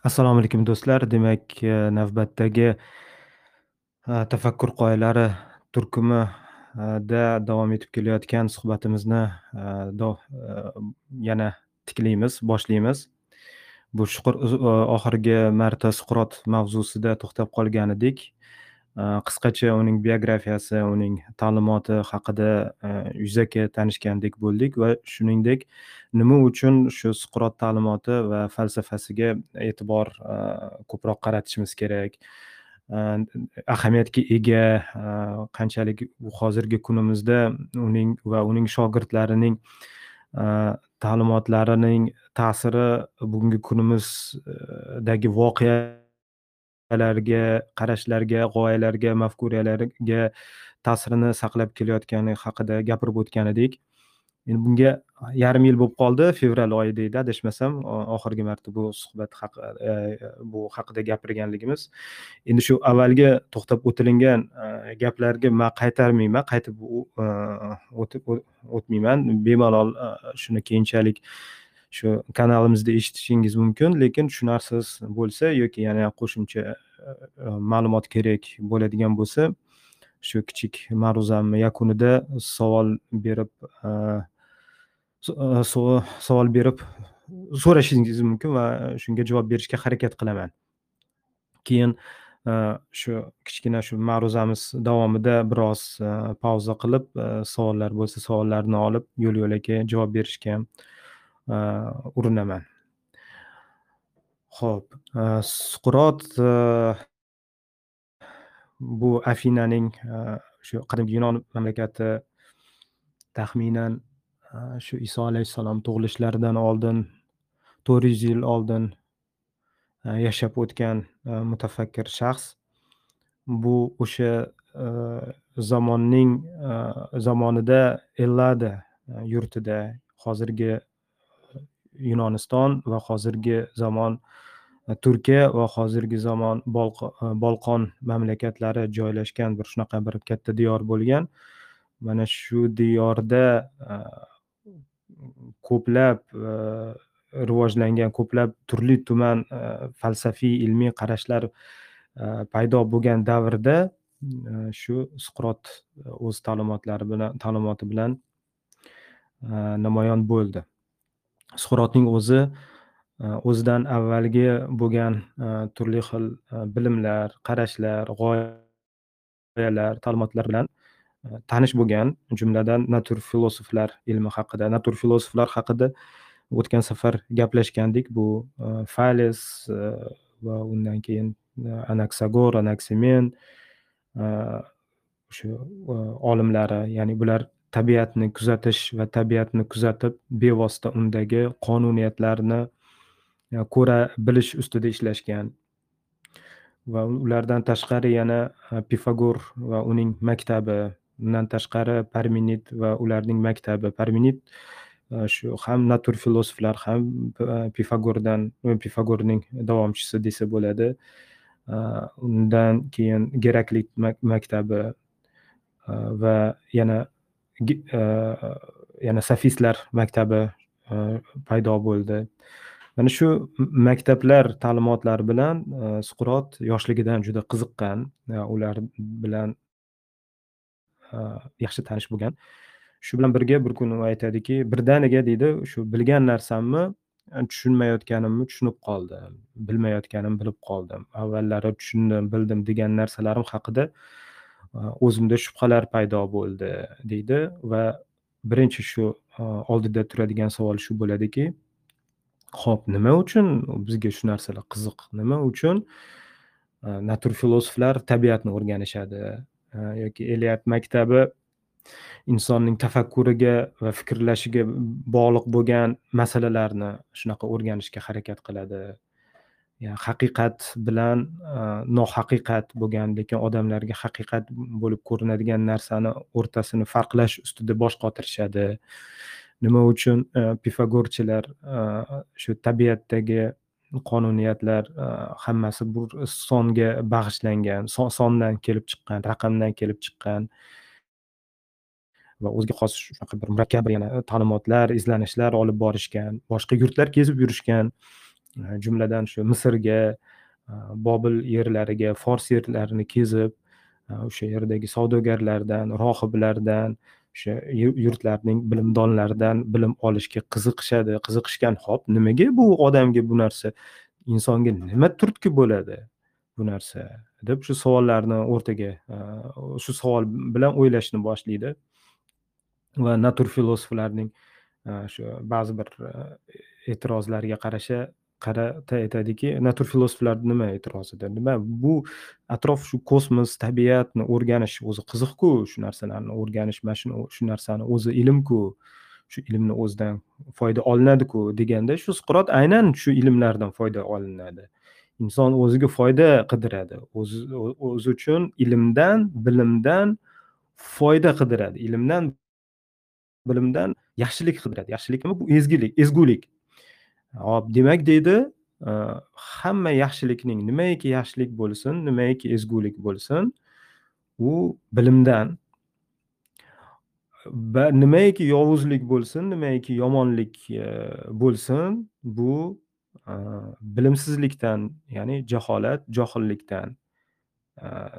Assalomu alaykum do'stlar. Demak, e, navbatdagi, e, tafakkur qoyalari turkumi e, da davom etib kelayotgan suhbatimizni, yana tiklaymiz, boshlaymiz. Bu shuqur oxirgi marta Suqrot mavzusida to'xtab qolgan edik. Э, qisqacha uning biografiyasi, uning ta'limoti haqida, e, yuzaki tanishgandek bo'ldik va shuningdek, nima uchun shu Suqrot ta'limoti va falsafasiga e'tibor, e, ko'proq qaratishimiz kerak, e, ahamiyatga ega, qanchalik hozirgi kunimizda uning va uning shogirdlarining, ta'limotlarining ta'siri bugungi kunimizdagi voqea voqealarga, qarashlarga, g'oyalarga, mafkuralarga ta'sirini saqlab kelayotgani haqida gapirib o'tgan edik. Endi bunga yarim yil bo'lib qoldi, fevral oyida edi adashmasam, oxirgi marta bu suhbat e, e, bu haqida gapirganligimiz. Endi shu avvalgi to'xtab o'tilingan e, gaplarga man qaytarmayman, qaytib o'tib o'tmayman. Bemalol shuni keyinchalik shu kanalimizda eshitishingiz mumkin. Lekin tushunarsiz bo'lsa yoki yana qo'shimcha e, e, ma'lumot kerak bo'ladigan bo'lsa, shu kichik ma'ruzamni yakunida savol berib, e, savol berib so'rashingiz mumkin va shunga javob berishga harakat qilaman. Keyin shu kichkina shu ma'ruzamiz davomida biroz pauza qilib, savollar bo'lsa savollarni olib, yo'l-yo'lakay javob berishga urinaman. Xo'p, Suqrot bu Afinaning shu qadimgi Yunon mamlakati taxminan shu Iso alayhissalom tug'ilishlaridan oldin, to'rt yuz yil oldin yashab o'tgan mutafakkir shaxs. Bu o'sha zamonning zamonida Ellada yurtida, hozirgi Yunoniston va hozirgi zamon e, Turkiya va hozirgi zamon e, Bolqon mamlakatlari joylashgan bir shunaqa bir katta diyor bo'lgan. Mana shu diyorda e, ko'plab rivojlangan, ko'plab turli-tuman falsafiy, ilmiy qarashlar paydo bo'lgan davrda shu Suqrot o'z ta'limotlari bilan ta'limoti bilan namoyon bo'ldi. Suqrotning o'zi e, o'zidan avvalgi bo'lgan e, turli xil e, bilimlar, qarashlar, g'oyalar, ta'limotlar bilan tanish bo'lgan. Jumladan, natur filosoflar ilmi haqida, natur filosoflar haqida o'tgan safar gaplashgandik. Bu Fales va undan keyin Anaksagor, Anaksimen o'sha olimlari, ya'ni bular tabiatni kuzatish va tabiatni kuzatib, bevosita undagi qonuniyatlarni e, ko'ra bilish ustida ishlashgan. Va ulardan tashqari yana e, Pifagor va uning maktabi, undan tashqari Parmenid va ularning maktabi. Parmenid e, shu ham natur filosoflar, ham Pifagordan Pifagorning davomchisi desa bo'ladi. Undan keyin Geraklit maktabi va yana E, yana Sofistlar maktabi e, paydo bo'ldi. Mana shu maktablar ta'limotlari bilan e, Suqrot yoshligidan juda qiziqqan, ular bilan yaxshi tanish bo'lgan. Shu bilan birga bir kuni u aytadiki, birdaniga deydi, shu bilgan narsamni tushunmayotganimni tushunib qoldim, bilmayotganimni bilib qoldim. Avvallari tushundim, bildim degan narsalarim haqida o'zimda shubhalar paydo bo'ldi deydi va birinchi shu oldida turadigan savol shu bo'ladiki, xo'p, nima uchun bizga shu narsalar qiziq? Nima uchun natur filosoflar tabiatni o'rganishadi yoki eliat maktabi insonning tafakkuriga va fikrlashiga bog'liq bo'lgan masalalarni shunaqa o'rganishga harakat qiladi. Ya haqiqat bilan e, nohaqiqat bo'lgan, lekin odamlarga haqiqat bo'lib ko'rinadigan narsani o'rtasini farqlash ustida bosh qotirishadi. Nima uchun e, Pifagorchilar e, shu tabiatdagi qonuniyatlar hammasi bir songa bag'ishlangan, sondan kelib chiqqan, raqamdan kelib chiqqan va o'ziga xos shunaqa bir murakkab yana ta'limotlar, izlanishlar olib borishgan, boshqa yurtlar kezib yurishgan. Э, jumladan shu misrga э, bobil yerlariga fors yerlarini kezib э, o'sha yerdagi savdogarlardan rohiblardan o'sha yurtlarning bilimdonlaridan bilim olishga qiziqishadi. Qiziqishgan hop nimaga bu odamga bu narsa? Insonga nima turtki bo'ladi bu narsa? deb shu savollarni o'rtaga e, shu savol bilan o'ylashni boshlaydi. Va natur filosoflarning e, shu ba'zi bir e, e'tirozlariga qarasha qarata aytadiki natur filosoflar nima e'tirozida nima? Bu atrof shu kosmos tabiatni o'rganish o'zi qiziqku shu narsalarni o'rganish mana shuni shu narsani o'zi ilmku shu ilmni o'zidan foyda olinadiku deganda shu suqrot aynan shu ilmlardan foyda olinadi. Inson o'ziga foyda qidiradi. O'zi o'zi uchun ilmdan bilimdan foyda qidiradi. Ilmdan bilimdan yaxshilik qidiradi. Yaxshilik nima bu ezgilik ezgulik. Hop demak deydi e, hamma yaxshilikning nimaiki yaxshilik bo'lsin nimaiki ezgulik bo'lsin u bilimdan. Va nimaiki yovuzlik bo'lsin nimaiki yomonlik e, bo'lsin bu e, bilimsizlikdan ya'ni jaholat johillikdan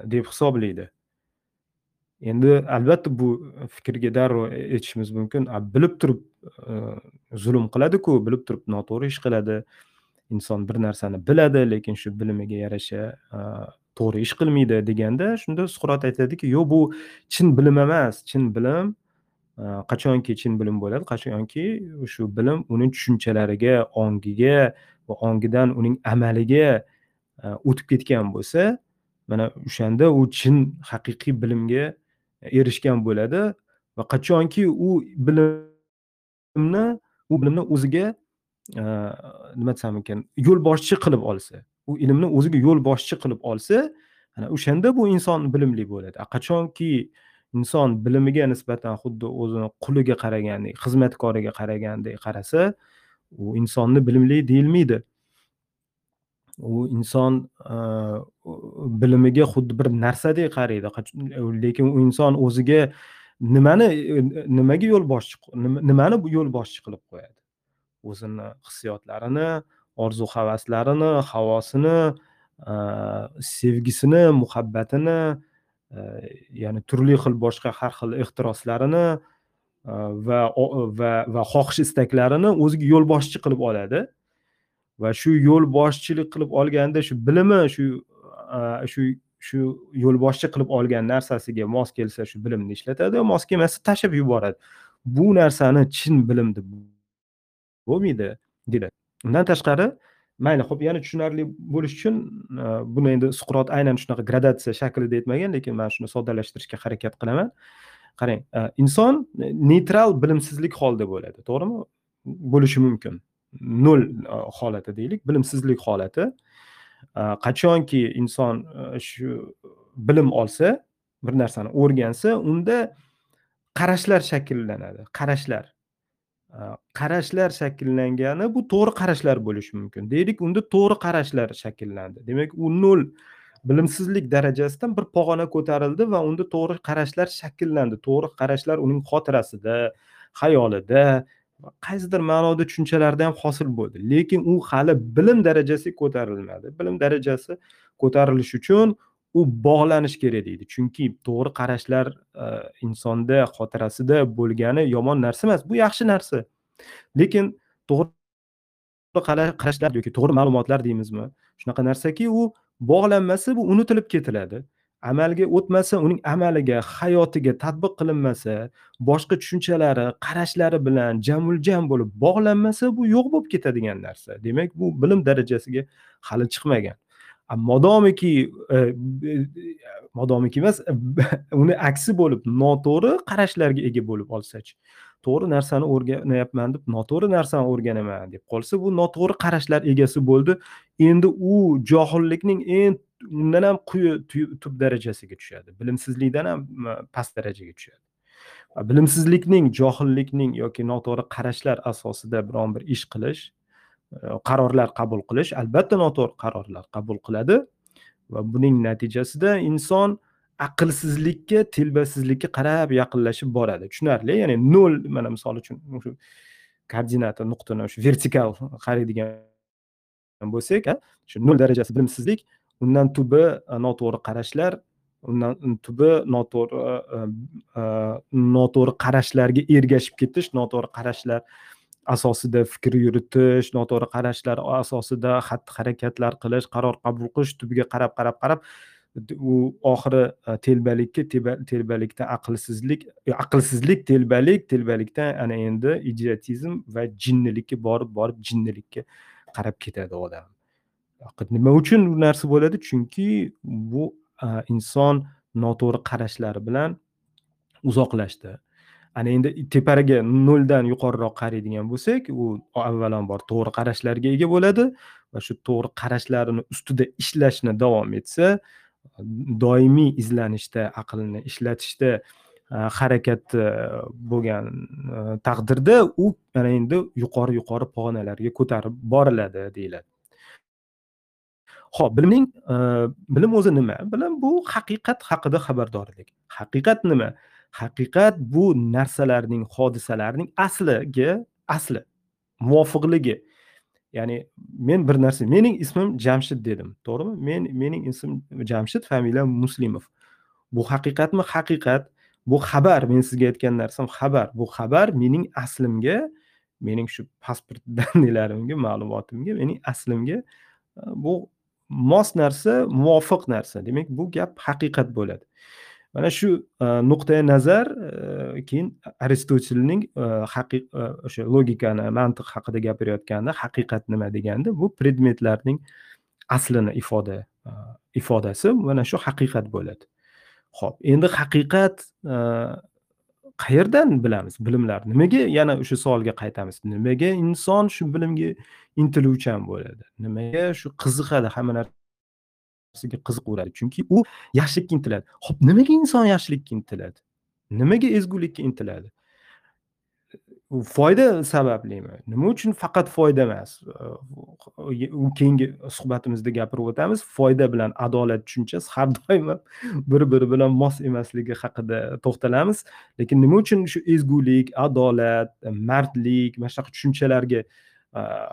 deb hisoblaydi. Endi albatta bu fikrga darrov aytishimiz mumkin. Bilib turib zulm qiladiku bilib turib noto'g'ri ish qiladi. Inson bir narsani biladi lekin shu bilimiga yarasha to'g'ri ish qilmaydi deganda shunda suqrot aytadiki yo'q bu chin bilim emas chin bilim qachonki chin bilim bo'ladi? Qachonki shu bilim uni tushunchalariga ongiga va ongidan uning amaliga o'tib ketgan bo'lsa mana o'shanda u chin haqiqiy bilimga erishgan bo'ladi va qachonki u bilimni u bilimni o'ziga e, nima desam ekan yo'lboshchi qilib olsa u ilmni o'ziga yo'lboshchi qilib olsa ana o'shanda bu inson bilimli bo'ladi. Qachonki inson bilimiga nisbatan xuddi o'zini quliga qaragandek xizmatkoriga qaragandek qarasa u insonni bilimli deyilmaydi. U inson e, bilimiga xuddi bir narsadek qaraydi. Lekin u inson o'ziga nimani e, nimaga yo'l boshchi nimani yo'l boshchi qilib qo'yadi? O'zini hissiyotlarini orzu havaslarini havosini sevgisini muhabbatini e, ya'ni turli xil boshqa har xil ehtiroslarini e, va va va xohish istaklarini o'ziga yo'lboshchi qilib oladi. Va shu yo'lboshchilik qilib olganda shu bilimi shu shu shu yo'lboshchi qilib olgan narsasiga mos kelsa shu bilimni ishlatadi mos kelmasa tashlab yuboradi. Bu narsani chin bilim deb bo'lmaydi dedi undan tashqari mayli ho'p yana tushunarli bo'lish uchun e, buni endi suqrot aynan shunaqa gradatsiya shaklida aytmagan lekin man shuni soddalashtirishga harakat qilaman. Qarang e, inson neytral bilimsizlik holida bo'ladi to'g'rimi? Bo'lishi mumkin. Nol e, holati deylik bilimsizlik holati. Э, qachonki inson e, shu e, bilim olsa bir narsani o'rgansa unda qarashlar shakllanadi qarashlar. E, qarashlar shakllangani bu to'g'ri qarashlar bo'lishi mumkin. Deylik unda to'g'ri qarashlar shakllandi. Demak u nol bilimsizlik darajasidan bir pog'ona ko'tarildi va unda to'g'ri qarashlar shakllandi. To'g'ri qarashlar uning xotirasida xayolida qaysidir ma'noda tushunchalarda ham hosil bo'ldi. Lekin u hali bilim darajasiga ko'tarilmadi. Bilim darajasi ko'tarilishi uchun u bog'lanish kerak deydi. Chunki to'g'ri qarashlar e, insonda xotirasida bo'lgani yomon narsa emas. Bu yaxshi narsa. Lekin to'g'ri qarashlar yoki to'g'ri ma'lumotlar deymizmi? Shunaqa narsaki u bog'lanmasa bu unutilib ketiladi. Amalga o'tmasa uning amaliga hayotiga tatbiq qilinmasa boshqa tushunchalari qarashlari bilan jamuljam bo'lib bog'lanmasa bu yo'q bo'lib ketadigan narsa. Demak bu bilim darajasiga hali chiqmagan. Modomiki e, e, modomiki emas uni aksi bo'lib noto'g'ri qarashlarga ega bo'lib olsachi. To'g'ri narsani o'rganyapman deb noto'g'ri narsani o'rganaman deb qolsa bu noto'g'ri qarashlar egasi bo'ldi. Endi u johillikning eng undan ham quyi tub darajasiga tushadi. Bilimsizlikdan ham past darajaga tushadi. Bilimsizlikning johillikning yoki noto'g'ri qarashlar asosida biron bir ish qilish e, qarorlar qabul qilish albatta noto'g'ri qarorlar qabul qiladi. Va buning natijasida inson aqlsizlikka telbasizlikka qarab yaqinlashib boradi. Tushunarli ya'ni nol mana misol uchun shu koordinata nuqtani shu vertikal qaraydigan bo'lsak shu nol darajasi bilimsizlik undan tubi e, noto'g'ri qarashlar undan tubi noto'g'ri e, e, noto'g'ri qarashlarga ergashib ketish noto'g'ri qarashlar asosida fikr yuritish noto'g'ri qarashlar asosida xatti harakatlar qilish qaror qabul qilish tubiga qarab qarab qarab u oxiri telbalikka telbalikdan aqlsizlik aqlsizlik telbalik telbalikdan ana endi idiotizm va jinnilikka borib borib jinnilikka qarab ketadi odam. Nima uchun bu narsa bo'ladi? Chunki bu inson noto'g'ri qarashlari bilan uzoqlashdi. Ana endi tepariga noldan yuqoriroq qaraydigan bo'lsak u avvalambor to'g'ri qarashlarga ega bo'ladi va shu to'g'ri qarashlarini ustida ishlashni davom etsa doimiy izlanishda aqlni ishlatishda harakatda e, bo'lgan e, taqdirda u ana endi yuqori yuqori pog'onalarga ko'tarib boriladi deyiladi. Ho'p bilimning e, bilim o'zi nima? Bilim bu haqiqat haqida xabardorlik. Haqiqat nima? Haqiqat bu narsalarning hodisalarning asliga asli muvofiqligi. Ya'ni men bir narsa mening ismim jamshid dedim to'g'rimi? Men mening ismim jamshid familiyam muslimov. Bu haqiqatmi? Haqiqat. Bu xabar men sizga aytgan narsam xabar. Bu xabar mening aslimga mening shu pasport dannilarimga ma'lumotimga mening aslimga e, bu mos narsa muvofiq narsa. Demak bu gap haqiqat bo'ladi. Mana shu e, nuqtai nazar e, keyin aristotelning e, haqiq e, o'sha logikani mantiq haqida gapirayotganda haqiqat nima deganda bu predmetlarning aslini ifoda ifodasi mana shu haqiqat bo'ladi. Ho'p endi haqiqat qayerdan bilamiz bilimlar? Nimaga yana o'sha savolga qaytamiz? Nimaga inson shu bilimga intiluvchan bo'ladi? Nimaga shu qiziqadi? Hamma narsaga qiziqaveradi chunki u yaxshilikka intiladi. Ho'p nimaga inson yaxshilikka intiladi? Nimaga ezgulikka intiladi? U foyda sabablimi nima uchun faqat foyda emas? U keyingi suhbatimizda gapirib o'tamiz. Foyda bilan adolat tushunchasi har doim bir biri bilan mos emasligi haqida to'xtalamiz. Lekin nima uchun shu ezgulik adolat mardlik mana shunaqa tushunchalarga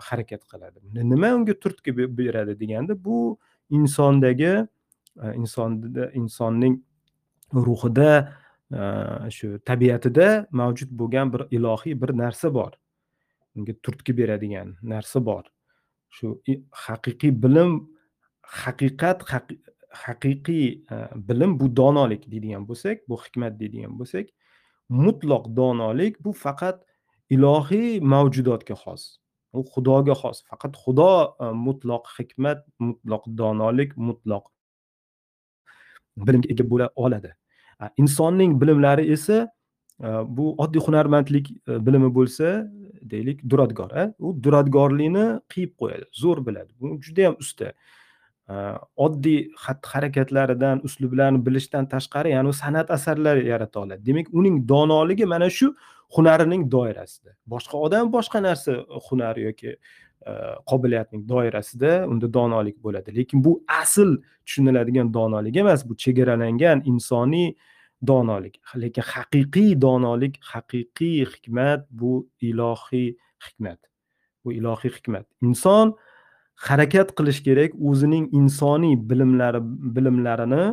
harakat qiladi? Nima unga turtki beradi deganda bu insondagi insonda insonning ruhida Э, shu tabiatida mavjud bo'lgan bir ilohiy bir narsa bor. Unga turtki beradigan narsa bor. Shu haqiqiy bilim haqiqat haqiqiy e, bilim bu donolik deydigan bo'lsak bu hikmat deydigan bo'lsak mutloq donolik bu faqat ilohiy mavjudotga xos. U xudoga xos. Faqat xudo e, mutloq hikmat mutloq donolik mutloq bilimga ega bo'la oladi. Insonning bilimlari esa bu oddiy hunarmandlik e, bilimi bo'lsa deylik duradgor u duradgorlikni qiyib qo'yadi zo'r biladi. Bu judayam usta. Oddiy xatti harakatlaridan uslublarni bilishdan tashqari ya'ni san'at asarlari yarata oladi. Demak uning donoligi mana shu hunarining doirasida. Boshqa odam boshqa narsa hunari yoki Э, qobiliyatning doirasida unda donolik bo'ladi. Lekin bu asl tushuniladigan donolik emas bu chegaralangan insoniy donolik. Lekin haqiqiy donolik haqiqiy hikmat bu ilohiy hikmat. Bu ilohiy hikmat. Inson harakat qilish kerak o'zining insoniy bilimlari bilimlarini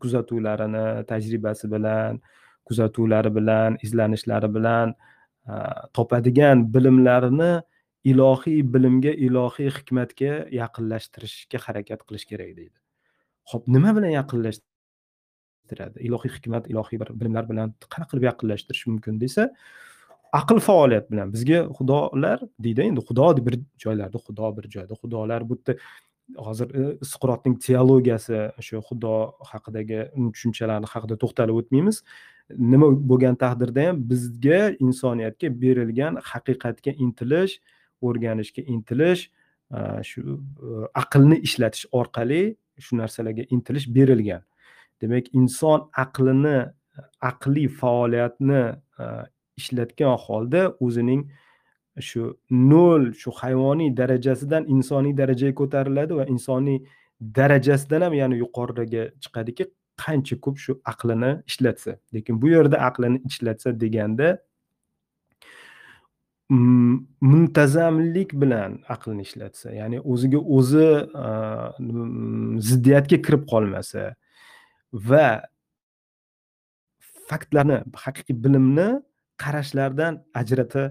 kuzatuvlarini tajribasi bilan kuzatuvlari bilan izlanishlari bilan topadigan bilimlarini ilohiy bilimga ilohiy hikmatga yaqinlashtirishga harakat qilish kerak deydi. Ho'p nima bilan yaqinlashtiradi? Ilohiy hikmat ilohiy bir bilimlar bilan qanaqa qilib yaqinlashtirish mumkin desa aql faoliyat bilan. Bizga xudolar deydi endi xudo bir joylarda xudo bir joyda. Xudolar bu yerda hozir e, suqrotning teologiyasi o'sha xudo haqidagi tushunchalarni haqida to'xtalib o'tmaymiz. Nima bo'lgan taqdirda ham bizga insoniyatga berilgan haqiqatga intilish o'rganishga intilish shu e, aqlni ishlatish orqali shu narsalarga intilish berilgan. Demak inson aqlini aqliy faoliyatni ishlatgan holda o'zining shu nol shu hayvoniy darajasidan insoniy darajaga ko'tariladi va insoniy darajasidan ham yana yuqoriga chiqadiki qancha ko'p shu aqlini ishlatsa. Lekin bu yerda aqlini ishlatsa deganda muntazamlik bilan aqlni ishlatsa ya'ni o'ziga o'zi ziddiyatga kirib qolmasa va faktlarni haqiqiy bilimni qarashlardan ajrata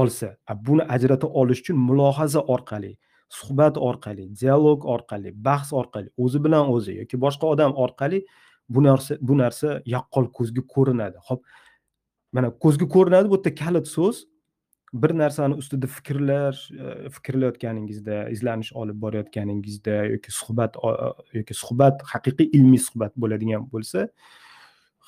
olsa buni ajrata olish uchun mulohaza orqali suhbat orqali dialog orqali bahs orqali o'zi bilan o'zi yoki boshqa odam orqali bu narsa bu narsa yaqqol ko'zga ko'rinadi. Ho'p mana ko'zga ko'rinadi bu yerda kalit so'z bir narsani ustida fikrlar e, fikrlayotganingizda izlanish olib borayotganingizda yoki suhbat yoki suhbat haqiqiy ilmiy suhbat bo'ladigan bo'lsa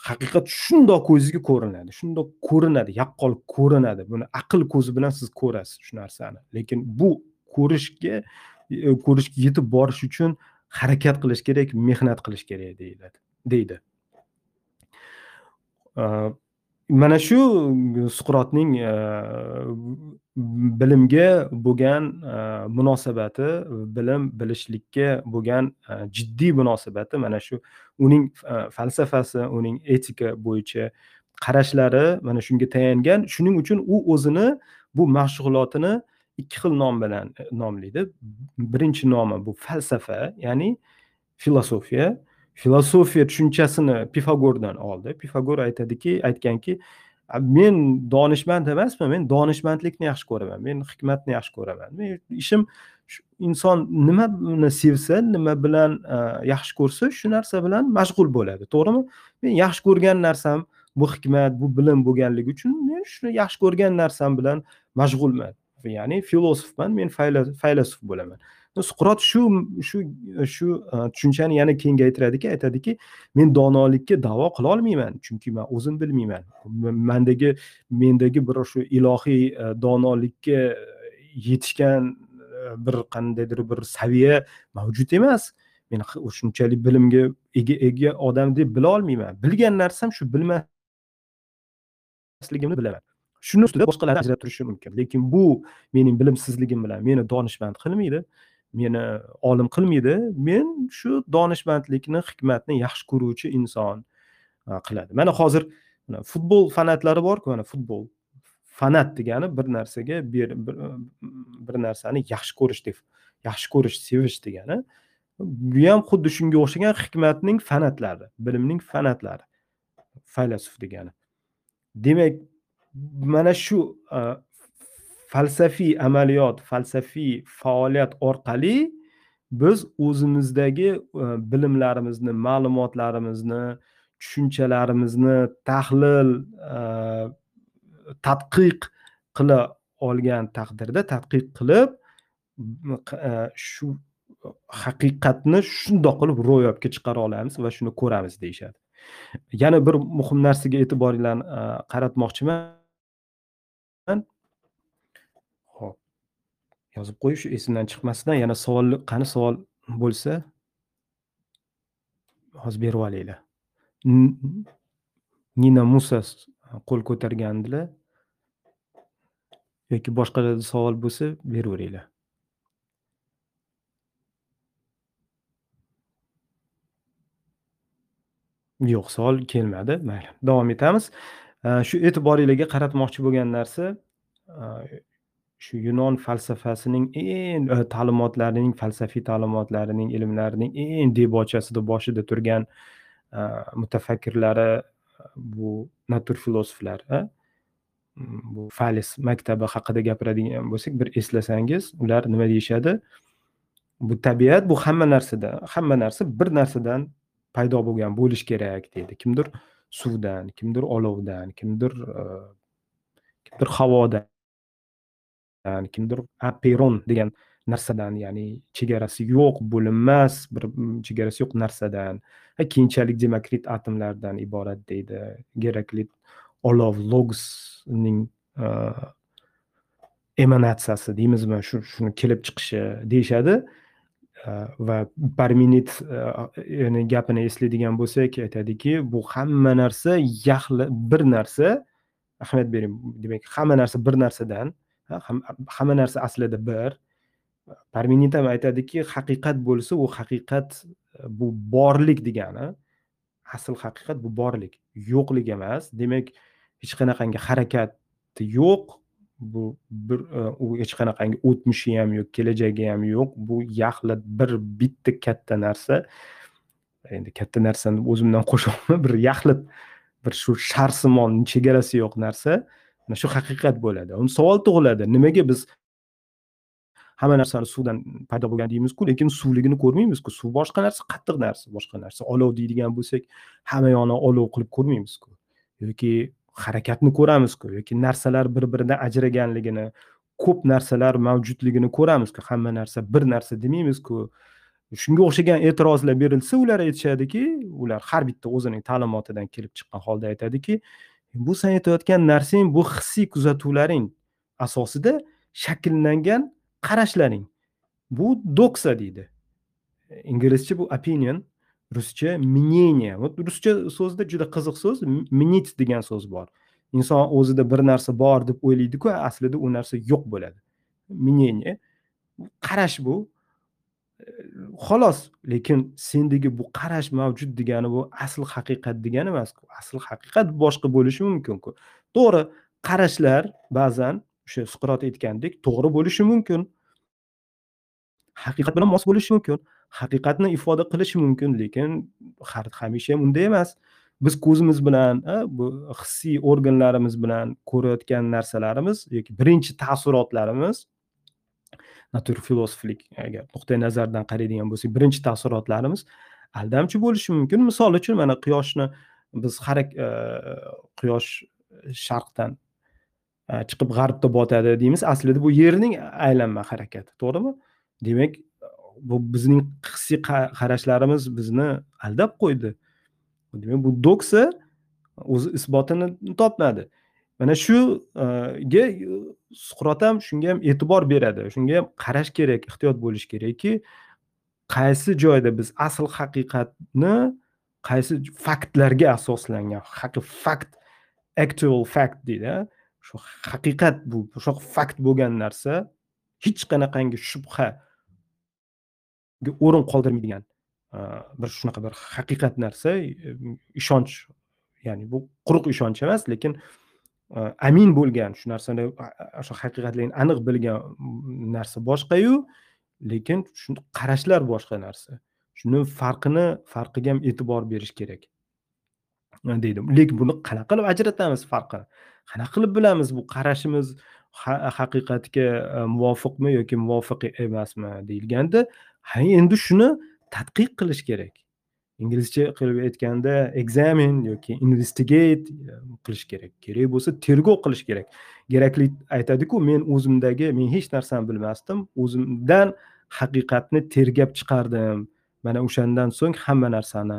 haqiqat shundoq ko'zingizga ko'rinadi shundoq ko'rinadi yaqqol ko'rinadi. Buni aql ko'zi bilan siz ko'rasiz shu narsani. Lekin bu ko'rishga e, ko'rishga yetib borish uchun harakat qilish kerak mehnat qilish kerak deyiladi deydi. Mana shu suqrotning e, bilimga bo'lgan e, munosabati bilim bilishlikka bo'lgan e, jiddiy munosabati mana shu uning falsafasi uning etika bo'yicha qarashlari mana shunga tayangan. Shuning uchun u o'zini bu mashg'ulotini ikki xil nom bilan nomlaydi. Birinchi nomi bu falsafa ya'ni filosofiya. Filosofiya tushunchasini pifagordan oldi. Pifagor aytadiki aytganki men donishmand emasman men donishmandlikni yaxshi ko'raman. Men hikmatni yaxshi ko'raman. Men ishim inson nimani sevsa nima bilan e, yaxshi ko'rsa shu narsa bilan mashg'ul bo'ladi. To'g'rimi? Men yaxshi ko'rgan narsam bu hikmat bu bilim bo'lganligi uchun men shuni yaxshi ko'rgan narsam bilan mashg'ulman. Ya'ni filosofman men faylasuf bo'laman. Suqrot shu shu shu e, tushunchani yana kengaytiradiki aytadiki men donolikka da'vo qila olmayman chunki man o'zim bilmayman. Mandagi mendagi bir shu ilohiy e, donolikka e, yetishgan bir qandaydir bir saviya mavjud emas. Men shunchalik bilimga ega ega odam deb bila olmayman. Bilgan narsam shu bilmasligimni bilaman. Shuni ustida boshqalarni ajratib turishim mumkin. Lekin bu mening bilimsizligim bilan meni donishmand qilmaydi. Meni olim qilmaydi. Men shu donishmandlikni hikmatni yaxshi ko'ruvchi inson qiladi. Mana hozir futbol fanatlari borku mana futbol fanat degani bir narsaga bir, bir, bir narsani yaxshi ko'rish deb yaxshi ko'rish sevish degani. Bu ham xuddi shunga o'xshagan hikmatning fanatlari bilimning fanatlari faylasuf degani. Demak mana shu falsafiy amaliyot falsafiy faoliyat orqali biz o'zimizdagi e, bilimlarimizni ma'lumotlarimizni tushunchalarimizni tahlil e, tadqiq qila olgan taqdirda tadqiq qilib e, shu haqiqatni shundoq qilib ro'yobga chiqara olamiz va shuni ko'ramiz deyishadi. Yana bir muhim narsaga e'tiboringlarni qaratmoqchiman. Yozib qo'yish esimdan chiqmasdan yana savol qani savol bo'lsa hozir berib olinglar nina musa qo'l ko'targandilar. Yoki boshqalarda savol bo'lsa beraveringlar yo'q savol kelmadi. Mayli davom etamiz. Shu e'tiboringlarga qaratmoqchi bo'lgan narsa shu yunon falsafasining eng e, ta'limotlarining falsafiy ta'limotlarining ilmlarining eng debochasida boshida turgan e, mutafakkirlari e, bu natur filosoflar bu Falis maktabi haqida gapiradigan bo'lsak bir eslasangiz ular nima deyishadi? Bu tabiat bu hamma narsada hamma narsa bir narsadan paydo bo'lgan bo'lishi kerak deydi. Kimdir suvdan kimdir olovdan kimdir kimdir havodan. Kimdir aperon degan narsadan ya'ni chegarasi yo'q bo'linmas bir chegarasi yo'q narsadan. Keyinchalik demokrit atomlardan iborat deydi. Geraklit olov logosning emanatsiyasi deymizmi? Shu shuni kelib chiqishi deyishadi. Va parmenid gapini eslaydigan bo'lsak aytadiki bu hamma narsa yaxli bir narsa ahamiyat bering demak hamma narsa bir narsadan hamma narsa aslida bir. Parmenid ham aytadiki haqiqat bo'lsa u haqiqat e, bu borlik degani asl haqiqat bu borlik yo'qlik emas. Demak hech qanaqangi harakati yo'q. Bu bir e, u hech qanaqangi o'tmishi ham yo'q kelajagi ham yo'q. Bu yaxlit bir bitta katta narsa. Endi katta narsani o'zimdan qo'shyapman bir yaxlit bir shu sharsimon chegarasi yo'q narsa. Mana shu haqiqat bo'ladi. Uni savol tug'iladi. Nimaga biz hamma narsani suvdan paydo bo'lgan deymizku lekin suvligini ko'rmaymizku. Suv boshqa narsa qattiq narsa boshqa narsa. Olov deydigan bo'lsak hamma yoqni olov qilib ko'rmaymizku. Yoki harakatni ko'ramizku yoki narsalar bir biridan ajraganligini ko'p narsalar mavjudligini ko'ramizku. Hamma narsa bir narsa demaymizku shunga o'xshagan e'tirozlar berilsa ular aytishadiki ular har bitta o'zining ta'limotidan kelib chiqqan holda aytadiki bu san aytayotgan narsang bu hissiy kuzatuvlaring asosida shakllangan qarashlaring. Bu doksa deydi. Inglizcha bu opinion ruscha мнение. Вот ruscha so'zda juda qiziq so'z мнить degan so'z bor. Inson o'zida bir narsa bor deb o'ylaydiku aslida u narsa yo'q bo'ladi. Мнение. Qarash bu. Xolos lekin sendagi bu qarash mavjud degani bu asl haqiqat degani emasku. Asl haqiqat boshqa bo'lishi mumkinku. To'g'ri qarashlar ba'zan o'sha suqrot aytgandek to'g'ri bo'lishi mumkin. Haqiqat bilan mos bo'lishi mumkin. Haqiqatni ifoda qilishi mumkin lekin har hamisha ham unday emas. Biz ko'zimiz bilan bu hissiy organlarimiz bilan ko'rayotgan narsalarimiz yoki birinchi taassurotlarimiz naturfilosoflik agar nuqtai nazardan qaraydigan bo'lsak birinchi taassurotlarimiz aldamchi bo'lishi mumkin. Misol uchun mana quyoshni biz harak e, quyosh sharqdan e, chiqib g'arbda botadi deymiz. Aslida bu yerning aylanma harakati to'g'rimi? Demak bu bizning hissiy qarashlarimiz bizni aldab qo'ydi. Demak bu doksa o'zi isbotini topmadi. Mana shuga e, e, suqrot ham shunga ham e'tibor beradi. Shunga ham qarash kerak ehtiyot bo'lish kerakki qaysi joyda biz asl haqiqatni qaysi faktlarga asoslangan fakt actual fact deydi shu haqiqat bu shu fakt bo'lgan narsa hech qanaqangi shubha o'rin qoldirmaydigan e, bir shunaqa bir haqiqat narsa ishonch ya'ni bu quruq ishonch emas lekin Э, amin bo'lgan shu narsani o'sha haqiqatligini aniq bilgan narsa boshqayu lekin shu qarashlar boshqa narsa. Shuni farqini farqiga ham e'tibor berish kerak. Deydi lekin buni qanaqa qilib ajratamiz farqini? Qanaqa qilib bilamiz bu qarashimiz haqiqatga e, muvofiqmi yoki muvofiq emasmi deyilganda ha endi shuni tadqiq qilish kerak. Inglizcha qilib aytganda examin yoki investigate e, qilish kerak. Kerak bo'lsa tergov qilish kerak. Kerakli aytadiku men o'zimdagi men hech narsani bilmasdim. O'zimdan haqiqatni tergab chiqardim. Mana o'shandan so'ng hamma narsani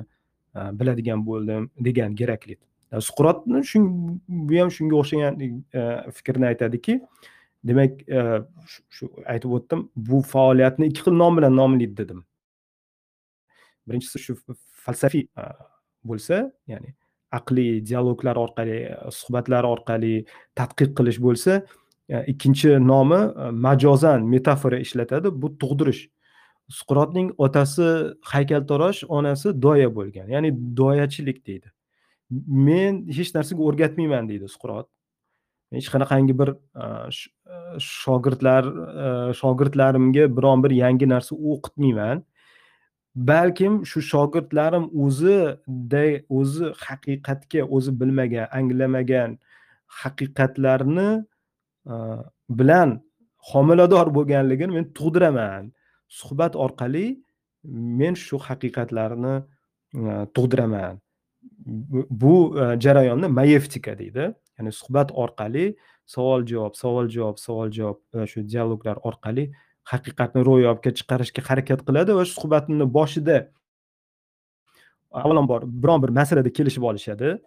e, biladigan bo'ldim degan geraklit e, suqrotni bu ham shunga o'xshagan fikrni aytadiki demak shu aytib o'tdim bu faoliyatni ikki xil nom bilan nomlaydi dedim. Birinchisi shu falsafiy e, bo'lsa ya'ni aqliy dialoglar orqali e, suhbatlar orqali tadqiq qilish bo'lsa e, ikkinchi nomi majozan metafora ishlatadi. Bu tug'dirish. Suqrotning otasi haykaltarosh onasi doya bo'lgan. Ya'ni doyachilik deydi. Men hech narsaga o'rgatmayman deydi suqrot. Hech qanaqangi bir shogirdlar shogirdlarimga biron bir yangi narsa o'qitmayman. Balkim shu shogirdlarim o'zida o'zi haqiqatga o'zi bilmagan anglamagan haqiqatlarni e, bilan homilador bo'lganligini men tug'diraman. Suhbat orqali men shu haqiqatlarni e, tug'diraman. Bu e, jarayonni mayeftika deydi. Ya'ni suhbat orqali savol javob savol javob savol javob shu dialoglar orqali haqiqatni ro'yobga chiqarishga harakat qiladi va suhbatni boshida avvalambor biron bir masalada kelishib olishadi.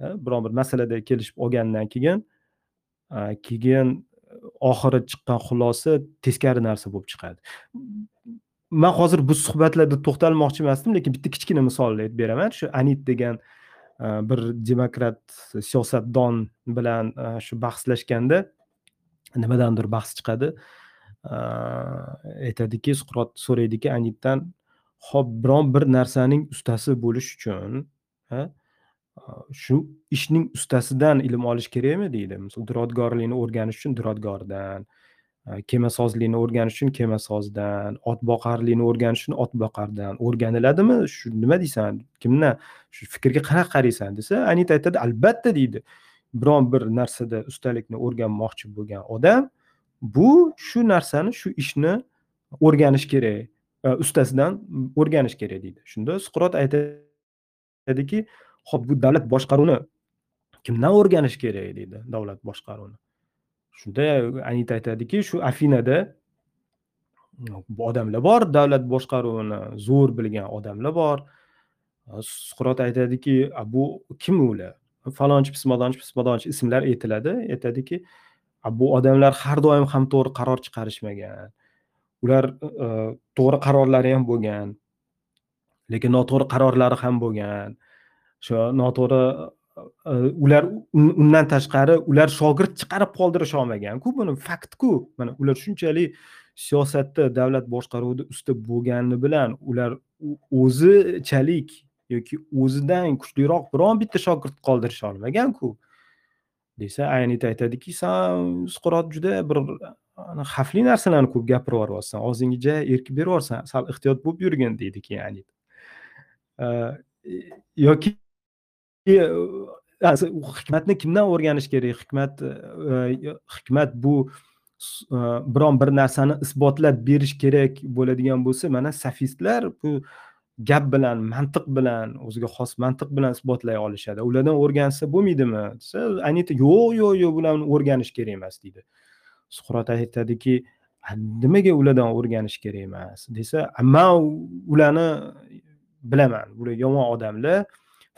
Biron bir masalada kelishib olgandan keyin keyin e, oxiri chiqqan xulosa teskari narsa bo'lib chiqadi. Man hozir bu suhbatlarda to'xtalmoqchi emasdim lekin bitta kichkina misol aytib beraman. Shu anit degan e, bir demokrat siyosatdon bilan e, shu bahslashganda nimadandir bahs chiqadi. Aytadiki suqrot so'raydiki anitdan hop biron bir narsaning ustasi bo'lish uchun shu ishning ustasidan ilm olish kerakmi deydi. Misol duradgorlikni o'rganish uchun duradgordan kemasozlikni o'rganish uchun kemasozdan otboqarlikni o'rganish uchun otboqardan o'rganiladimi? Shu nima deysan? Kimdan shu fikrga qanaqa qaraysan desa anita aytadi albatta deydi. Biron bir narsada ustalikni o'rganmoqchi bo'lgan odam bu shu narsani shu ishni o'rganish kerak e, ustasidan o'rganish kerak deydi. Shunda suqrot aytadiki ho'p bu davlat boshqaruvini kimdan o'rganish kerak deydi davlat boshqaruvini. Shunda anita aytadiki shu afinada odamlar bor davlat boshqaruvini zo'r bilgan odamlar bor. E, suqrot aytadiki bu kim ular? Falonchi pismadonchi pismadonchi ismlar aytiladi. Aytadiki bu odamlar har doim ham to'g'ri qaror chiqarishmagan. Ular e, e, to'g'ri qarorlari ham bo'lgan lekin noto'g'ri qarorlari ham bo'lgan. Shu noto'g'ri e, ular undan tashqari ular shogird chiqarib qoldirisha olmaganku buni? Faktku mana ular shunchalik siyosatda davlat boshqaruvida usta bo'lgani bilan ular o'zichalik yoki o'zidan kuchliroq biron bitta shogird qoldirisha olmaganku desa aynita aytadiki san suqrot juda bir xavfli narsalarni ko'p gapirib yuboryapsan og'zingga ja erkib berib yuborsan sal ehtiyot bo'lib yurgin deydi keyin anita yoki e, hikmatni kimdan o'rganish kerak? Hikmat e, hikmat bu e, biron bir narsani isbotlab berish kerak bo'ladigan bo'lsa mana sofistlar bu gap bilan mantiq bilan o'ziga xos mantiq bilan isbotlay olishadi. Ulardan o'rgansa bo'lmaydimi? Desa anita yo'q yo'q yo'q bularni o'rganish kerak emas deydi. Suqrot aytadiki nimaga ulardan o'rganish kerak emas? desa man ularni bilaman. Bular yomon odamlar.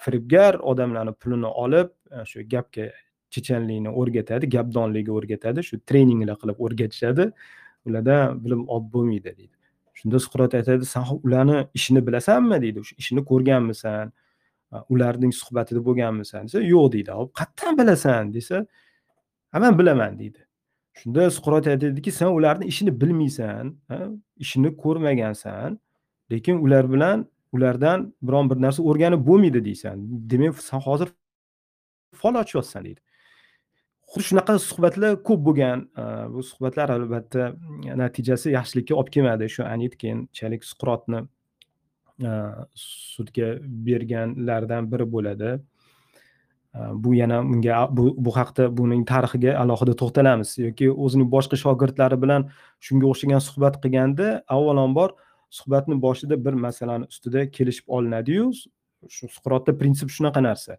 Firibgar odamlarni pulini olib e, shu gapga chechanlikni o'rgatadi gapdonlikni o'rgatadi shu treninglar qilib o'rgatishadi. Ulardan bilim olib bo'lmaydi deydi. Shunda suqrot aytadi san ularni ishini bilasanmi? deydi. O'sha ishini ko'rganmisan ularning suhbatida bo'lganmisan? desa yo'q deydi. Hop qayerdan bilasan desa ha man bilaman deydi. Shunda suqrot aytadiki san ularni ishini bilmaysan ishini ko'rmagansan lekin ular bilan ulardan biron bir narsa o'rganib bo'lmaydi deysan. Demak san hozir fol ochyapsan deydi. Xuddi shunaqa suhbatlar ko'p bo'lgan e, bu suhbatlar albatta e, natijasi yaxshilikka olib kelmadi. Shu anit keyinchalik suqrotni e, sudga berganlardan biri bo'ladi. Bu yana bunga bu, bu haqda buning tarixiga alohida to'xtalamiz. Yoki o'zining boshqa shogirdlari bilan shunga o'xshagan suhbat qilganda avvalambor suhbatni boshida bir masalani ustida kelishib olinadiyu. Shu suqrotda prinsip shunaqa narsa.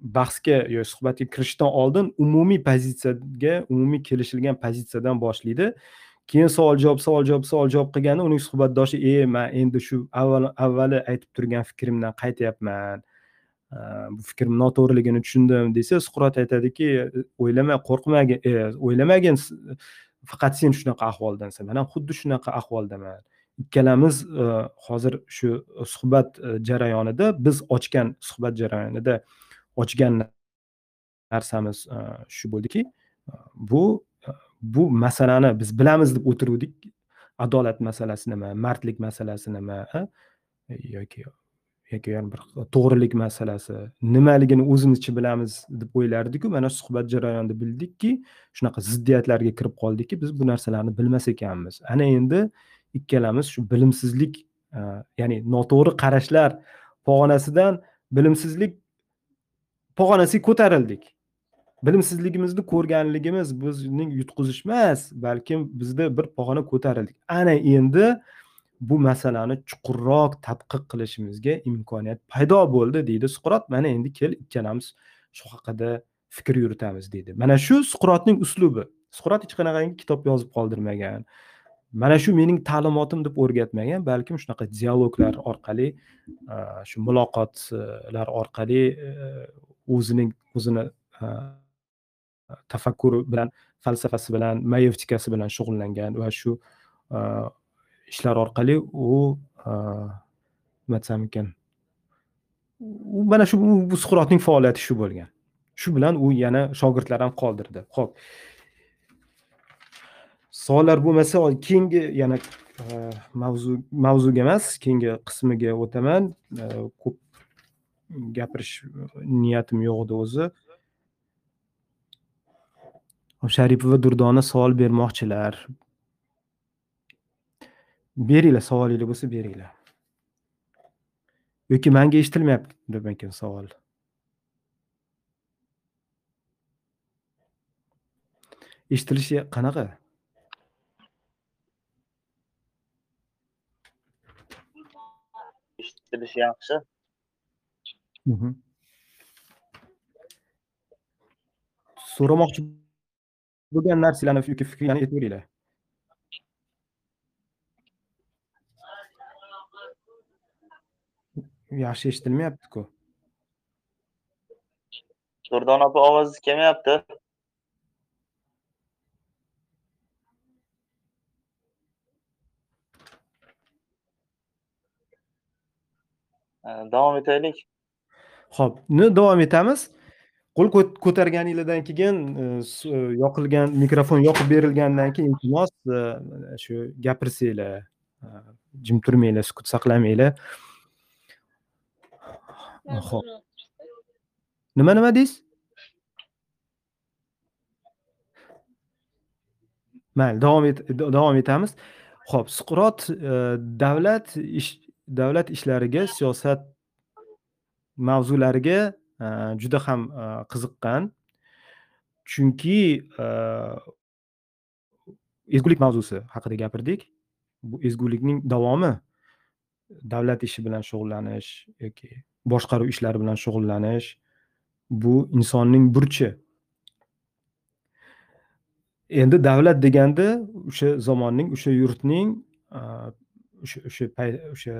Bahsga yo suhbatga kirishdan oldin umumiy pozitsiyaga umumiy kelishilgan pozitsiyadan boshlaydi. Keyin savol javob savol javob savol javob qilganda uning suhbatdoshi e man endi shu avval avvali aytib turgan fikrimdan qaytyapman. Bu fikrim noto'g'riligini tushundim desa suqrot aytadiki o'ylama qo'rqmagin e, o'ylamagin faqat sen shunaqa ahvoldansan man ham xuddi shunaqa ahvoldaman. Ikkalamiz e, hozir shu suhbat e, jarayonida biz ochgan suhbat jarayonida ochgan narsamiz e, shu bo'ldiki e, bu e, bu masalani biz bilamiz deb o'tiruvdik. Adolat masalasi nima mardlik masalasi nima yoki yoki bir to'g'rilik masalasi nimaligini o'zimizcha bilamiz deb o'ylardiku. Mana suhbat jarayonida bildikki shunaqa ziddiyatlarga kirib qoldikki biz bu narsalarni bilmas ekanmiz. Ana endi ikkalamiz shu bilimsizlik ya'ni noto'g'ri qarashlar pog'onasidan bilimsizlik pog'onasiga ko'tarildik. Bilimsizligimizni ko'rganligimiz bizning yutqizish emas balkim bizda bir pog'ona ko'tarildik. Ana endi bu masalani chuqurroq tadqiq qilishimizga imkoniyat paydo bo'ldi deydi suqrot. Mana endi kel ikkalamiz shu haqida fikr yuritamiz deydi. Mana shu suqrotning uslubi. Suqrot hech qanaqangi kitob yozib qoldirmagan mana shu mening ta'limotim deb o'rgatmagan balkim shunaqa dialoglar orqali shu muloqotlar orqali o'zining o'zini e, tafakkuri bilan falsafasi bilan mayevtikasi bilan shug'ullangan va shu e, ishlar orqali u e, nima desam ekan u mana shu bu suqrotning faoliyati shu bo'lgan. Shu bilan u yana shogirdlar ham qoldirdi. Ho'p savollar bo'lmasa keyingi yana mavzu mavzuga emas keyingi qismiga o'taman. Ko'p gapirish e, niyatim yo'q edi o'zi. Sharipova durdona savol bermoqchilar. Beringlar savolinglar bo'lsa beringlar. Yoki manga eshitilmayaptimikin savol. Eshitilishi qanaqa? Eshitilishi yaxshi. So'ramoqchi bo'lgan narsalarni yoki fikrlarni beringlar yaxshi eshitilmayaptiku durdona opa ovozingiz kelmayapti davom etaylik ho'p davom etamiz. Qo'l ko'targaninglardan keyin e, e, yoqilgan mikrofon yoqib berilgandan keyin iltimos e, shu gapirsanglar jim turmanglar sukut saqlamanglar. Ho'p nima nima deysiz? Mayli davom davom etamiz. Ho'p suqrot davlat ish davlat ishlariga siyosat mavzulariga e, juda ham e, qiziqqan. Chunki e, ezgulik mavzusi haqida gapirdik. Bu ezgulikning davomi davlat ishi bilan shug'ullanish yoki boshqaruv ishlari bilan shug'ullanish bu insonning burchi. Endi davlat deganda o'sha zamonning o'sha yurtning o'sha o'sha o'sha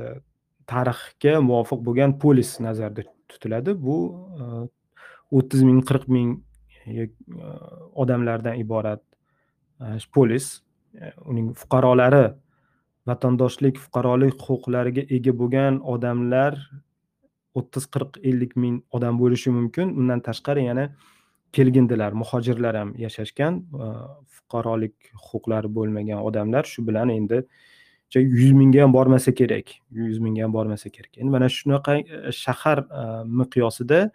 tarixga muvofiq bo'lgan polis nazarda tutiladi. Bu e, o'ttiz ming qirq ming e, odamlardan iborat e, polis uning fuqarolari vatandoshlik fuqarolik huquqlariga ega bo'lgan odamlar o'ttiz qirq ellik ming odam bo'lishi mumkin. Undan tashqari yana kelgindilar muhojirlar ham yashashgan fuqarolik huquqlari bo'lmagan odamlar. Shu bilan endi yuz mingga ham bormasa kerak yuz mingga ham bormasa kerak. Endi mana shunaqa e, shahar e, miqyosida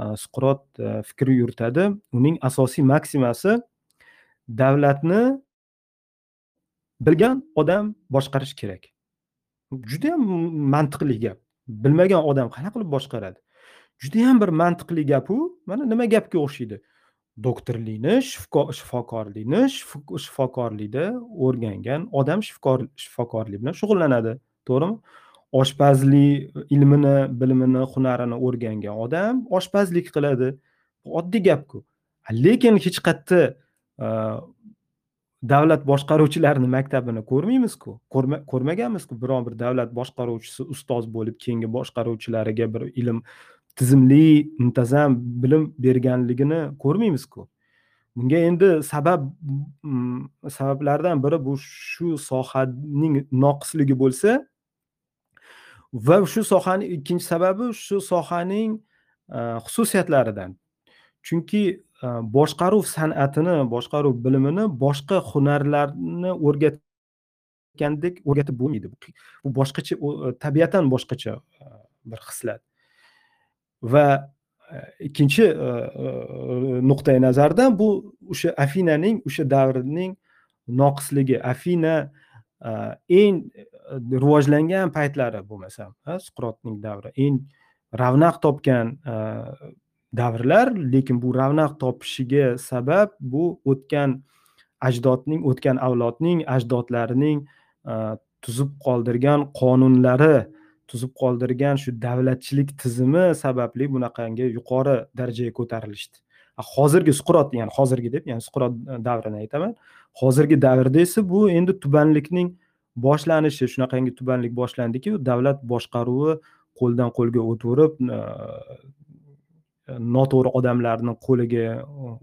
e, suqrot fikr yuritadi. Uning asosiy maksimasi davlatni bilgan odam boshqarish kerak. Judayam mantiqli gap. Bilmagan odam qanaqa qilib boshqaradi? Judayam bir mantiqli gapu mana nima gapga o'xshaydi? Doktorlikni shifokorlikni shifokorlikda o'rgangan odam shifokor shifokorlik bilan shug'ullanadi to'g'rimi? Oshpazlik ilmini bilimini hunarini o'rgangan odam oshpazlik qiladi. Oddiy gapku. Lekin hech qayerda davlat boshqaruvchilarini maktabini ko'rmaymizku ko'rmaganmizku. Biron bir davlat boshqaruvchisi ustoz bo'lib keyingi boshqaruvchilariga bir ilm tizimli muntazam bilim berganligini ko'rmaymizku. Bunga endi sabab mm, sabablardan biri bu shu sohaning noqisligi bo'lsa va shu sohani ikkinchi sababi shu sohaning e, xususiyatlaridan. Chunki e, boshqaruv san'atini boshqaruv bilimini boshqa hunarlarni o'rgatgandek o'rgatib bo'lmaydi. Bu boshqacha e, tabiatan boshqacha bir xislat. Va e, ikkinchi e, e, nuqtai nazardan bu o'sha afinaning o'sha davrning noqisligi. Afina eng rivojlangan paytlari bo'lmasam suqrotning davri. Eng ravnaq topgan davrlar lekin bu ravnaq topishiga sabab bu o'tgan ajdodning o'tgan avlodning ajdodlarining tuzib qoldirgan qonunlari tuzib qoldirgan shu davlatchilik tizimi sababli bunaqangi yuqori darajaga ko'tarilishdi. Hozirgi suqrot ya'ni hozirgi deb ya'ni suqrot e, davrini aytaman. Hozirgi davrda esa bu endi tubanlikning boshlanishi shunaqangi tubanlik boshlandiki davlat boshqaruvi qo'ldan qo'lga o'taverib e, e, noto'g'ri odamlarni qo'liga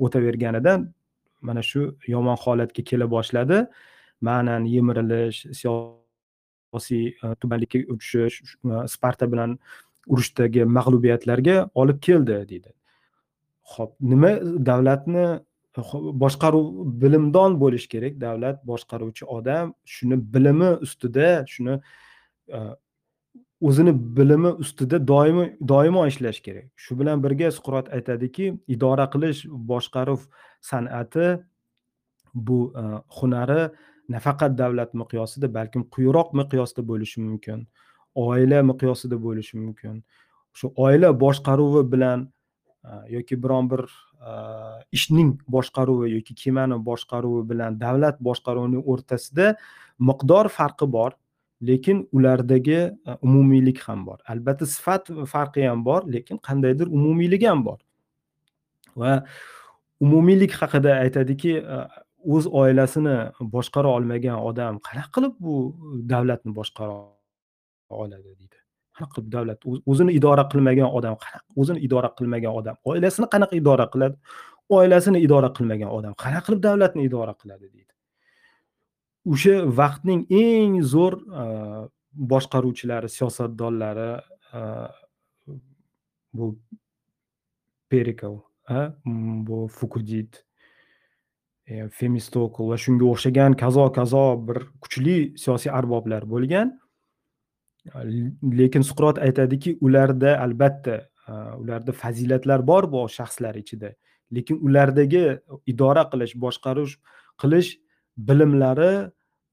o'taverganidan mana shu yomon holatga kela boshladi. Ma'nan yemirilish siyosiy e, tubanlikka tushish e, sparta bilan urushdagi mag'lubiyatlarga olib keldi deydi. Ho'p nima davlatni e, boshqaruv bilimdon bo'lishi kerak. Davlat boshqaruvchi odam shuni bilimi ustida shuni e, o'zini bilimi ustida doimo doimo ishlash kerak. Shu bilan birga suqrot aytadiki idora qilish boshqaruv san'ati bu hunari nafaqat davlat miqyosida balkim quyiroq miqyosda bo'lishi mumkin oila miqyosida bo'lishi mumkin. Shu oila boshqaruvi bilan yoki biron bir ishning boshqaruvi yoki kemani boshqaruvi bilan davlat boshqaruvining o'rtasida miqdor farqi bor lekin ulardagi umumiylik ham bor. Albatta sifat farqi ham bor lekin qandaydir umumiyligi ham bor. Va umumiylik haqida aytadiki o'z oilasini boshqara olmagan odam qanaqa qilib bu davlatni boshqara oladi deydi? Qanaqa qilib davlat o'zini idora qilmagan odam o'zini idora qilmagan odam oilasini qanaqa idora qiladi? Oilasini idora qilmagan odam qanaqa qilib davlatni idora qiladi deydi? O'sha vaqtning eng zo'r boshqaruvchilari siyosatdonlari bu perikl bu fukudit e, femistokl va shunga o'xshagan kazo kazo bir kuchli siyosiy arboblar bo'lgan. E, lekin suqrot aytadiki ularda albatta e, ularda fazilatlar bor bu shaxslar ichida. Lekin ulardagi idora qilish boshqaruv qilish bilimlari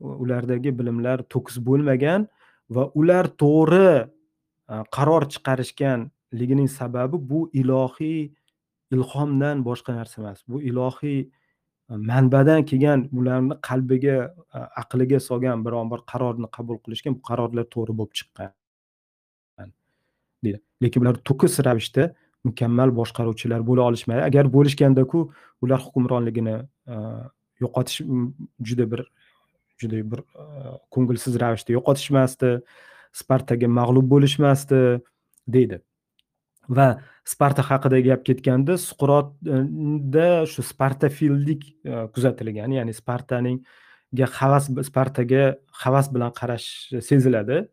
ulardagi bilimlar to'kis bo'lmagan va ular to'g'ri e, qaror chiqarishganligining sababi bu ilohiy ilhomdan boshqa narsa emas. Bu ilohiy manbadan kelgan ularni qalbiga aqliga solgan biron bir qarorni qabul qilishgan bu qarorlar to'g'ri bo'lib chiqqan. Deydi. Lekin ular to'kis ravishda mukammal boshqaruvchilar bo'la olishmaydi agar bo'lishgandaku ular hukmronligini yo'qotish juda bir juda bir ko'ngilsiz ravishda yo'qotishmasdi. Spartaga mag'lub bo'lishmasdi deydi. Va sparta haqida gap ketganda suqrotda e, shu spartafillik e, kuzatilgan ya'ni spartaningga havas spartaga havas bilan qarash seziladi.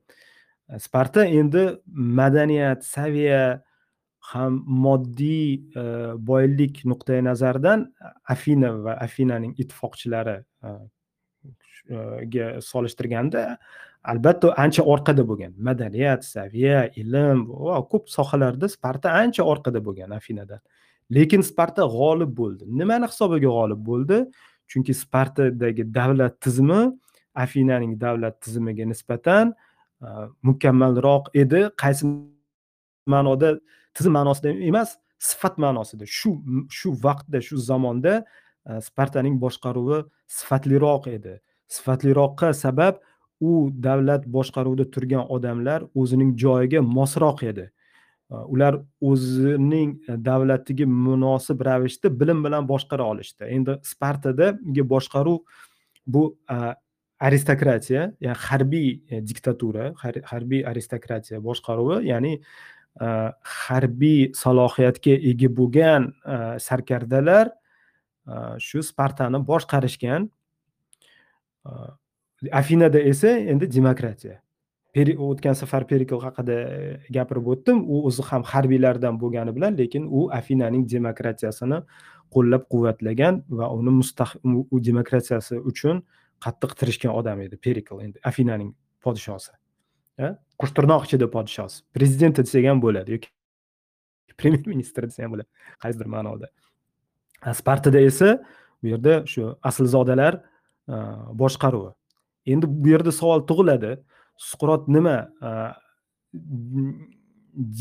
E, sparta endi madaniyat saviya ham moddiy boylik nuqtai nazaridan afina va afinaning ittifoqchilari ga solishtirganda albatta ancha orqada bo'lgan. Madaniyat saviya ilm va ko'p sohalarda sparta ancha orqada bo'lgan afinadan. Lekin sparta g'olib bo'ldi. Nimani hisobiga g'olib bo'ldi? Chunki spartadagi davlat tizimi afinaning davlat tizimiga nisbatan mukammalroq edi. Qaysi ma'noda tizim ma'nosida emas sifat ma'nosida. Shu shu vaqtda shu zamonda spartaning boshqaruvi sifatliroq edi. Sifatliroqqa sabab u davlat boshqaruvida turgan odamlar o'zining joyiga mosroq edi. Ular o'zining e, davlatiga munosib ravishda bilim bilan boshqara olishdi. Endi spartadagi boshqaruv bu aristokratiya ya'ni harbiy e, diktatura harbiy aristokratiya boshqaruvi ya'ni harbiy salohiyatga ega bo'lgan sarkardalar shu spartani boshqarishgan. Afinada esa endi demokratiya. O'tgan safar perikl haqida e, gapirib o'tdim. U o'zi ham harbiylardan bo'lgani bilan lekin u afinaning demokratiyasini qo'llab quvvatlagan va uni u demokratiyasi uchun qattiq tirishgan odam edi perikl endi afinaning podshosi. E? Qushtirnoq ichida podshosi. Prezidenti desak ham bo'ladi yoki premyer ministr desa ham bo'ladi. Qaysidir ma'noda. E, Spartada esa bu yerda shu aslzodalar boshqaruvi. Endi bu yerda savol tug'iladi. Suqrot nima?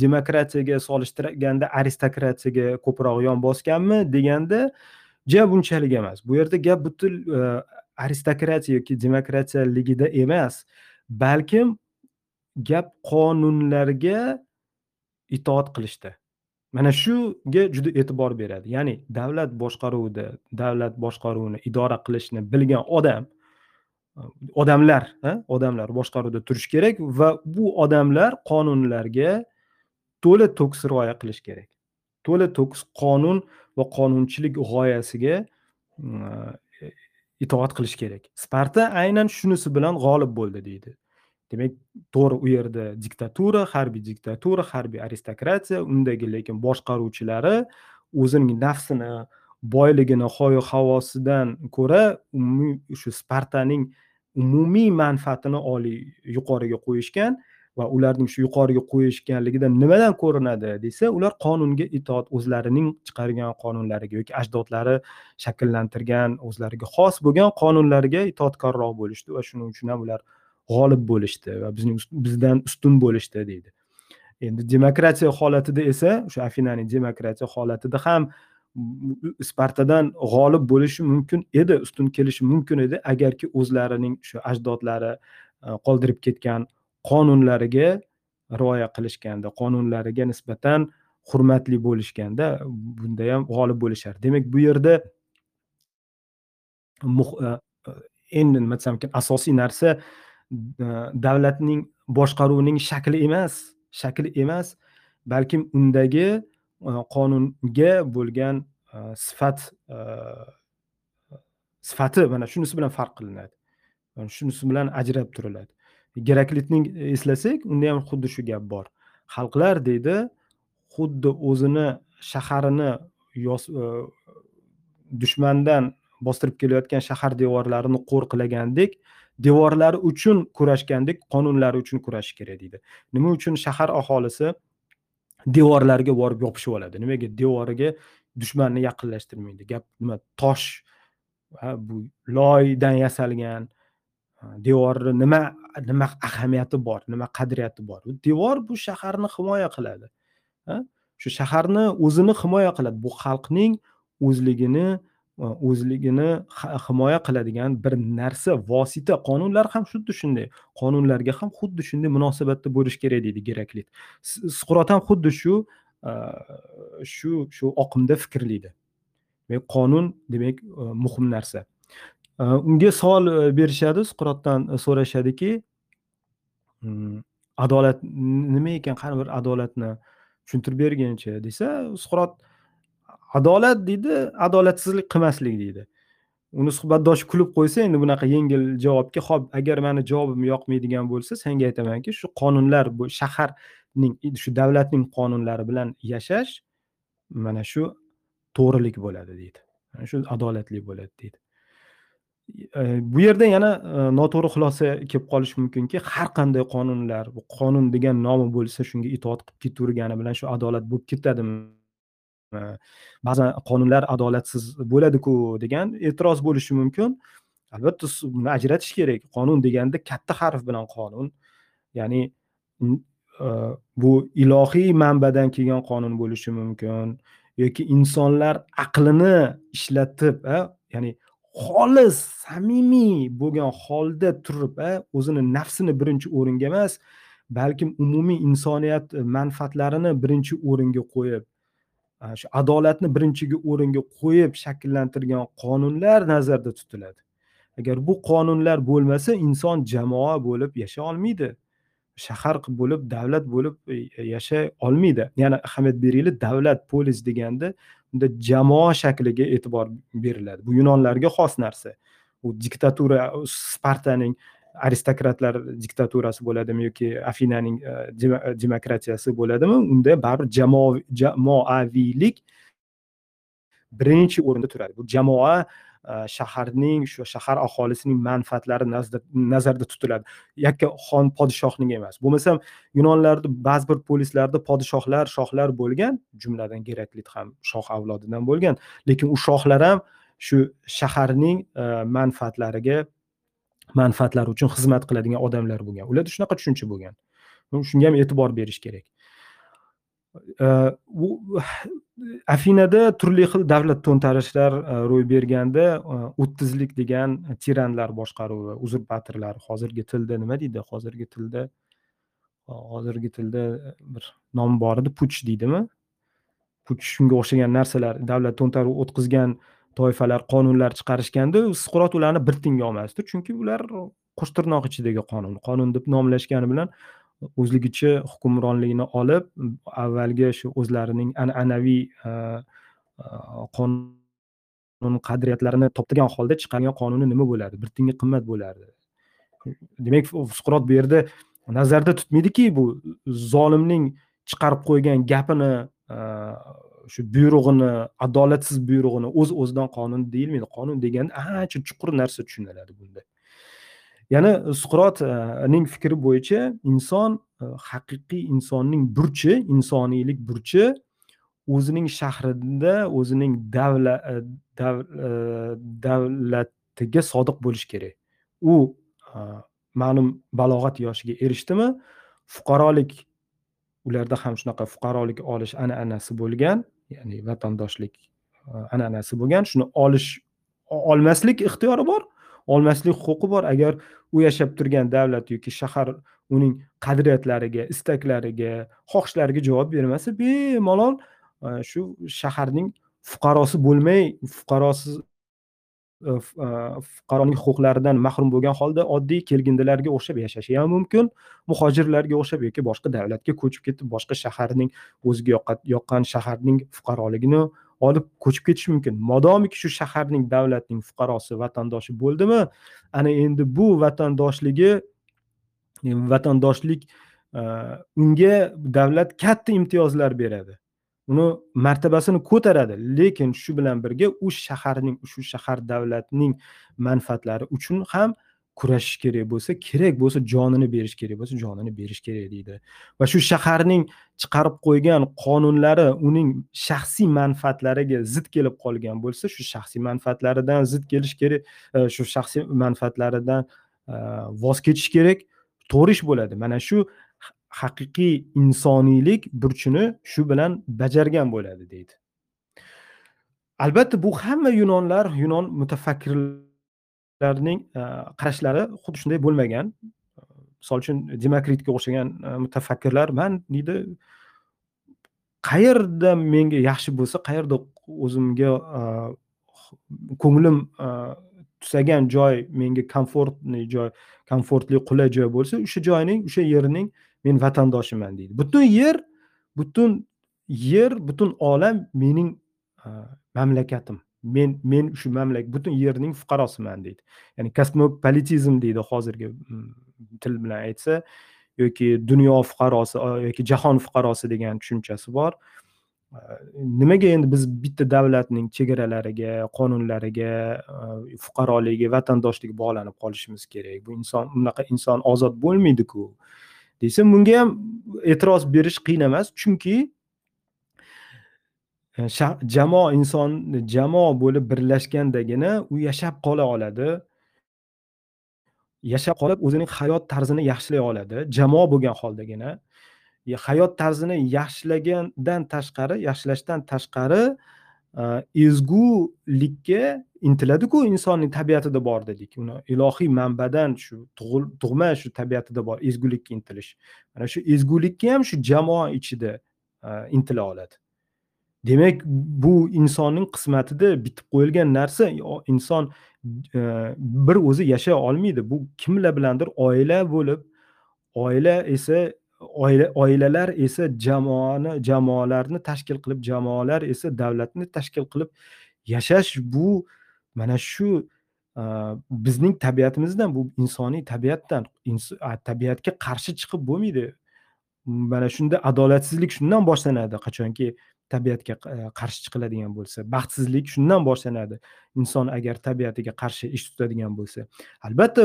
Demokratiyaga solishtirganda aristokratiyaga ko'proq yon bosganmi deganda ja bunchalik emas. Bu yerda gap butun e, aristokratiya yoki demokratiyaligida emas balkim gap qonunlarga itoat qilishda mana shuga juda e'tibor beradi. Ya'ni davlat boshqaruvida davlat boshqaruvini idora qilishni bilgan odam odamlar odamlar boshqaruvda turishi kerak va bu odamlar qonunlarga to'la to'kis rioya qilish kerak. To'la to'kis qonun va qonunchilik g'oyasiga e, e, itoat qilish kerak. Sparta aynan shunisi bilan g'olib bo'ldi deydi. Demak to'g'ri u yerda diktatura harbiy diktatura harbiy aristokratiya undagi lekin boshqaruvchilari o'zining nafsini boyligini hoyu havosidan ko'ra umumiy shu spartaning umumiy manfaatini oliy yuqoriga qo'yishgan va ularning shu yuqoriga qo'yishganligidan nimadan ko'rinadi desa ular qonunga itoat o'zlarining chiqargan qonunlariga yoki ajdodlari shakllantirgan o'zlariga xos bo'lgan qonunlarga itoatkorroq bo'lishdi va shuning uchun ham ular g'olib bo'lishdi va bizning bizdan ustun bo'lishdi deydi. Endi demokratiya holatida esa o'sha afinaning demokratiya holatida ham spartadan g'olib bo'lishi mumkin edi ustun kelishi mumkin edi. Agarki o'zlarining shu ajdodlari e, qoldirib ketgan qonunlariga rioya qilishganda qonunlariga nisbatan hurmatli bo'lishganda bunda ham g'olib bo'lishardi demak bu yerda e, e, endi nima desam ekan asosiy narsa davlatning boshqaruvining shakli emas shakli emas balkim undagi qonunga bo'lgan e, sifat e, sifati mana shunisi bilan farq qilinadi. Shunisi bilan ajrab turiladi. Geraklitning eslasak unda ham xuddi shu gap bor. Xalqlar deydi xuddi o'zini shaharini e, dushmandan bostirib kelayotgan shahar devorlarini qo'riqlagandek devorlari uchun kurashgandek qonunlari uchun kurashish kerak deydi. Nima uchun shahar aholisi devorlarga borib yopishib oladi. Nimaga? Devoriga dushmanni yaqinlashtirmaydi. Gap nima? Tosh bu loydan yasalgan devorni nima nima ahamiyati bor nima qadriyati bor? Devor bu shaharni himoya qiladi shu shaharni o'zini himoya qiladi. Bu xalqning o'zligini o'zligini himoya qiladigan bir narsa vosita. Qonunlar ham xuddi shunday. Qonunlarga ham xuddi shunday munosabatda bo'lishi kerak deydi geraklit. Suqrot ham xuddi shu shu shu oqimda fikrlaydi demak qonun demak muhim narsa. Unga savol berishadi suqrotdan so'rashadiki adolat nima ekan qani bir adolatni tushuntirib berginchi desa suqrot adolat deydi adolatsizlik qilmaslik deydi. Uni suhbatdoshi kulib qo'ysa endi bunaqa yengil javobga ho'p agar mani javobim yoqmaydigan bo'lsa senga aytamanki shu qonunlar bu shaharning shu davlatning qonunlari bilan yashash mana shu to'g'rilik bo'ladi deydi. Shu adolatli bo'ladi deydi. E, bu yerda yana e, noto'g'ri xulosa kelib qolishi mumkinki har qanday qonunlar bu qonun degan nomi bo'lsa shunga itoat qilib ketavergani bilan shu adolat bo'lib ketadimi? Ba'zan qonunlar adolatsiz bo'ladiku degan e'tiroz bo'lishi mumkin. Albatta buni ajratish kerak. Qonun deganda katta harf bilan qonun. Ya'ni bu ilohiy manbadan kelgan qonun bo'lishi mumkin yoki insonlar aqlini ishlatib ya'ni xolis samimiy bo'lgan holda turib o'zini nafsini birinchi o'ringa emas balkim umumiy insoniyat e, manfaatlarini birinchi o'ringa qo'yib shu adolatni birinchiga o'ringa qo'yib shakllantirgan qonunlar nazarda tutiladi. Agar bu qonunlar bo'lmasa inson jamoa bo'lib yashay olmaydi. Shahar bo'lib davlat bo'lib e, e, yashay olmaydi. Yana ahamiyat beraylik davlat polis deganda unda jamoa shakliga e'tibor beriladi. Bu yunonlarga xos narsa. U diktatura spartaning aristokratlar diktaturasi bo'ladimi yoki afinaning e, e, demokratiyasi bo'ladimi unda baribir jamoaviylik birinchi o'rinda turadi. Bu jamoa e, shaharning shu shahar aholisining manfaatlari nazarda tutiladi. Yakka xon podshohning emas. Bo'lmasam yunonlarda ba'zi bir polislarda podshohlar shohlar bo'lgan jumladan geraklit ham shoh avlodidan bo'lgan. Lekin u shohlar ham shu shaharning manfaatlariga manfaatlari uchun xizmat qiladigan odamlar bo'lgan. Ularda shunaqa tushuncha bo'lgan. Shunga ham e'tibor berish kerak. Afinada turli xil davlat to'ntarishlar ro'y berganda o'ttizlik degan tiranlar boshqaruvi uzurpatorlar hozirgi tilda nima deydi? Hozirgi tilda hozirgi tilda bir nom bor edi puch deydimi? Puch shunga o'xshagan narsalar davlat to'ntaruv o'tkazgan toifalar qonunlar chiqarishganda suqrot ularni bir tinga olmasdi. Chunki ular qo'sh tirnoq ichidagi qonun. Qonun deb nomlashgani bilan o'zligicha hukmronlikni olib avvalgi shu o'zlarining an'anaviy e, e, qonun qadriyatlarini toptagan holda chiqargan qonuni nima bo'ladi bir tinga qimmat bo'lardi. Demak suqrot bu yerda nazarda tutmaydiki bu zolimning chiqarib qo'ygan gapini e, shu buyrug'ini adolatsiz buyrug'ini o'z uz o'zidan qonun deyilmaydi. Qonun deganda ancha chuqur narsa tushuniladi bunda. Yana suqrotning fikri bo'yicha inson e, haqiqiy insonning burchi insoniylik burchi o'zining shahrida o'zining davlat e, e, davlatiga sodiq bo'lishi kerak. U ma'lum balog'at yoshiga erishdimi? Fuqarolik ularda ham shunaqa fuqarolik olish an'anasi bo'lgan. Ya'ni vatandoshlik e, an'anasi bo'lgan. Shuni olish olmaslik ixtiyori bor olmaslik huquqi bor. Agar u yashab turgan davlat yoki shahar uning qadriyatlariga istaklariga xohishlariga javob bermasa bemalol e, shu shaharning fuqarosi bo'lmay fuqarosiz Э, э, fuqaroning huquqlaridan mahrum bo'lgan holda oddiy kelgindilarga o'xshab yashashi ham mumkin muhojirlarga o'xshab yoki boshqa davlatga ko'chib ketib boshqa shaharning o'ziga yoqqan shaharning fuqaroligini olib ko'chib ketishi mumkin. Modomiki shu shaharning davlatning fuqarosi vatandoshi bo'ldimi? Ana endi bu vatandoshligi vatandoshlik e, unga davlat katta imtiyozlar beradi. Uni martabasini ko'taradi. Lekin shu bilan birga u shaharning shu shahar davlatning manfaatlari uchun ham kurashish kerak bo'lsa kerak bo'lsa jonini berish kerak bo'lsa jonini berish kerak deydi. Va shu shaharning chiqarib qo'ygan qonunlari uning shaxsiy manfaatlariga zid kelib qolgan bo'lsa shu shaxsiy manfaatlaridan zid kelish kerak e, shu shaxsiy manfaatlaridan e, voz kechish kerak to'g'ri ish bo'ladi. Mana shu haqiqiy insoniylik burchini shu bilan bajargan bo'ladi deydi. Albatta bu hamma yunonlar yunon mutafakkirlarning e, qarashlari xuddi shunday bo'lmagan. Misol uchun demokritga o'xshagan e, mutafakkirlar man deydi qayerda menga yaxshi bo'lsa qayerda o'zimga e, ko'nglim tusagan joy menga komfortli joy komfortli qulay joy bo'lsa o'sha joyning o'sha yerning men vatandoshiman deydi. Butun yer butun yer butun olam mening mamlakatim. Men men shu mamlakat butun yerning fuqarosiman deydi. Ya'ni kosmopolitizm deydi hozirgi mm, til bilan aytsa yoki dunyo fuqarosi yoki jahon fuqarosi degan tushunchasi bor. Nimaga endi biz bitta davlatning chegaralariga qonunlariga fuqaroligiga vatandoshligi bog'lanib qolishimiz kerak? Bu inson unaqa inson ozod bo'lmaydiku. Desa bunga ham e'tiroz berish qiyin emas. Chunki e, jamoa inson jamoa bo'lib birlashgandagina u yashab qola oladi. Yashab qolib o'zining hayot tarzini yaxshilay oladi. Jamoa bo'lgan holdagina. Hayot tarzini yaxshilagandan tashqari yaxshilashdan tashqari Э, ezgulikka intiladiku insonning tabiatida bor dedik. Uni ilohiy manbadan shu tug'ma shu tabiatida bor ezgulikka intilish. Mana shu ezgulikka ham shu jamoa ichida e, intila oladi. Demak bu insonning qismatida bitib qo'yilgan narsa inson e, bir o'zi yashay olmaydi. Bu kimlar bilandir oila bo'lib oila esa oilalar esa jamoani jamoalarni tashkil qilib jamoalar esa davlatni tashkil qilib yashash bu mana shu bizning tabiatimizdan bu insoniy tabiatdan tabiatga qarshi chiqib bo'lmaydi. Mana shunda adolatsizlik shundan boshlanadi. Qachonki tabiatga qarshi chiqiladigan bo'lsa baxtsizlik shundan boshlanadi. Inson agar tabiatiga qarshi ish tutadigan bo'lsa. Albatta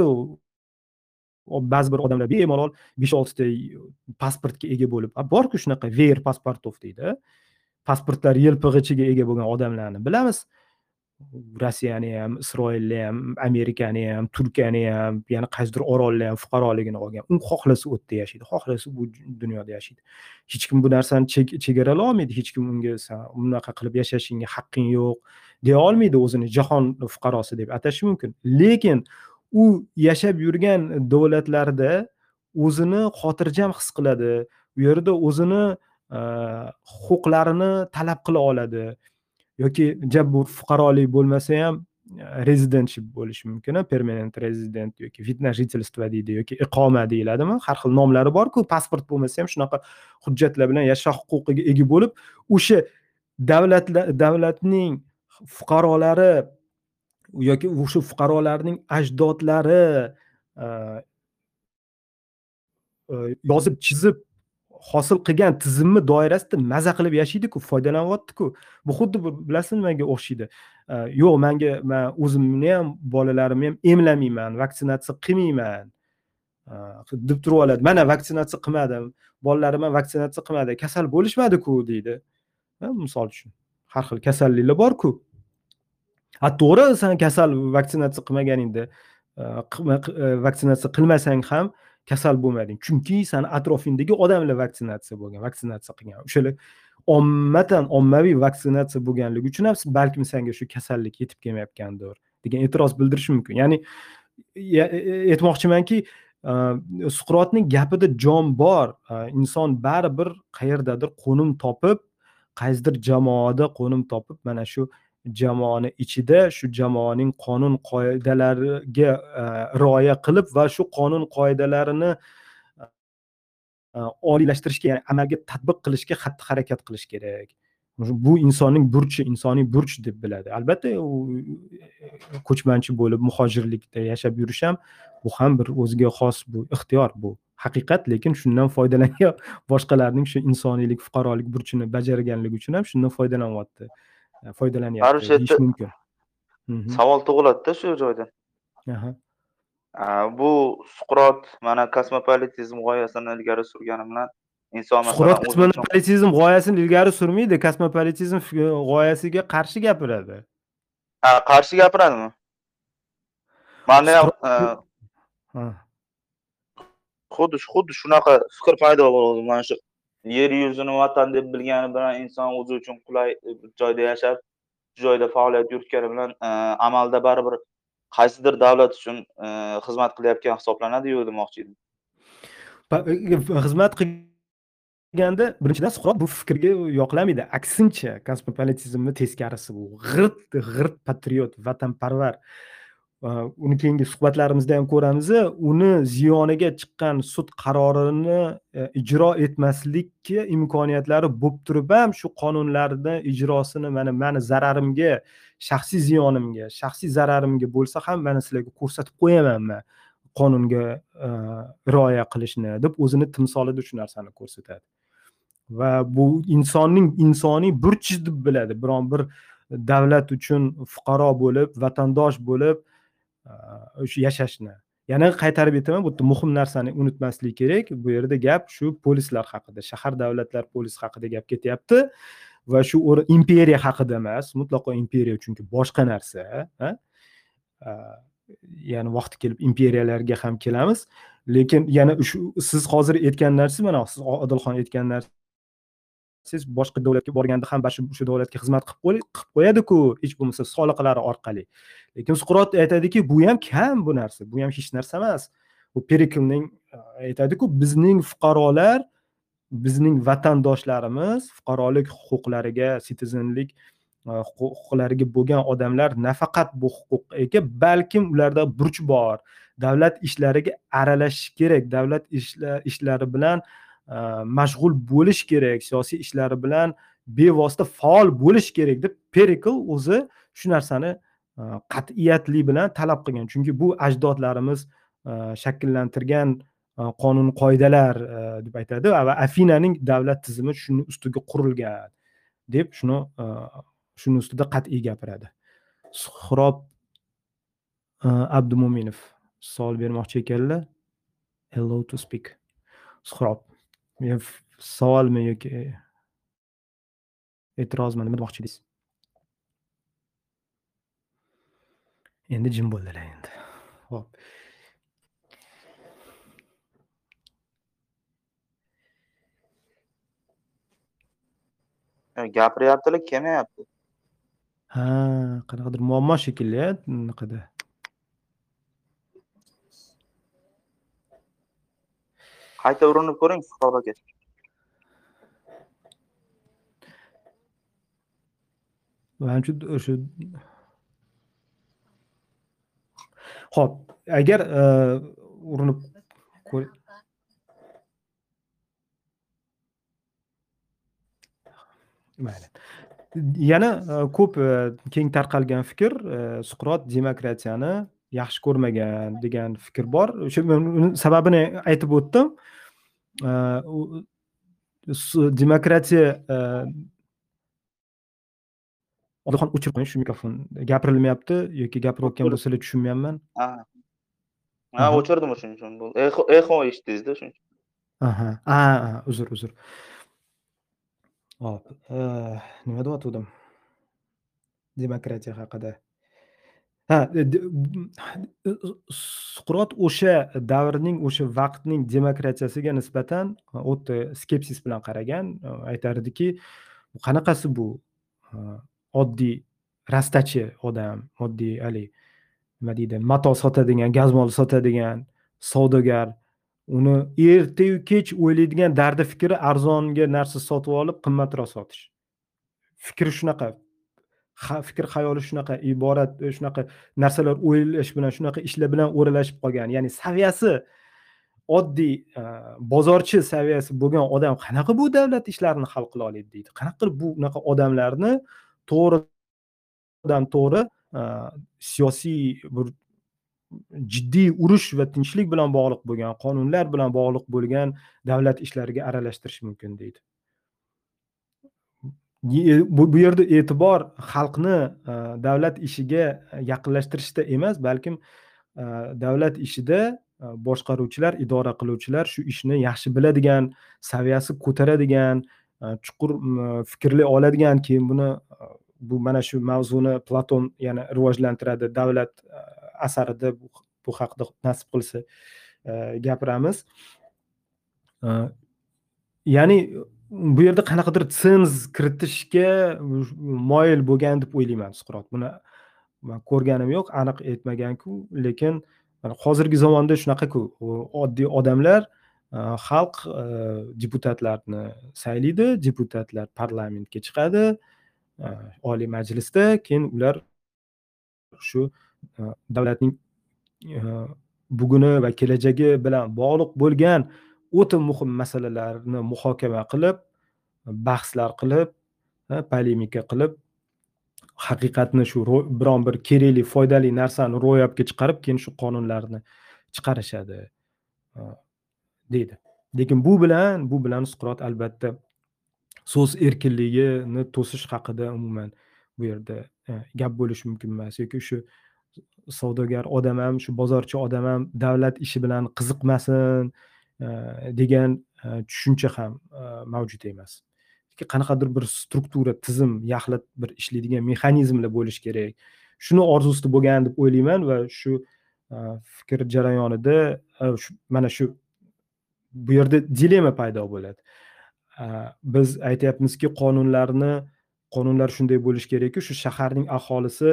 ba'zi bir odamlar bemalol besh oltita pasportga ega bo'lib borku shunaqa ver pasportov deydi pasportlar yelpig'ichiga ega bo'lgan odamlarni bilamiz rossiyani ham isroilni ham amerikani ham turkiyani ham yana qaysidir orolni ham fuqaroligini olgan u xohlasa u yerda yashaydi xohlasa bu dunyoda yashaydi hech kim bu narsani chegaralay olmaydi hech kim unga bunaqa qilib yashashingga haqqing yo'q deya olmaydi o'zini jahon fuqarosi deb atashi mumkin lekin u yashab yurgan davlatlarda o'zini xotirjam his qiladi. U yerda o'zini e, huquqlarini talab qila oladi. Yoki bu fuqarolik bo'lmasa ham e, rezidentship bo'lishi mumkin permanent rezident yoki видно жительство deydi yoki iqoma deyiladimi? Har xil nomlari borku pasport bo'lmasa ham shunaqa hujjatlar bilan yashash huquqiga ega bo'lib o'sha davlatlar davlatning fuqarolari yoki o'sha fuqarolarning ajdodlari e, yozib chizib hosil qilgan tizimni doirasida maza qilib yashaydiku foydalanyaptiku bu xuddi bilasizmi nimaga o'xshaydi. Yo'q manga man o'zimni ham bolalarimni ham emlamayman vaksinatsiya qilmayman. Deb turib oladi. Mana vaksinatsiya qilmadim bolalarim ham vaksinatsiya qilmadi kasal bo'lishmadiku deydi. Misol uchun har xil kasalliklar borku. A to'g'ri san kasal vaksinatsiya qilmaganingda vaksinatsiya qilmasang ham kasal bo'lmading. Chunki sani atrofingdagi odamlar vaksinatsiya bo'lgan vaksinatsiya qilgan. O'shalar ommatan ommaviy vaksinatsiya bo'lganligi uchun ham balkim sanga shu kasallik yetib kelmayotgandir degan e'tiroz bildirish mumkin. Ya'ni e, e, aytmoqchimanki suqrotning gapida jon bor. Inson baribir qayerdadir qo'nim topib qaysidir jamoada qo'nim topib mana shu jamoani ichida shu jamoaning qonun qoidalariga e, rioya qilib va shu qonun qoidalarini e, oliylashtirishga ya'ni amalga tatbiq qilishga xatti harakat qilish kerak. Bu insonning burchi insoniy burch deb biladi. Albatta u e, ko'chmanchi bo'lib muhojirlikda yashab yurish ham bu ham bir o'ziga xos bu ixtiyor bu. Haqiqat lekin shundan foydalangan boshqalarning shu insoniylik fuqarolik burchini bajarganligi uchun ham shundan foydalanyapti. Foydalanyapti deyish mumkin. Mhm. savol tug'iladida shu joyda bu suqrot mana kosmopolitizm g'oyasini ilgari surgani bilan inson suqrot kosmopolitizm g'oyasini ilgari surmaydi kosmopolitizm g'oyasiga qarshi gapiradi. Ha qarshi gapiradimi? Manda ham xuddi xuddi shunaqa fikr paydo bo'ldi mana shu yer yuzini vatan deb bilgani bilan inson o'zi uchun qulay e, joyda yashab shu joyda faoliyat yuritgani bilan e, amalda baribir qaysidir davlat uchun e, xizmat qilayotgan hisoblanadiyu demoqchi edim. Xizmat qilganda birinchidan suqrot bu fikrga yoqlamaydi aksincha kosmopolitizmni teskarisi bu. G'irt g'irt patriot vatanparvar. Uni keyingi suhbatlarimizda ham ko'ramiz uni ziyoniga chiqqan sud qarorini e, ijro etmaslikka imkoniyatlari bo'lib turib ham shu qonunlarni ijrosini mana mani zararimga shaxsiy ziyonimga shaxsiy zararimga bo'lsa ham mana sizlarga ko'rsatib qo'yaman man qonunga e, rioya qilishni deb o'zini timsolida shu narsani ko'rsatadi. Va bu insonning insoniy burchi deb biladi. Biron bir davlat uchun fuqaro bo'lib vatandosh bo'lib o'sha yashashni yana qaytarib aytaman bu yerda muhim narsani unutmaslik kerak bu yerda gap shu polislar haqida shahar davlatlar polisi haqida gap ketyapti va shu imperiya haqida emas mutlaqo imperiya chunki boshqa narsa ya'ni vaqti kelib imperiyalarga ham kelamiz lekin yana shu siz hozir aytgan narsa mana siz odilxon aytgan narsa siz boshqa davlatga borganda ham shu shu davlatga xizmat qilib qo'yadiku hech bo'lmasa soliqlari orqali. Lekin suqrot aytadiki bu ham kam bu narsa bu ham hech narsa emas. U periklning e, aytadiku bizning fuqarolar bizning vatandoshlarimiz fuqarolik huquqlariga citizenlik e, huquqlariga bo'lgan odamlar nafaqat bu huquqqa balkim ularda burch bor. Davlat ishlariga aralashish kerak. Davlat ishlari bilan mashg'ul bo'lish kerak siyosiy ishlari bilan bevosita faol bo'lish kerak deb perikl o'zi shu narsani e, qat'iyatli bilan talab qilgan. Chunki bu ajdodlarimiz e, shakllantirgan e, qonun qoidalar deb aytadi va afinaning davlat tizimi shuni ustiga qurilgan deb shuni shuni ustida qat'iy gapiradi. Suhrob abdumo'minov savol bermoqchi ekanlar. Hello to speak. Suhrob. Savolmi yoki e'tirozmi nima demoqchi edingiz endi jim bo'ldilar endi. Ho'p. Gapiryaptilar kelmayapti. Ha qanaqadir muammo shekilli bunaqada qayta urinib ko'ring suhrob aka. Manimcha o'sha ho'p agar e, urinib mayli. Yana e, ko'p e, keng tarqalgan fikr suqrot demokratiyani yaxshi ko'rmagan degan fikr bor. O'sha uni sababini aytib o'tdim. Demokratiya odilxon o'chirib qo'ying shu mikrofon. Gapirilmayapti yoki gapirayotgan bo'lsalar tushunmayapman. Ha. O'chirdim o'shuning uchun eho eho eshitdingizda shuning uchun aha. A uzr uzr. Hop nima deyotgandim demokratiya haqida ha suqrot o'sha davrning o'sha vaqtning demokratiyasiga nisbatan o'ta skepsis bilan qaragan aytardiki qanaqasi bu oddiy rastachi odam oddiy haligi nima deydi mato sotadigan gazmol sotadigan savdogar uni ertayu kech o'ylaydigan dardi fikri arzonga narsa sotib olib qimmatroq sotish. Fikri shunaqa. Fikr xayoli shunaqa iborat e, shunaqa narsalar o'ylash bilan shunaqa ishlar bilan o'ralashib qolgan. Ya'ni saviyasi oddiy e, bozorchi saviyasi bo'lgan odam qanaqa bu davlat ishlarini hal qila oladi deydi. Qanaqa qilib bu unaqa odamlarni to'g'ridan to'g'ri e, siyosiy bir jiddiy urush va tinchlik bilan bog'liq bo'lgan qonunlar bilan bog'liq bo'lgan davlat ishlariga aralashtirish mumkin deydi. E, bu bu yerda e'tibor xalqni e, davlat ishiga e, yaqinlashtirishda emas balkim davlat ishida boshqaruvchilar idora qiluvchilar shu ishni yaxshi biladigan saviyasi ko'taradigan chuqur fikrlay oladigan keyin buni bu mana shu mavzuni platon yana rivojlantiradi davlat asarida bu haqida nasib qilsa gapiramiz. Ya'ni bu yerda qanaqadir sens kiritishga moyil bo'lgan deb o'ylayman suqrot. Buni man ko'rganim yo'q aniq aytmaganku lekin hozirgi zamonda shunaqa-ku oddiy odamlar e, xalq e, deputatlarni saylaydi deputatlar parlamentga chiqadi e, oliy majlisda keyin ular shu davlatning buguni va kelajagi bilan bog'liq bo'lgan o'ta muhim masalalarni muhokama qilib bahslar qilib polemika qilib haqiqatni shu biron bir kerakli foydali narsani ro'yobga chiqarib keyin shu qonunlarni chiqarishadi deydi. Lekin bu bilan bu bilan suqrot albatta so'z erkinligini to'sish haqida umuman bu yerda gap bo'lishi mumkin emas. Yoki shu savdogar odam ham shu bozorchi odam ham davlat ishi bilan qiziqmasin degan tushuncha ham mavjud emas. Qanaqadir bir struktura tizim yaxlit bir ishlaydigan mexanizmlar bo'lishi kerak. Shuni orzusida bo'lgan deb o'ylayman va shu fikr jarayonida mana shu bu yerda dilemma paydo bo'ladi. Biz aytyapmizki qonunlarni qonunlar shunday bo'lishi kerakki shu shaharning aholisi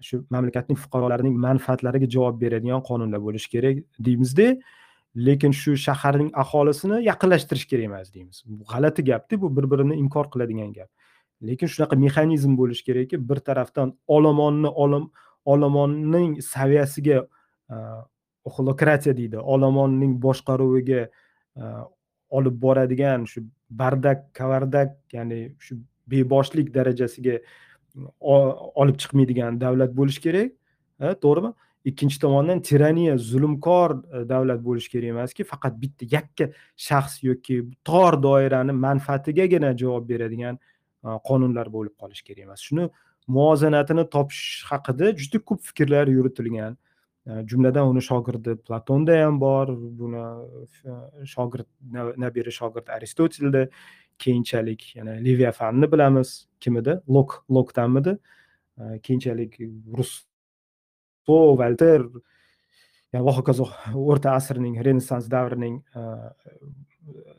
shu mamlakatning fuqarolarining manfaatlariga javob beradigan qonunlar bo'lishi kerak deymizda. Lekin shu shaharning aholisini yaqinlashtirish kerak emas deymiz. Bu g'alati gapda bu bir birini inkor qiladigan gap. Lekin shunaqa mexanizm bo'lishi kerakki bir tarafdan olomonni olomonning saviyasiga xlokratiya deydi. Olomonning boshqaruviga olib boradigan shu bardak kavardak ya'ni shu beboshlik darajasiga olib chiqmaydigan davlat bo'lishi kerak. To'g'rimi? Ikkinchi tomondan tiraniya zulmkor e, davlat bo'lishi kerak emaski faqat bitta yakka shaxs yoki tor doirani manfaatigagina javob beradigan e, qonunlar bo'lib qolishi kerak emas. Shuni muvozanatini topish haqida juda ko'p fikrlar yuritilgan. Jumladan uni shogirdi platonda ham bor. Buni e, shogird nabira shogird aristotelda keyinchalik yana leviafanni bilamiz. Kim edi? Lok lokdanmidi keyinchalik russo valter va hokazo o'rta asrning renessans davrining e,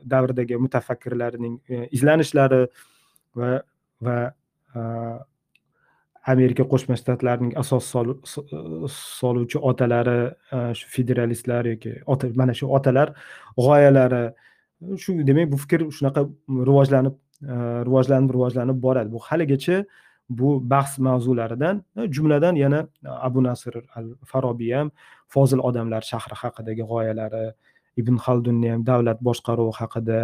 davridagi mutafakkirlarning e, izlanishlari va va amerika qo'shma shtatlarining asos soluvchi otalari e, shu federalistlar yoki mana shu otalar g'oyalari shu demak bu fikr shunaqa rivojlanib e, rivojlanib rivojlanib boradi. Bu haligacha bu bahs mavzularidan e, jumladan yana abu nasr al farobiy ham fozil odamlar shahri haqidagi g'oyalari ibn xaldunni ham davlat boshqaruvi haqida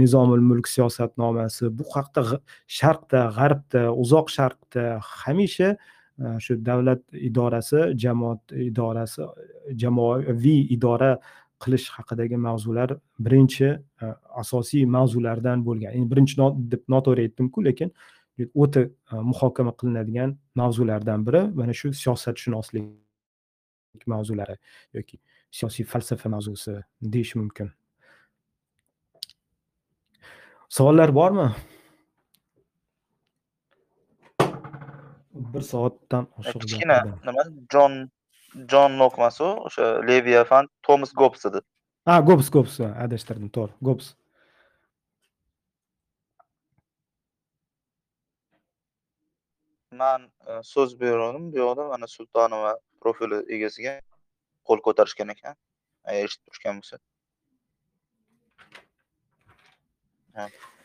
nizomul mulk siyosatnomasi bu haqda sharqda g'arbda uzoq sharqda hamisha shu davlat idorasi jamoat idorasi jamoaviy idora qilish haqidagi mavzular birinchi asosiy mavzulardan bo'lgan. Endi birinchi deb noto'g'ri aytdimku lekin o'ta muhokama qilinadigan mavzulardan biri mana shu siyosatshunoslik mavzulari yoki siyosiy falsafa mavzusi deyish mumkin. Savollar bormi? Bir soatdan oshiq kichkina nima? Jon jon lok emas u o'sha leviafan tomas gobs edi. Ha gobs gobs. Adashtirdim to'g'ri gobs. Man e, so'z bergandim bu yoqda mana sultonova profili egasiga qo'l ko'tarishgan ekan. Eshitib turishgan bo'lsa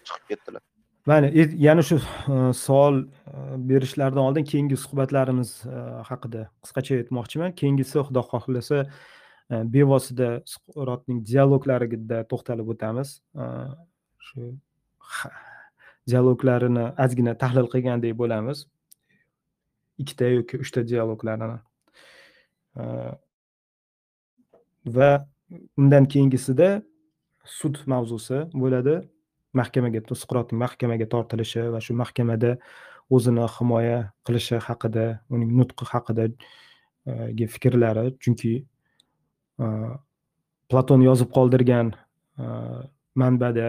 chiqib ketdilar. Mayli e, yana shu e, savol e, berishlaridan oldin keyingi suhbatlarimiz haqida qisqacha aytmoqchiman. Keyingisi xudo xohlasa bevosita suqrotning dialoglarida to'xtalib o'tamiz. Shu dialoglarini ozgina tahlil qilgandek bo'lamiz. Ikkita yoki uchta dialoglarini. Va undan keyingisida sud mavzusi bo'ladi. Mahkamaga suqrotning mahkamaga tortilishi va shu mahkamada o'zini himoya qilishi haqida uning nutqi haqidagi eh, fikrlari. Chunki eh, platon yozib qoldirgan eh, manbada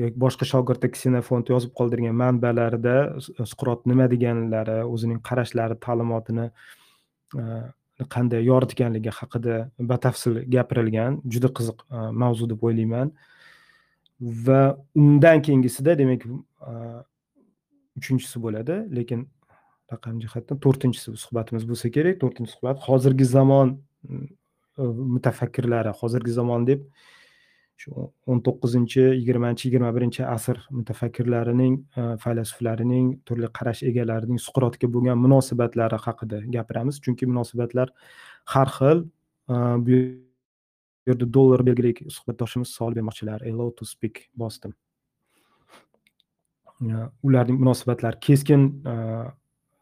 yoki boshqa shogirdi ksenofont yozib qoldirgan manbalarida suqrot nima deganlari o'zining qarashlari ta'limotini qanday yoritganligi haqida batafsil gapirilgan. Juda qiziq mavzu deb o'ylayman. Va undan keyingisida demak uchinchisi bo'ladi. Lekin raqam jihatdan to'rtinchisi suhbatimiz bo'lsa kerak. To'rtinchi suhbat hozirgi zamon e, mutafakkirlari hozirgi zamon deb shu o'n to'qqizinchi yigirmanchi yigirma birinchi asr mutafakkirlarining e, faylasuflarining turli qarash egalarining suqrotga bo'lgan munosabatlari haqida gapiramiz. Chunki munosabatlar har xil e, bu yerda dollar belgilik suhbatdoshimiz savol bermoqchilar. Allow to speak bosdim. E, ularning munosabatlari keskin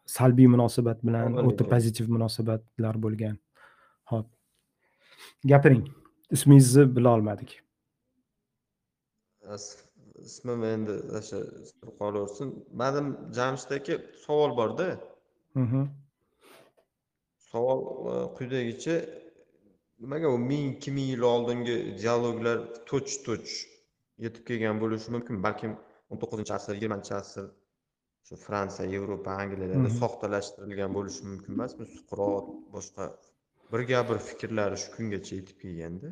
salbiy munosabat bilan o'ta pozitiv munosabatlar bo'lgan. Ho'p. Gapiring. Ismingizni bilolmadik ismim endi o'sha qolaversin. Manim jamshid aka savol borda. Savol e, quyidagicha nimaga u ming ikki ming yil oldingi dialoglar to'ch to'ch yetib kelgan bo'lishi mumkin? Balkim o'n to'qqizinchi asr yigirmanchi asr shu fransiya yevropa angliyalarda soxtalashtirilgan bo'lishi mumkin. Emasmi suqrot boshqa birga bir fikrlari shu kungacha yetib kelganda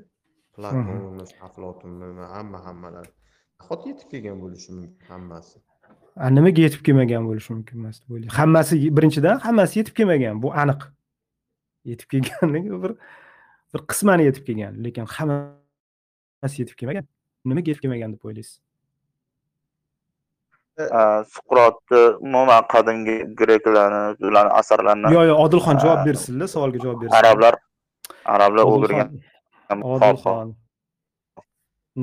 platon aflotunmi hamma hammalari nahotki yetib kelgan bo'lishi mumkin? Hammasi. Nimaga yetib kelmagan bo'lishi mumkin emas deb o'ylayman. Hammasi birinchidan hammasi yetib kelmagan. Bu aniq. Yetib kelganligi bir bir qismani yetib kelgan lekin hammasi yetib kelmagan. Nimaga yetib kelmagan deb o'ylaysiz? Suqrotni umuman qadimgi greklarni ularni asarlarini yo'q yo'q odilxon javob bersinlar savolga javob bersin arablar arablar o'ldirgan odilxon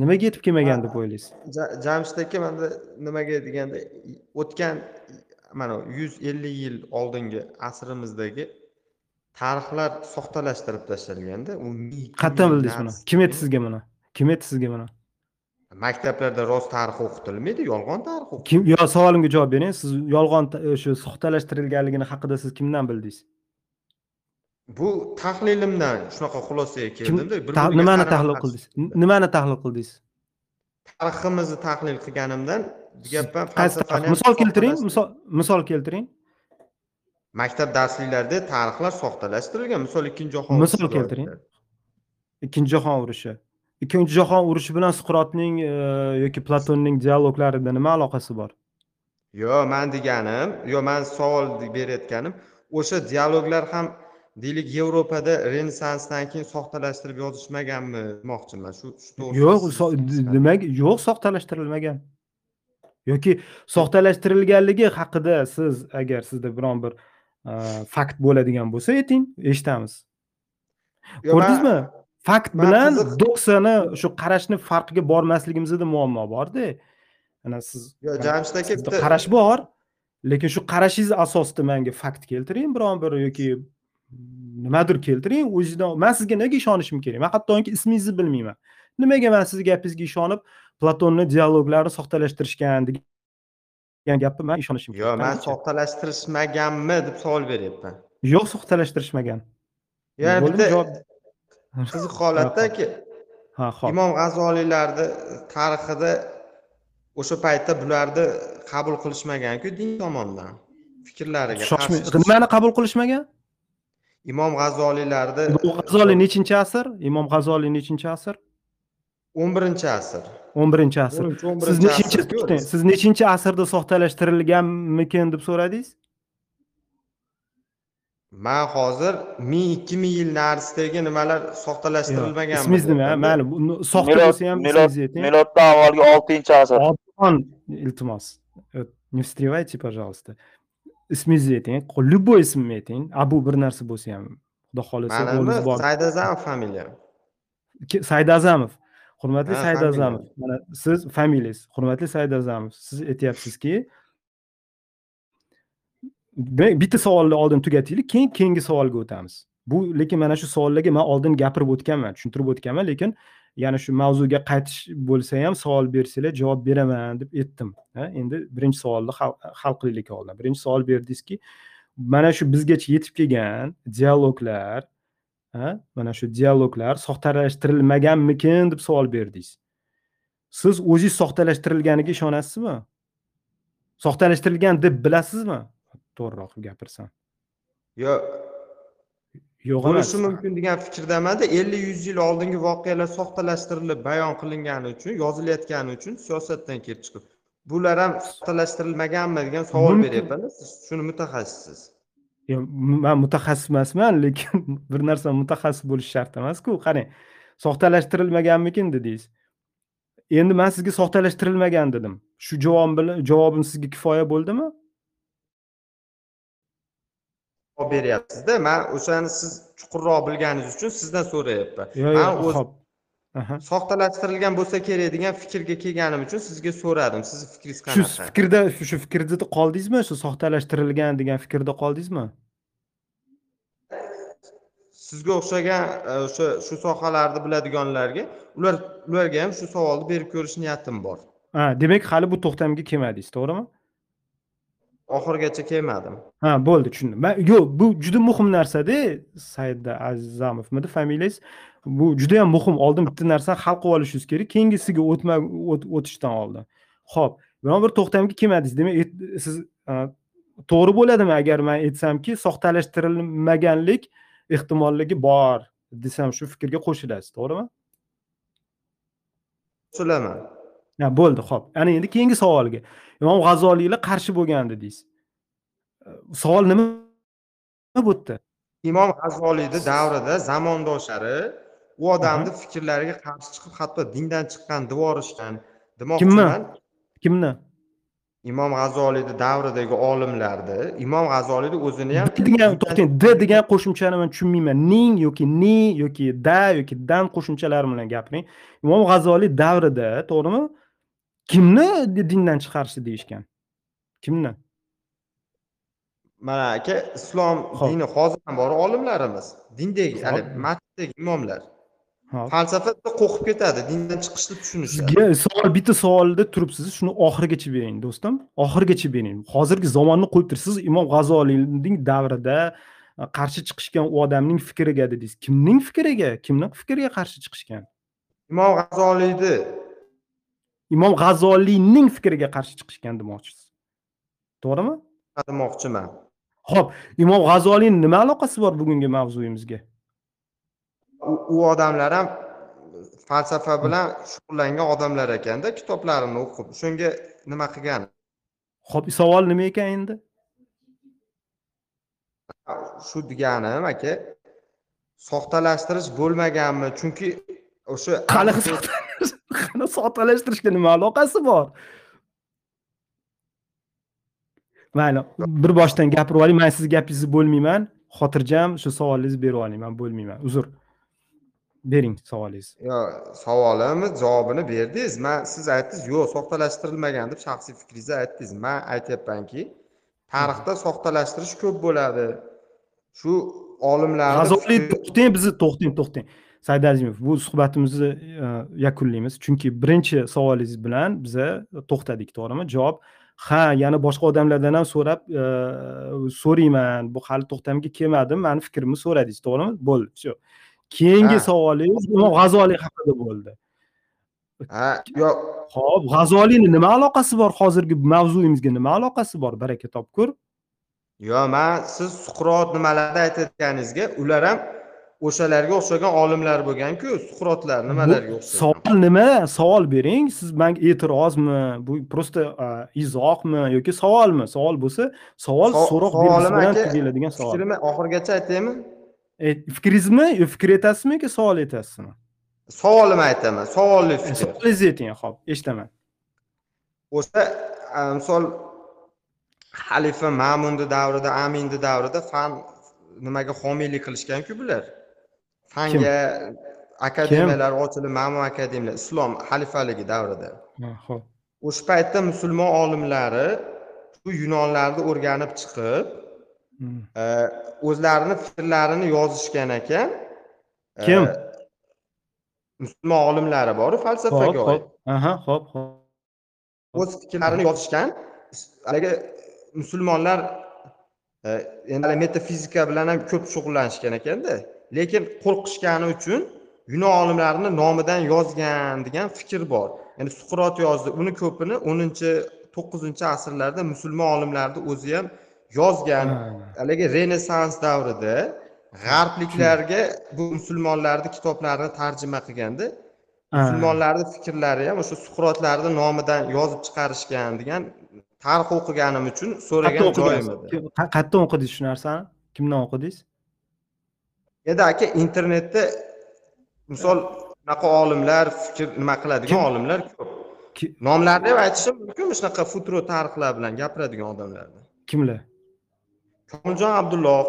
nimaga yetib kelmagan deb o'ylaysiz? Jamshid aka manda nimaga deganda o'tgan mana yuz ellik yil oldingi asrimizdagi tarixlar soxtalashtirib tashlanganda u qayerdan bildingiz buni. Kim aytdi sizga buni? Kim aytdi sizga buni? Maktablarda rost tarix o'qitilmaydi yolg'on tarix kim yo savolimga javob bering. Siz yolg'on shu soxtalashtirilganligini haqida siz kimdan bildingiz? Bu tahlilimdan shunaqa xulosaga keldimda nimani tahlil qildingiz? Nimani tahlil qildingiz? Tariximizni tahlil qilganimdan gapman qaysi misol keltiring misol keltiring maktab darsliklarida tarixlar soxtalashtirilgan. Misol ikkinchi jahon misol keltiring. ikkinchi jahon urushi. Ikkinchi jahon urushi bilan suqrotning e, yoki platonning dialoglarida nima aloqasi bor? Yo'q man deganim yo'q man savol berayotganim o'sha dialoglar ham deylik yevropada renessansdan keyin soxtalashtirib yozishmaganmi demoqchiman. Shu yo'q nimaga yo'q soxtalashtirilmagan. Yoki soxtalashtirilganligi haqida siz agar sizda biron bir fakt bo'ladigan bo'lsa ayting eshitamiz. Ko'rdingizmi? fakt bilan doksani shu qarashni farqiga bormasligimizda muammo borda. Ana siz jamshid aka bitta qarash bor lekin shu qarashingiz asosida manga fakt keltiring biron bir yoki nimadir keltiring o'zidan man sizga nega ishonishim kerak? Man hattoki ismingizni bilmayman. Nimaga man sizni gapingizga ishonib platonni dialoglari soxtalashtirishgan degan gapni man ishonishim kerak yo'q man soxtalashtirishmaganmi deb savol beryapman yo'q soxtalashtirishmagan Bo'ldimi? bitta qiziq holatda aka Ha, xo'p. imom g'azoliylarni tarixida o'sha paytda bularni qabul qilishmaganku din tomonidan fikrlariga nimani qabul qilishmagan? imom g'azoliylarni G'azoliy nechinchi asr? Imom G'azoliy nechinchi asr? O'n birinchi asr 11 asr. o'ninchi o'n Siz birinchi nechinchi asrku to'xtang, siz nechinchi asrda soxtalashtirilganmikin deb so'radingiz? man hozir ming ikki ming yil narisidagi nimalar soxtalashtirilmagan Ismingiz nima? Mayli, bu- soxta bo'lsa ham miloddan avvalgi 6-asr. Odon, iltimos. Э, Не встревайте, пожалуйста. Ismingizni ayting. Любой ismni ayting. Abu bir narsa bo'lsa ham. Xudo xohlasa manimi saidazamov familiyam Saidazamov. Hurmatli Ha, Saidazamov. Mana siz familiyangiz. Hurmatli Saidazamov. Siz aytyapsizki, demak bitta savolni oldin tugataylik, keyin keyingi savolga o'tamiz. Bu lekin mana shu savollarga men oldin gapirib o'tganman, tushuntirib o'tganman, lekin yana shu mavzuga qaytish bo'lsa ham savol bersanglar javob beraman deb aytdim. Endi birinchi savolni hal qilaylik oldin. Birinchi savol berdingizki, mana shu bizgacha yetib kelgan dialoglar ha, mana shu dialoglar soxtalashtirilmaganmikin deb savol berdingiz. Siz o'zingiz soxtalashtirilganiga ishonasizmi? Soxtalashtirilgan deb bilasizmi? To'g'riroq gapirsam. yo Yo'q emas. bo'lishi mumkin degan fikrdamanda ellik yuz yil oldingi voqealar soxtalashtirilib bayon qilingani uchun yozilayotgani uchun siyosatdan kelib chiqib bular ham soxtalashtirilmaganmi degan savol beryapmanda siz shuni mutaxassisiz Yo, man mutaxassis emasman, lekin bir narsa mutaxassis bo'lish shart emas-ku. Qarang, soxtalashtirilmaganmikin dedingiz. Endi men sizga soxtalashtirilmagan dedim. Shu javob bilan javobim sizga kifoya bo'ldimi? javob beryapsizda man o'shani siz chuqurroq bilganingiz uchun sizdan so'rayapman man o'z. Aha. soxtalashtirilgan bo'lsa kerak degan fikrga kelganim uchun sizga so'radim sizni fikringiz Shu qanaqa fikrda shu fikrda qoldingizmi? Shu soxtalashtirilgan degan fikrda qoldingizmi? sizga o'xshagan e, o'sha shu sohalarni biladiganlarga ular ularga ham shu savolni berib ko'rish niyatim bor Ha, demak hali bu to'xtamga kelmadingiz, to'g'rimi? Oxirigacha kelmadim Ha, bo'ldi, tushundim. Man yo'q, bu juda muhim narsa-da, Saidda Azamovmidi familiyangiz? Bu juda ham muhim. Oldin bitta narsani hal qilib olishingiz kerak, keyingisiga o'tma o't- o'tishdan oldin. Xo'p, biron bir to'xtamga kelmadingiz. Demak, siz to'g'ri bo'ladimi agar men aytsamki, soxtalashtirilmaganlik ehtimolligi bor desam shu fikrga qo'shilasiz, to'g'rimi? qo'shilaman bo'ldi, xo'p. Ana endi keyingi savolga. Imom G'azoliylar qarshi bo'lgan dedingiz. Savol nima bu yerda? imom g'azoliyni davrida zamondoshlari u odamni fikrlariga qarshi chiqib hatto dindan chiqqan deb yuborishgan demoqchiman Kimni? imom g'azoliyni davridagi olimlarni imom g'azoliyni o'zini ham degan to'xtang, d degan qo'shimchani men tushunmayman. Ning yoki ni yoki da yoki dan qo'shimchalari bilan gapiring. Imom G'azoliy davrida, to'g'rimi? Kimni di- dindan chiqarishdi deyishgan? Kimni? mana aka islom dini hozir ham bor olimlarimiz dindagi masjiddagi imomlar Hop. falsafada qo'rqib ketadi dindan chiqishni tushunishadi Sizga savol bitta savolda turibsiz, shuni oxirigacha bering, do'stim. Oxirigacha bering. Hozirgi zamonni qo'yib turibsiz. Siz Imom G'azoliyning davrida a, qarshi chiqishgan u odamning fikriga dedingiz. Kimning fikriga? Kimning fikriga qarshi chiqishgan? imom g'azoliyni Imom G'azoliyning fikriga qarshi chiqishgan demoqchisiz. To'g'rimi? demoqchiman Xo'p, Imom G'azoliyning nima aloqasi bor bugungi mavzuyimizga? u odamlar ham falsafa bilan shug'ullangan odamlar ekanda kitoblarini o'qib shunga nima qilgan Xo'p, savol nima ekan endi? shu deganim aka soxtalashtirish bo'lmaganmi chunki o'sha Qanaqa qanaqa soxtalashtirishga nima aloqasi bor? Mayli, bir boshdan gapirib oling. Men siz gapingizni bo'lmayman. Xotirjam shu savolingizni berib oling. Men bo'lmayman. Uzr. Bering savolingizni. yo savolimiz javobini berdingiz man siz aytdingiz yo'q soxtalashtirilmagan deb shaxsiy fikringizni aytdingiz man aytyapmanki tarixda soxtalashtirish ko'p bo'ladi shu olimlarni G'azoliy to'xtang, bizni to'xtang, to'xtang. Saidazimov, bu suhbatimizni e, yakunlaymiz. Chunki birinchi savolingiz bilan biza to'xtadik, to'g'rimi? Javob ha yana boshqa odamlardan ham so'rab so'rayman. Bu hali to'xtamga kelmadim. Mani fikrimni so'radingiz to'g'rimi? Bo'ldi. Все keyingi savolingiz imom g'azoliy haqida bo'ldi. Ha yo'q. Ho'p g'azoliyni nima aloqasi bor? Hozirgi mavzuyimizga nima aloqasi bor? Baraka topkur. Yo'q man siz suqrot nimalarni aytayotganingizga ular ham o'shalarga o'xshagan olimlar bo'lganku suqrotlar nimalarga o'xshagan? savol nima? Savol bering siz manga e'tirozmi? Bu просто izohmi yoki savolmi? Savol bo'lsa savol so'roq belgisi bilan tugiladigan savol. fikrimni oxirigacha aytaymi? Fikringizmi? Yo fikr aytasizmi yoki savol aytasizmi savolimni aytaman savolli fikr. savolingizni ayting ho'p eshitaman. O'sha misol xalifa ma'munni davrida aminni davrida fan nimaga homiylik qilishganku bular fanga akademiyalar ochilib ma'mun akademiyalar islom xalifaligi davrida. Ho'p o'sha paytda musulmon olimlari shu yunonlarni o'rganib chiqib o'zlarini fikrlarini yozishgan ekan. Kim? Musulmon olimlari boru falsafaga oid aha ho'p ho'p o'z fikrlarini yozishgan. Haligi musulmonlar endi metafizika bilan ham ko'p shug'ullanishgan ekanda lekin qo'rqishgani uchun yunon olimlarini nomidan yozgan degan fikr bor. Ya'ni suqrot yozdi uni ko'pini o'ninchi to'qqizinchi asrlarda musulmon olimlarni o'zi ham yozgan. Haligi renessans davrida g'arbliklarga bu musulmonlarni kitoblarini tarjima qilganda musulmonlarni fikrlari ham o'sha suqrotlarni nomidan yozib chiqarishgan degan tarix o'qiganim uchun so'ragan joyim edi. Qayerdan o'qidingiz shu narsani? Kimdan o'qidingiz endi aka internetda misol shunaqa olimlar fikr nima qiladigan olimlar ko'p. Nomlarini ham aytishim mumkin shunaqa futuro tarixlar bilan gapiradigan odamlarni. Kimlar? Komiljon abdulloh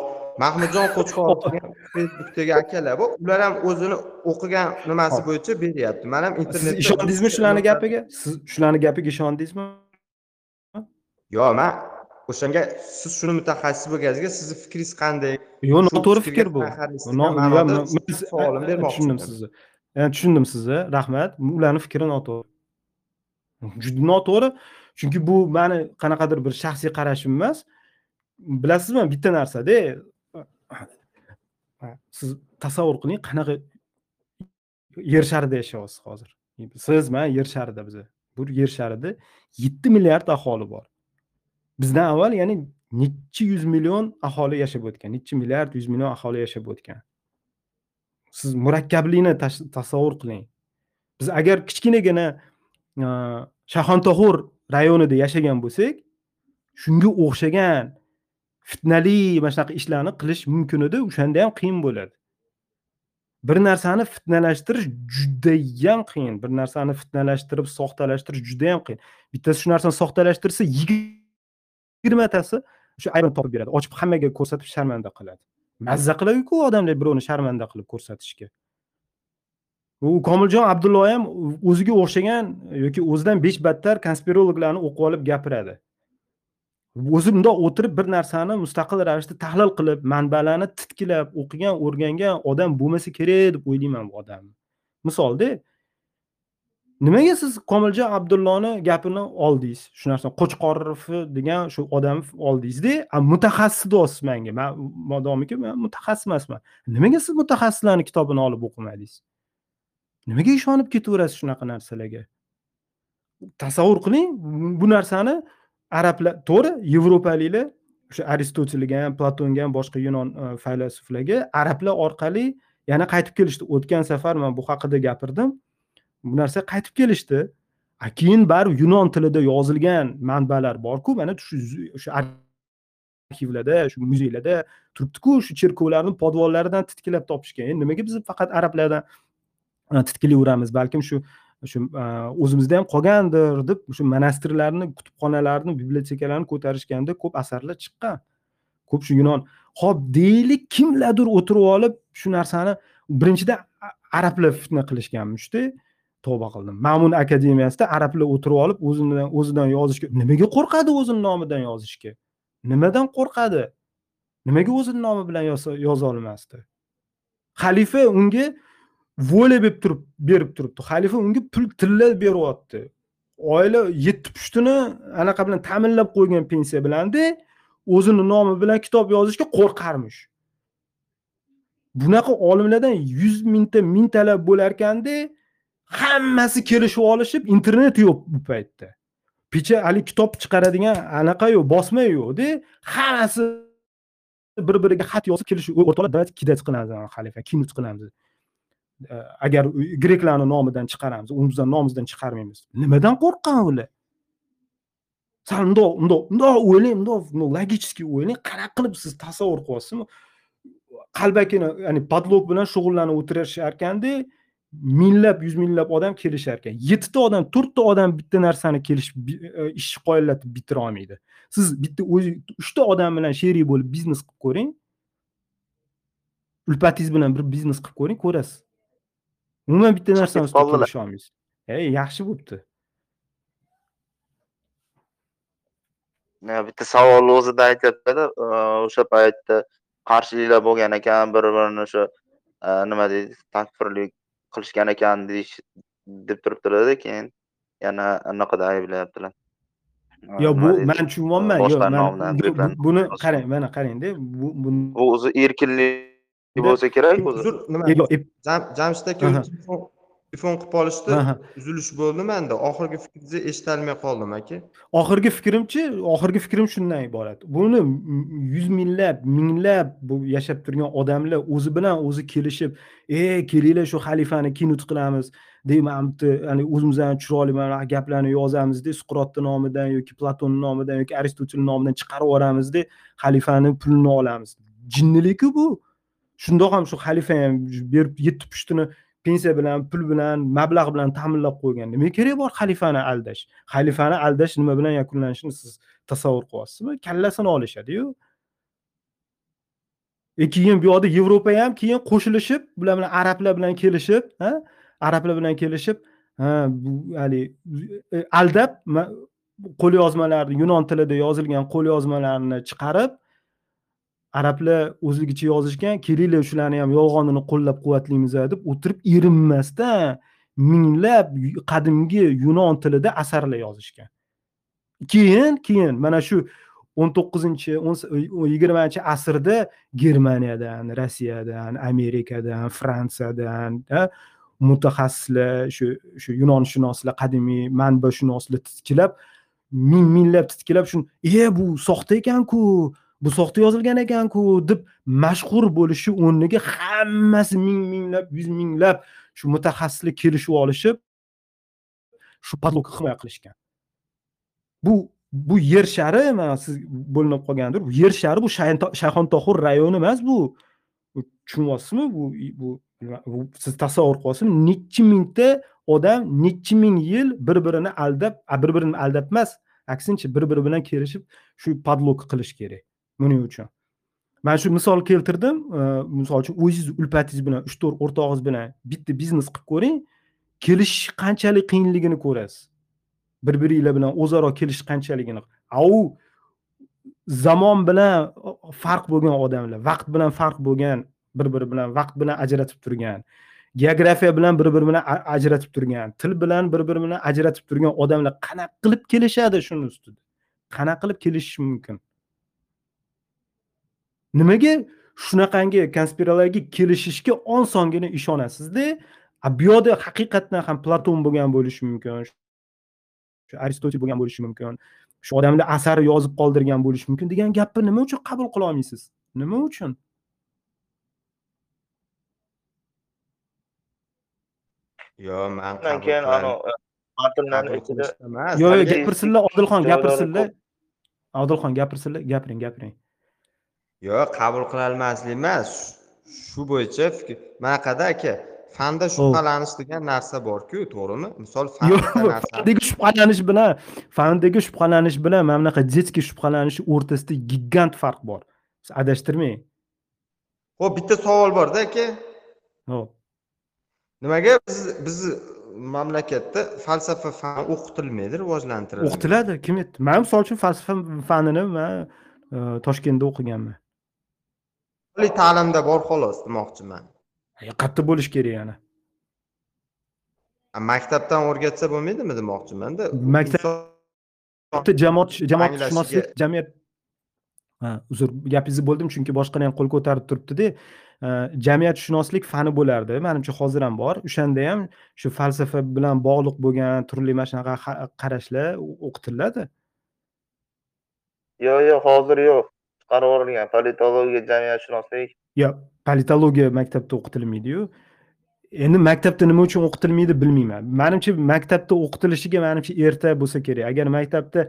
mahmudjon qo'chqorov facebookdagi akalar. Bor ular ham o'zini o'qigan nimasi bo'yicha beryapti. Man ham internetda ishondingizmi shularni gapiga? Siz shularni gapiga ishondingizmi? Yo'q man o'shanga siz shuni mutaxassis bo'lganingizga sizni fikringiz qanday? Yo'q noto'g'ri fikr bu. tushundim sizni. Tushundim sizni. Rahmat. Ularni fikri noto'g'ri. Juda noto'g'ri. Chunki bu mani qanaqadir bir shaxsiy qarashim emas. Bilasizmi bitta narsada siz tasavvur qiling qanaqa yer sharida yashayapsiz hozir. Siz man yer sharida biza. Bu yer sharida yetti milliard aholi bor bizdan avval ya'ni nechi yuz million aholi yashab o'tgan nechi milliard yuz million aholi yashab o'tgan. Siz murakkablikni tasavvur qiling. Biz agar kichkinagina shayxontohur rayonida yashagan bo'lsak shunga o'xshagan fitnali mana shunaqa ishlarni qilish mumkin edi o'shanda ham qiyin bo'ladi. Bir narsani fitnalashtirish judayam qiyin bir narsani fitnalashtirib soxtalashtirish judayam qiyin. Bittasi shu narsani soxtalashtirsa yigirmatasi o'sha aybini topib beradi. Ochib hammaga ko'rsatib sharmanda qiladi. Mazza qiladiku odamlar birovni sharmanda qilib ko'rsatishga. U komiljon abdulloh ham o'ziga o'xshagan yoki o'zidan besh battar konspirologlarni o'qib olib gapiradi. O'zi bundoq o'tirib bir narsani mustaqil ravishda tahlil qilib manbalarni titkilab o'qigan o'rgangan odam bo'lmasa kerak deb o'ylayman bu odamni. Misolda nimaga siz komiljon abdulloni gapini oldingiz? Shu narsa qo'chqorovni degan shu odamni oldingizda mutaxassis deyapsiz manga man modomiki man mutaxassis emasman. Nimaga siz mutaxassislarni kitobini olib o'qimadingiz? Nimaga ishonib ketaverasiz shunaqa narsalarga? Tasavvur qiling bu narsani arablar to'g'ri yevropaliklar o'sha aristotelga ham platonga ham boshqa yunon e, faylasuflarga arablar orqali yana qaytib kelishdi. O'tgan safar man bu haqida gapirdim. Bu narsa qaytib kelishdi. A keyin baribir yunon tilida yozilgan manbalar borku mana shu o'sha arxivlarda shu muzeylarda turibdiku shu cherkovlarni podvollaridan titkilab topishgan. Endi nimaga biz faqat arablardan ah, titkilayveramiz balkim shu shu ah, o'zimizda ham qolgandir deb shu monastirlarni kutubxonalarni bibliotekalarni ko'tarishganda ko'p asarlar chiqqan. Ko'p shu yunon. Ho'p deylik kimlardir o'tirib olib shu narsani birinchidan arablar fitna qilishganmishda tavba qildim. Ma'mun akademiyasida arablar o'tirib olib o'zidan o'zidan yozishga nimaga qo'rqadi o'zini nomidan yozishga? Nimadan qo'rqadi? Nimaga o'zini nomi bilan yoza olmasdi? Xalifa unga voля berib turib berib turibdi. Xalifa unga pul tilla beryapti oila yetti pushtini anaqa bilan ta'minlab qo'ygan pensiya bilanda o'zini nomi bilan kitob yozishga qo'rqarmish. Bunaqa olimlardan yuz mingta mingtalab bo'larkanda hammasi kelishib olishib internet yo'q bu paytda. Picha haligi kitob chiqaradigan anaqa bosma yo'qda hammasi bir biriga xat yozib kelishib o'rtoqlar давайте kidать qilamiz xalifa kinut qilamiz. Э, agar greklarni nomidan chiqaramiz o'zimizni nomimizdan chiqarmaymiz. Nimadan qo'rqqan ular? Sal mundoq mundoq mundoq o'ylang mundoq logicheskiy o'ylang qanaqa qilib siz tasavvur qilyapsizmi qalbakini ya'ni podlog bilan shug'ullanib o'tirishar ekanda minglab yuz minglab odam kelishar ekan. Yettita odam to'rtta odam bitta narsani kelish e, ishni qoyillatib bitira olmaydi. Siz bitta o'zi uchta odam bilan sherik bo'lib biznes qilib ko'ring. Ulfatingiz bilan bir biznes qilib ko'ring ko'rasiz. Umuman bitta narsani ustida kelisha olmaysiz. Ey yaxshi bo'libdi. Bitta savolni o'zida aytyaptida o'sha paytda qarshiliklar bo'lgan ekan bir birini o'sha e, nima deydi takfirlik qilishgan ekan deyish deb turibdilarda keyin yana anaqada ayblayaptilar. Yo bu man tushunyapman yo buni qarang mana qarangda bu bu o'zi erkinlik bo'lsa kerak o'zi. Nima? Jamshid aka telefon qilib olishdi uzilish bo'ldi manda oxirgi fikringizni eshitolmay qoldim aka. Oxirgi fikrimchi oxirgi fikrim shundan iborat. Buni yuz minglab minglab bu yashab turgan odamlar o'zi bilan o'zi kelishib e kelinglar shu xalifani kinut qilamiz deb mana bitta o'zimizdan chiroyli mana gaplarni yozamizda suqrotni nomidan yoki platonni nomidan yoki aristotelni nomidan chiqarib yuboramizda xalifani pulini olamiz. Jinnilikku bu. Shundoq ham shu xalifa ham berib yetti pushtini pensiya bilan pul bilan mablag' bilan ta'minlab qo'ygan nima keragi bor xalifani aldash. Xalifani aldash nima bilan yakunlanishini siz tasavvur qilyapsizmi? Kallasini olishadiyu e keyin bu yoqda yevropa ham keyin qo'shilishib bular bilan arablar bilan kelishib ha arablar bilan kelishib ha bu haligi e, aldab qo'lyozmalarni yunon tilida yozilgan qo'lyozmalarni chiqarib arablar o'zligicha yozishgan kelinglar shularni ham yolg'onini qo'llab quvvatlaymiz deb o'tirib erinmasdan minglab qadimgi yunon tilida asarlar yozishgan. Keyin keyin mana shu o'n to'qqizinchi e, yigirmanchi asrda germaniyadan rossiyadan amerikadan fransiyadan mutaxassislar shu shu yunonshunoslar qadimiy manbashunoslar titkilab ming minglab titkilab shuni e bu soxta ekanku bu soxta yozilgan ekanku deb mashhur bo'lishi o'rniga hammasi ming minglab yuz minglab shu mutaxassislar kelishib olishib shu poдлог himoya qilishgan. Bu bu yer shari mana siz bo'linib qolgandir bu yer shari bu shayxontohur rayoni emas bu. Tushunyapsizmi bu bu siz tasavvur qilyapsizmi nechi mingta odam nechi ming yil bir birini aldab bir birini aldab emas aksincha bir biri bilan kelishib shu poдлог qilish kerak. Buning uchun. Man shu misol keltirdim e, misol uchun o'zingiz ulpatingiz bilan uch to'rt o'rtog'ingiz bilan bitta biznes qilib ko'ring kelishish qanchalik qiyinligini ko'rasiz. Bir biringlar bilan o'zaro kelishish qanchaligini. U zamon bilan farq bo'lgan odamlar vaqt bilan farq bo'lgan bir biri bilan vaqt bilan ajratib turgan geografiya bilan bir biri bilan ajratib turgan til bilan bir biri bilan ajratib turgan odamlar qanaqa qilib kelishadi shuni ustida? Qanaqa qilib kelishishi mumkin? Nimaga shunaqangi konspirologik kelishishga osongina ishonasizda? Bu yoqda haqiqatdan ham platon bo'lgan bo'lishi mumkin shu aristotel bo'lgan bo'lishi mumkin shu odamlar asar yozib qoldirgan bo'lishi mumkin degan gapni nima uchun qabul qila olmaysiz? Nima uchun? Yo'q man keyin yo'q yo'q gapirsinlar odilxon gapirsinlar. odilxon gapirsinlar gapiring gapiring yo'q qabul qilolmaslik emas shu bo'yicha fikr bunaqada aka fanda shubhalanish degan narsa borku to'g'rimi? Misol fandagi shubhalanish bilan fandagi shubhalanish bilan mana bunaqa детский shubhalanish o'rtasida gigant farq bor. Siz adashtirmang. Ho'p bitta savol borda aka. Ho'p nimaga biz bizni mamlakatda falsafa fani o'qitilmaydi rivojlantirilmaydi? O'qitiladi kim aytdi man misol uchun falsafa fanini man e, toshkentda o'qiganman oliy ta'limda bor xolos demoqchiman. Qayerda bo'lishi kerak yana. Maktabdan o'rgatsa bo'lmaydimi demoqchimanda maktabda jamoat jamoatshunoslik jamiyat ha uzr gapingizni bo'ldim chunki boshqani ham qo'l ko'tarib turibdida jamiyatshunoslik fani bo'lardi. Manimcha hozir ham bor. O'shanda ham shu falsafa bilan bog'liq bo'lgan turli mana shunaqa qarashlar o'qitiladi. Yo'q yo'q hozir yo'q chiqarib yuborilgan politologiya jamiyatshunoslik yo'q politologiya maktabda o'qitilmaydiyu endi maktabda nima uchun o'qitilmaydi bilmayman. Manimcha maktabda o'qitilishiga manimcha erta bo'lsa kerak. Agar maktabda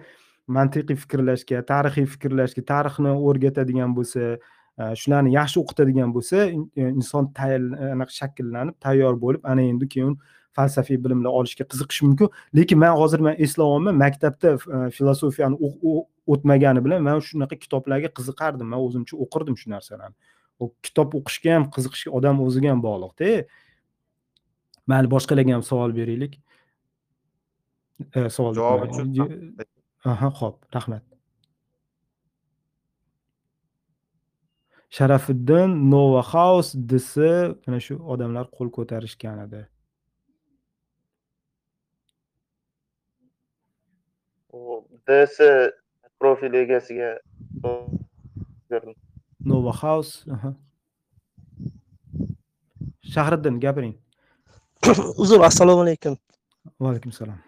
mantiqiy fikrlashga tarixiy fikrlashga tarixni o'rgatadigan bo'lsa e, shularni yaxshi o'qitadigan bo'lsa e, inson anaqa shakllanib tayyor bo'lib ana endi keyin falsafiy bilimlar olishga qiziqishi mumkin. Lekin man hozir man eslayapman maktabda e, filosofiyani o'tmagani bilan man shunaqa kitoblarga qiziqardim. Man o'zimcha o'qirdim shu narsalarni kitob o'qishga ham qiziqishga odam o'ziga ham bog'liqda. Mayli boshqalarga ham savol beraylik. Savol javob uchun aha ho'p rahmat. Sharafiddin nova house desi mana shu odamlar qo'l ko'tarishgan edi. Ds profil egasiga nova house shahriddin gapiring. Uzr assalomu alaykum. Va alaykum assalom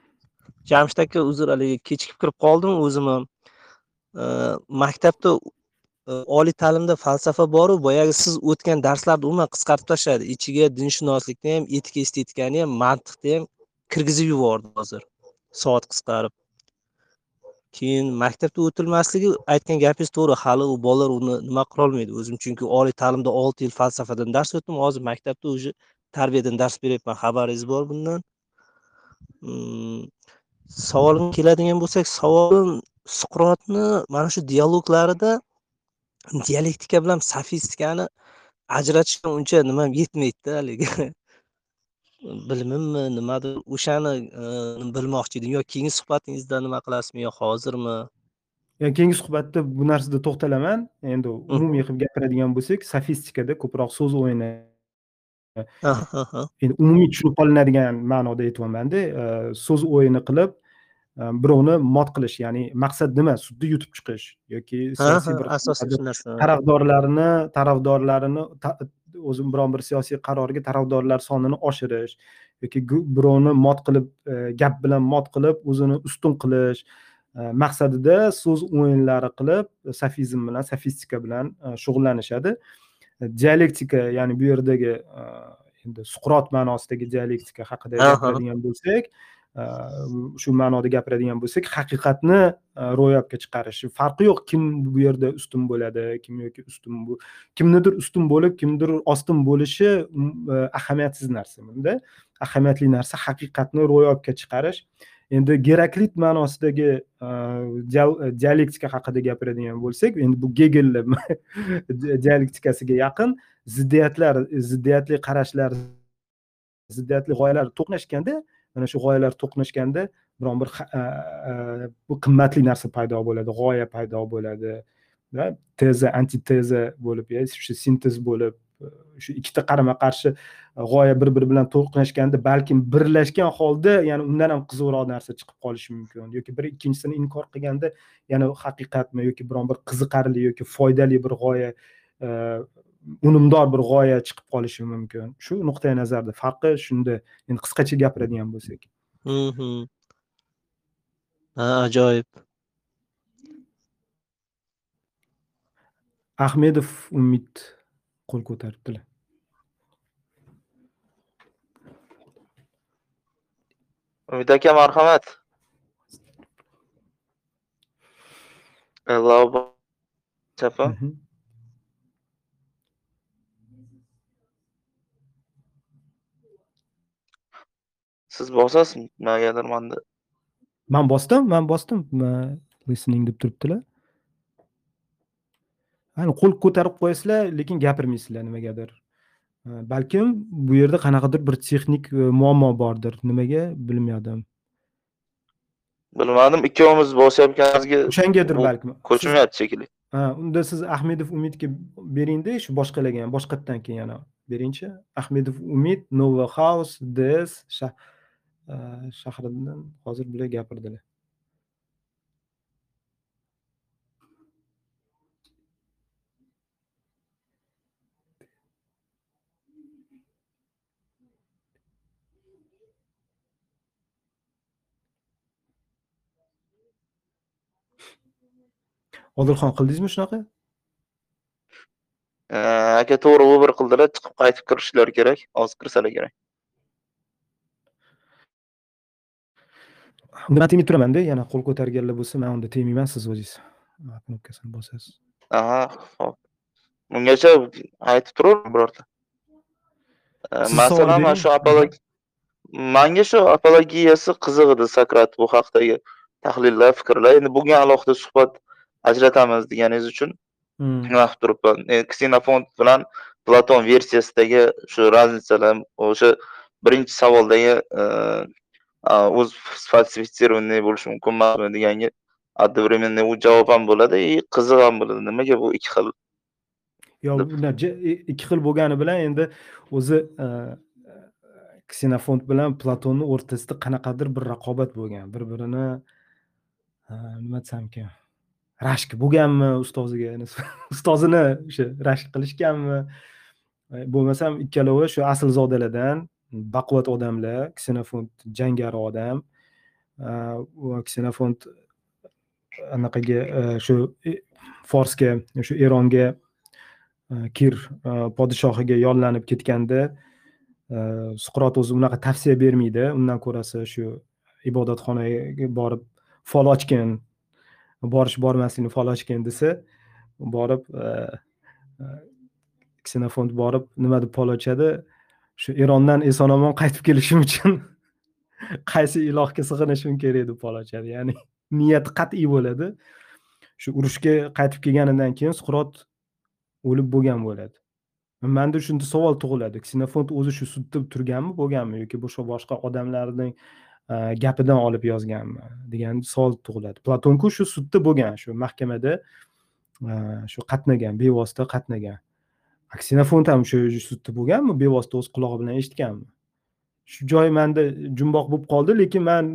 jamshid aka uzr haligi kechikib kirib qoldim o'zim ham. Maktabda e, oliy ta'limda falsafa boru boyagi siz o'tgan darslarni umuman qisqartib tashladi. Ichiga dinshunoslikni ham etika estetikani ham mantiqni ham kirgizib yubordi hozir. Soat qisqarib keyin maktabda o'tilmasligi aytgan gapingiz to'g'ri. Hali u bolalar uni nima qilolmaydi o'zim. Chunki oliy ta'limda olti yil falsafadan dars o'tdim. Hozir maktabda уже tarbiyadan dars beryapman. Xabaringiz bor bundan. Hmm, savolimga keladigan bo'lsak savolim suqrotni mana shu dialoglarida dialektika bilan sofistikani ajratishga uncha nimam yetmaydida haligi. bilimimmi nimadir o'shani e, bilmoqchi edim yo keyingi suhbatingizda nima qilasizmi yo hozirmi? Keyingi suhbatda bu narsada to'xtalaman. Endi umumiy qilib gapiradigan bo'lsak sofistikada ko'proq so'z o'yini endi umumiy tushunib qolinadigan ma'noda aytyapmanda so'z o'yini qilib birovni mot qilish ya'ni maqsad nima? Sudda yutib chiqish yoki siyosiy bir asosiy narsa. tarafdorlarini tarafdorlarini o'zi biron bir siyosiy qarorga tarafdorlar sonini oshirish yoki birovni mot qilib e, gap bilan mot qilib o'zini ustun qilish e, maqsadida so'z o'yinlari qilib sofizm bilan sofistika bilan e, shug'ullanishadi. Dialektika ya'ni bu yerdagi endi suqrot ma'nosidagi dialektika haqida gapiradigan bo'lsak shu ma'noda gapiradigan bo'lsak haqiqatni e, ro'yobga chiqarish. Farqi yo'q kim bu yerda ustun bo'ladi kim yoki ustun bu kimnidir ustun bo'lib kimnidir ostin bo'lishi e, ahamiyatsiz narsa bunda. Ahamiyatli narsa haqiqatni ro'yobga chiqarish. Endi geraklit ma'nosidagi e, dialektika haqida gapiradigan bo'lsak endi bu gegelni dialektikasiga yaqin ziddiyatlar ziddiyatli qarashlar ziddiyatli g'oyalar to'qnashganda mana shu g'oyalar to'qnashganda biron bir bu qimmatli narsa paydo bo'ladi g'oya paydo bo'ladi teza antiteza bo'lib shu sintez bo'lib e, shu ikkita qarama qarshi e, g'oya bir biri bilan to'qnashganda balkim birlashgan holda ya'ni undan ham qiziqroq narsa chiqib qolishi mumkin yoki bir ikkinchisini inkor qilganda yana haqiqatmi yoki biron bir qiziqarli yoki foydali bir g'oya e, unumdor bir g'oya chiqib qolishi mumkin. Shu nuqtai nazarda. Farqi shunda. Endi qisqacha gapiradigan bo'lsak. Ha ajoyib. Ahmedov umid qo'l ko'taribdilar. Umid aka marhamat. Chapa siz bosasiz nimagadir manda. Man bosdim man bosdim. Listening deb turibdilar. Qo'l ko'tarib qo'yasizlar lekin gapirmaysizlar nimagadir. Balkim bu yerda qanaqadir bir texnik e, muammo bordir. Nimaga? Bilmadim bilmadim ikkovimiz bosyapganimizga o'shangadir balkim. ko'chmayapti shekilli. Ha unda siz ahmedov umidga beringda shu boshqalarga ham boshqatdan keyin yana beringchi ahmedov umid nova house ds shahridan hozir bular gapirdilar odilxon qildingizmi shunaqa? Э, aka to'g'ri uber qildilar chiqib qaytib kirishlari kerak hozir kirsalar kerak. Unda man tegmay turamanda yana qo'l ko'targanlar bo'lsa man unda tegmayman siz o'zingiz knopkasini bosasiz aha hop. Bungacha aytib turaver birorta. Masalan mana shu manga shu apologiyasi qiziq edi sokrat bu haqdagi tahlillar fikrlar. Endi bunga alohida suhbat ajratamiz deganingiz uchun nima qilib turibman? Ksenofont bilan platon versiyasidagi shu разницаlar o'sha birinchi savoldagi o'z falsifitsированный bo'lishi mumkin emasmi deganga одновременно u javob ham bo'ladi и qiziq ham bo'ladi nimaga bu ikki xil? Yo'q ikki xil bo'lgani bilan endi o'zi ksenofont bilan platonni o'rtasida qanaqadir bir raqobat bo'lgan. Bir birini nima desam ekan rashk bo'lganmi ustoziga? Ustozini o'sha rashk qilishganmi? Bo'lmasam ikkalovi shu aslzodalardan baquvvat odamlar ksenofont jangari odam ksenofont anaqaga shu e, forsga shu eronga kir podshohiga yollanib ketganda suqrot o'zi unaqa tavsiya bermaydi. Undan ko'rasi shu ibodatxonaga borib fol ochgin borish bormaslikni fol ochgin desa borib ksenofont borib nima deb fol ochadi? Shu erondan eson omon qaytib kelishim uchun qaysi ilohga sig'inishim kerak deb fol ochadi ya'ni niyati qat'iy bo'ladi. Shu urushga qaytib kelganidan keyin suqrot o'lib bo'lgan bo'ladi. Manda shunda savol tug'iladi. Ksenofont o'zi shu sudda turganmi bo'lganmi yoki boshqa boshqa odamlarning e, gapidan olib yozganmi degan savol tug'iladi. Platonku shu sudda bo'lgan shu mahkamada e, shu qatnagan bevosita qatnagan. Ksenofont ham shu sudda bo'lganmi? Bevosita o'z qulog'i bilan eshitganmi? Shu joy manda jumboq bo'lib qoldi lekin man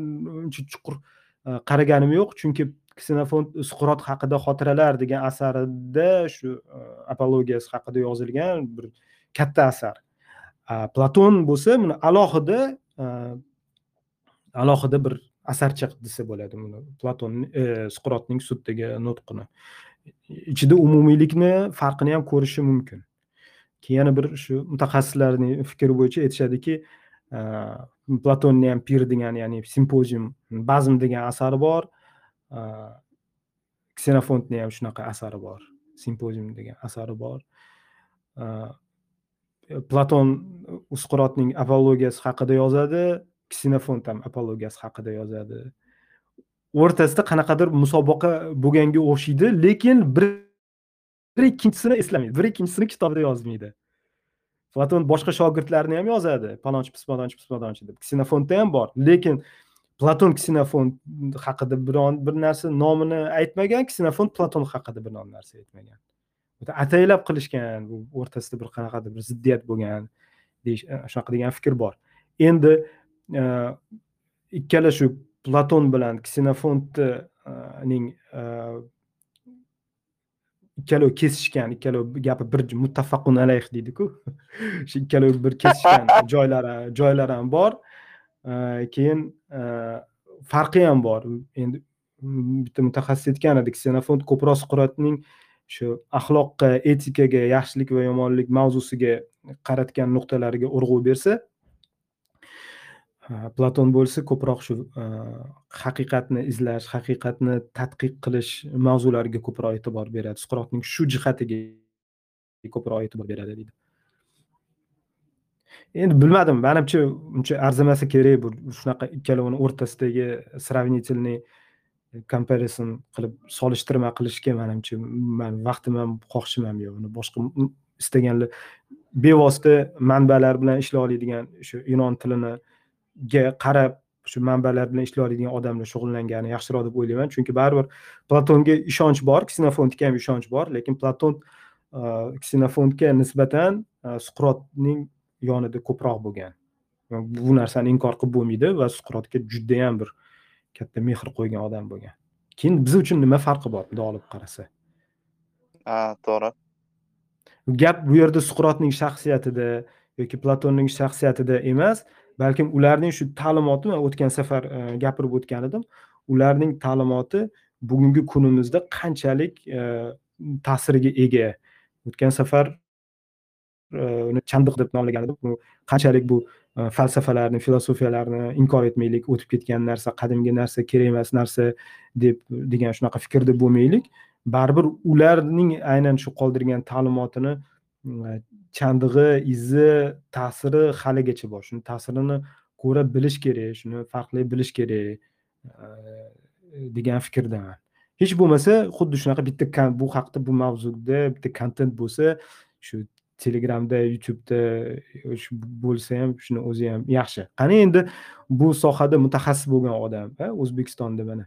uncha chuqur e, qaraganim yo'q. Chunki ksenofont suqrot haqida xotiralar degan asarida shu e, apologiyasi haqida yozilgan bir katta asar. Platon bo'lsa buni alohida e, alohida bir asarcha desa bo'ladi buni. Platon suqrotning suddagi nutqini. Ichida umumiylikni farqini ham ko'rishi mumkin. Keyin yana bir shu mutaxassislarning fikri bo'yicha aytishadiki e, platonni ham pir degan ya'ni simpozium bazm degan asari bor. E, Ksenofontni ham shunaqa asari bor simpozium degan asari bor. E, Platon usqurotning apologiyasi haqida yozadi ksenofont ham apologiyasi haqida yozadi. O'rtasida qanaqadir musobaqa bo'lganga o'xshaydi lekin bir ikkinchisini eslamaydi bir ikkinchisini kitobida yozmaydi. Platon boshqa shogirdlarini ham yozadi. Palonchi pismadonchi pismadonchi deb. Ksenofontda ham bor. Lekin platon ksenofont haqida biron bir narsa nomini aytmagan ksenofont platon haqida biron narsa aytmagan. Ataylab qilishgan bu o'rtasida bir qanaqadir bir ziddiyat bo'lgan deyish e, shunaqa degan fikr bor. Endi e, ikkala shu platon bilan ksenofontning e, ikkalovi kesishgan ikkalovi gapi bir muttafaqun alayh deydiku. Shu ikkalovi bir kesishgan joylari joylari ham bor. Keyin farqi ham bor. Endi bitta mutaxassis aytgan edi ksenofont ko'proq suqrotning shu axloqqa etikaga yaxshilik va yomonlik mavzusiga qaratgan nuqtalariga urg'u bersa Э, platon bo'lsa ko'proq shu э, haqiqatni izlash haqiqatni tadqiq qilish mavzulariga ko'proq e'tibor beradi. Suqrotning shu jihatiga ko'proq e'tibor beradi deydi. Endi bilmadim manimcha uncha arzimasa kerak bu shunaqa ikkalovini o'rtasidagi сравнительный э, comparison qilib solishtirma qilishga manimcha man vaqtim ham xohishim ham yo'q. Uni boshqa istaganlar bevosita manbalar bilan ishlay oladigan shu yunon tilini ga qarab shu manbalar bilan ishlay oladigan odamlar shug'ullangani yaxshiroq deb o'ylayman. Chunki baribir platonga ishonch bor ksenofontga ham ishonch bor lekin platon ksenofontga nisbatan suqrotning yonida ko'proq bo'lgan. Bu narsani inkor qilib bo'lmaydi va suqrotga judayam bir katta mehr qo'ygan odam bo'lgan. Keyin biz uchun nima farqi bor? Bundoq olib qarasa. Ha to'g'ri. Gap bu yerda suqrotning shaxsiyatida yoki platonning shaxsiyatida emas balkim ularning shu ta'limoti man o'tgan safar e, gapirib o'tgan edim. Ularning ta'limoti bugungi kunimizda qanchalik ta'sirga ta'siriga ega? O'tgan safar e, uni chandiq deb nomlagan edim. Bu qanchalik bu falsafalarni filosofiyalarni inkor etmaylik o'tib ketgan narsa qadimgi narsa kerak emas narsa deb degan shunaqa fikrda bo'lmaylik. Baribir ularning aynan shu qoldirgan ta'limotini chandig'i izi ta'siri haligacha bor shuni ta'sirini ko'ra bilish kerak shuni farqlay bilish kerak degan fikrdaman hech bo'lmasa xuddi shunaqa bitta bu haqida bu mavzuda bitta kontent bo'lsa shu telegramda youtubeda bo'lsa ham shuni o'zi ham yaxshi qani endi bu sohada mutaxassis bo'lgan odam o'zbekistonda mana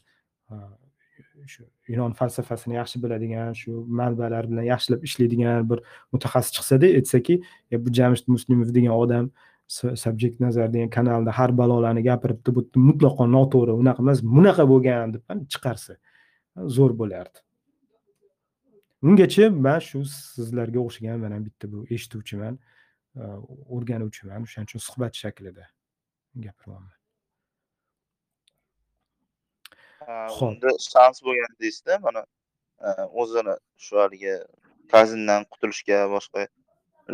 shu yunon falsafasini yaxshi biladigan shu manbalar bilan yaxshilab ishlaydigan bir mutaxassis chiqsada aytsaki bu jamshid muslimov degan odam subjekt nazar degan kanalda har balolarni gapiribdi bu mutlaqo noto'g'ri unaqa emas bunaqa bo'lgan deb chiqarsa zo'r bo'lardi. Ungacha man shu sizlarga o'xshagan mana bitta bu eshituvchiman o'rganuvchiman o'shaning uchun suhbat shaklida gapiryapman unda shans bo'lgan deysizda mana o'zini shu haligi kazindan qutulishga boshqa.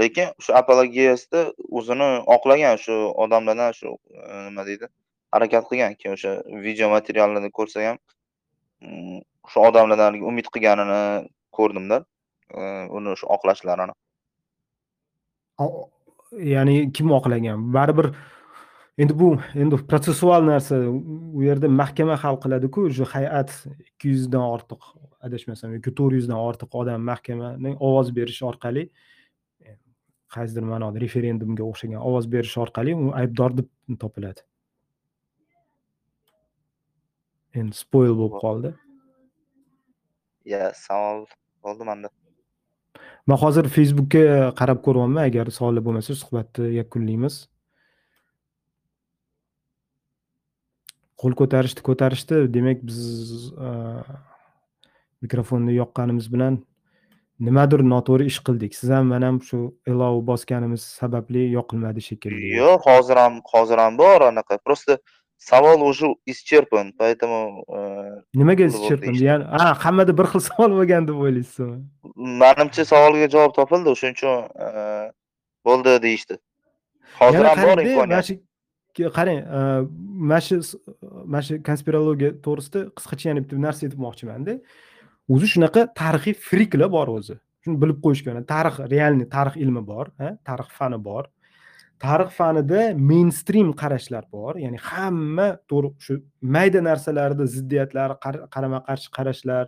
Lekin shu apologiyasida o'zini oqlagan shu odamlardan shu nima deydi harakat qilgan keyin o'sha video materiallarni ko'rsak ham shu odamlardan umid qilganini ko'rdimda uni shu oqlashlarini. Ya'ni kim oqlagan? Baribir endi bu endi protsessual narsa u yerda mahkama hal qiladiku уже hay'at ikki yuzdan ortiq adashmasam yoki to'rt yuzdan ortiq odam mahkamaning ovoz berishi orqali qaysidir ma'noda referendumga o'xshagan ovoz berish orqali u aybdor deb topiladi. Endi spoil bo'lib qoldi. Ya savol bo'ldi manda. Man hozir facebookka qarab ko'ryapman agar savollar bo'lmasa suhbatni yakunlaymiz qo'l ko'tarishdi ko'tarishdi. Demak biz mikrofonni yoqqanimiz bilan nimadir noto'g'ri ish qildik. Siz ham man ham shu ilov bosganimiz sababli yoqilmadi shekilli. Yo'q hozir ham hozir ham bor anaqa. Просто savol уже исчерпан поэтому nimaga исчерпан? Ya'ni a hammada bir xil savol bo'lgan deb o'ylaysizmi? Manimcha savolga javob topildi o'shaning uchun bo'ldi deyishdi. Hozir ham bor imkoniyat qarang э, mana shu mana shu konspirologiya to'g'risida qisqacha yana bitta narsa aytmoqchimanda o'zi shunaqa tarixiy friklar bor o'zi. Shuni bilib qo'yish kerak tarix realniy tarix ilmi bor tarix fani bor. Tarix fanida mainstream qarashlar bor ya'ni hamma to'g'ri shu mayda narsalarda ziddiyatlar qarama qarshi qarashlar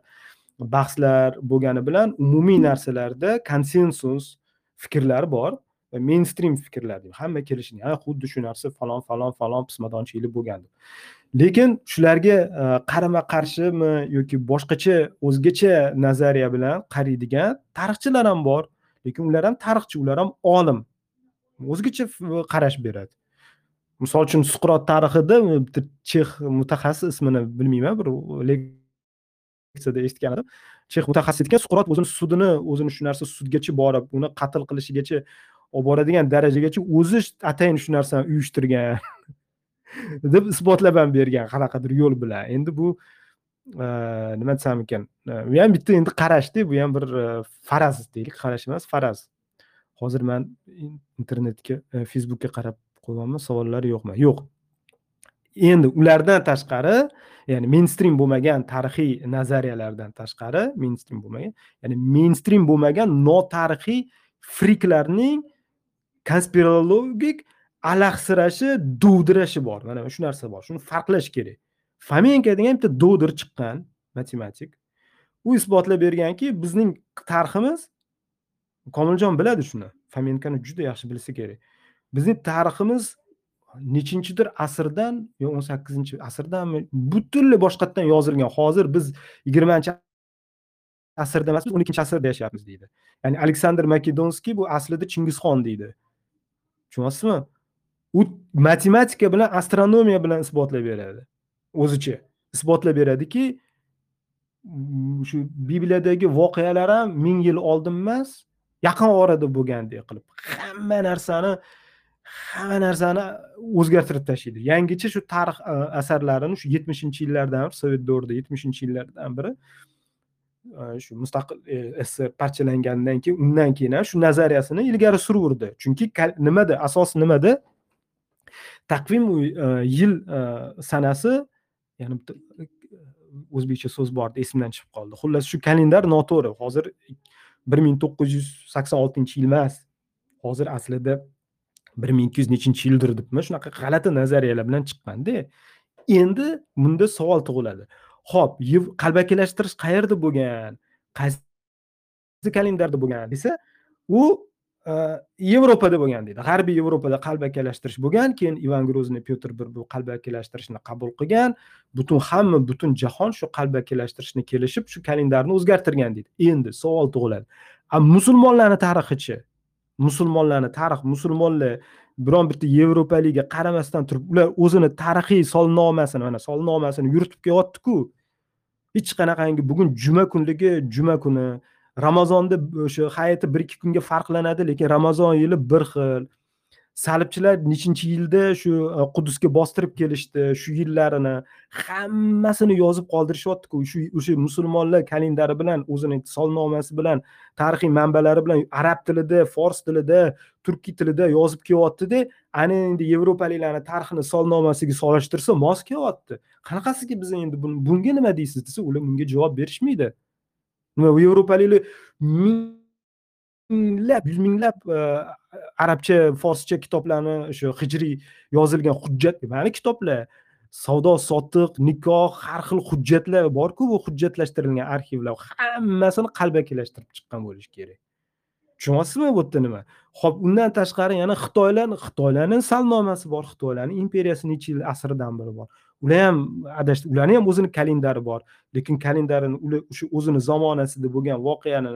bahslar bo'lgani bilan umumiy narsalarda konsensus fikrlar bor. Mainstream fikrlar hamma kelishini ha xuddi shu narsa falon falon falon pismadonchilik bo'lgan deb. Lekin shularga e, qarama qarshimi yoki boshqacha o'zgacha nazariya bilan qaraydigan tarixchilar ham bor lekin ular ham tarixchi ular ham olim. O'zgacha e, qarash beradi. Misol uchun suqrot tarixida bitta chex mutaxassis ismini bilmayman bir leksiyada eshitgan edim. Chex mutaxassis aytgan suqrot o'zini sudini o'zini shu narsa sudgacha borib uni qatl qilishigacha olib boradigan darajagacha o'zi atayin shu narsani uyushtirgan. Deb isbotlab ham bergan qanaqadir yo'l bilan. Endi bu e, nima desam ekan e, bu ham bitta endi qarashda bu ham bir e, faraz deylik qarash emas faraz. Hozir man internetga facebookga qarab qo'yyapman savollar yo'qmi? Yo'q. Endi ulardan tashqari ya'ni mainstream bo'lmagan tarixiy nazariyalardan tashqari mainstream bo'lmagan ya'ni mainstream bo'lmagan notarixiy friklarning konspirologik alahsirashi dovdirashi bor. Mana shu narsa bor. Shuni farqlash kerak. Fomenko degan bitta dovdir chiqqan matematik. U isbotlab berganki bizning tariximiz komiljon biladi shuni. Fomenkoni juda yaxshi bilsa kerak. Bizning tariximiz nechinchidir asrdan yo o'n sakkizinchi asrdanmi butunlay boshqatdan yozilgan. Hozir biz yigirmanchi asrda emas biz o'n ikkinchi asrda yashayapmiz deydi. Ya'ni aleksandr makedonskiy bu aslida chingizxon deydi. Tushunyapsizmi u matematika bilan astronomiya bilan isbotlab beradi. O'zicha isbotlab beradiki shu bibliyadagi voqealar ham ming yil oldin emas yaqin orada bo'lgandek qilib hamma narsani hamma narsani o'zgartirib tashlaydi. Yangicha shu tarix e, asarlarini shu yetmishinchi yillardan sovet davrida yetmishinchi yillardan biri shu mustaqil e, ssr parchalangandan keyin undan keyin ham shu nazariyasini ilgari suraverdi chunki nimada asos nimada? Taqvim e, yil e, sanasi ya'ni o'zbekcha so'z bor edi esimdan chiqib qoldi. Xullas shu kalendar noto'g'ri. Hozir bir ming to'qqiz yuz sakson oltinchi yil emas. Hozir aslida bir ming ikki yuz nechinchi yildir debmi shunaqa g'alati nazariyalar bilan chiqqanda. Endi bunda savol tug'iladi. Ho'p qalbakilashtirish qayerda bo'lgan qaysi kalendarda bo'lgan desa u e, yevropada bo'lgan deydi. G'arbiy yevropada qalbakilashtirish bo'lgan keyin ivan grozniy pyotr bir bu qalbakilashtirishni qabul qilgan butun hamma butun jahon shu qalbakilashtirishni kelishib shu kalendarni o'zgartirgan deydi. Endi savol tug'iladi. A musulmonlarni tarixichi musulmonlarni tarix musulmonlar biron bitta yevropalikka qaramasdan turib ular o'zini tarixiy solnomasini mana solnomasini yuritib kelyaptiku. Hech qanaqangi bugun juma kunligi juma kuni. Ramazonda o'sha hayiti bir ikki kunga farqlanadi lekin ramazon yili bir xil. Salibchilar nechinchi yilda shu e, qudusga bostirib kelishdi shu yillarini hammasini yozib qoldirishyaptiku. Shu o'sha musulmonlar kalendari bilan o'zini solnomasi bilan tarixiy manbalari bilan arab tilida fors tilida turkiy tilida yozib kelyaptida ana endi yevropaliklarni tarixini solnomasiga solishtirsa mos kelyapti. Qanaqasiga biz endi bunga nima deysiz desa ular bunga javob berishmaydi. Nima yevropaliklar minglab yuz minglab e, arabcha forscha kitoblarni o'sha hijriy yozilgan hujjat mana kitoblar savdo sotiq nikoh har xil hujjatlar borku bu hujjatlashtirilgan arxivlar. Hammasini qalbakilashtirib chiqqan bo'lishi kerak. Tushunyapsizmi bu yerda nima? Ho'p undan tashqari yana xitoylar xitoylarni salnomasi bor xitoylarni imperiyasi necha yil asrdan beri bor. Ular ham adashdi ularni ham o'zini kalendari bor. Lekin kalendarini ular o'sha o'zini zamonasida bo'lgan voqeani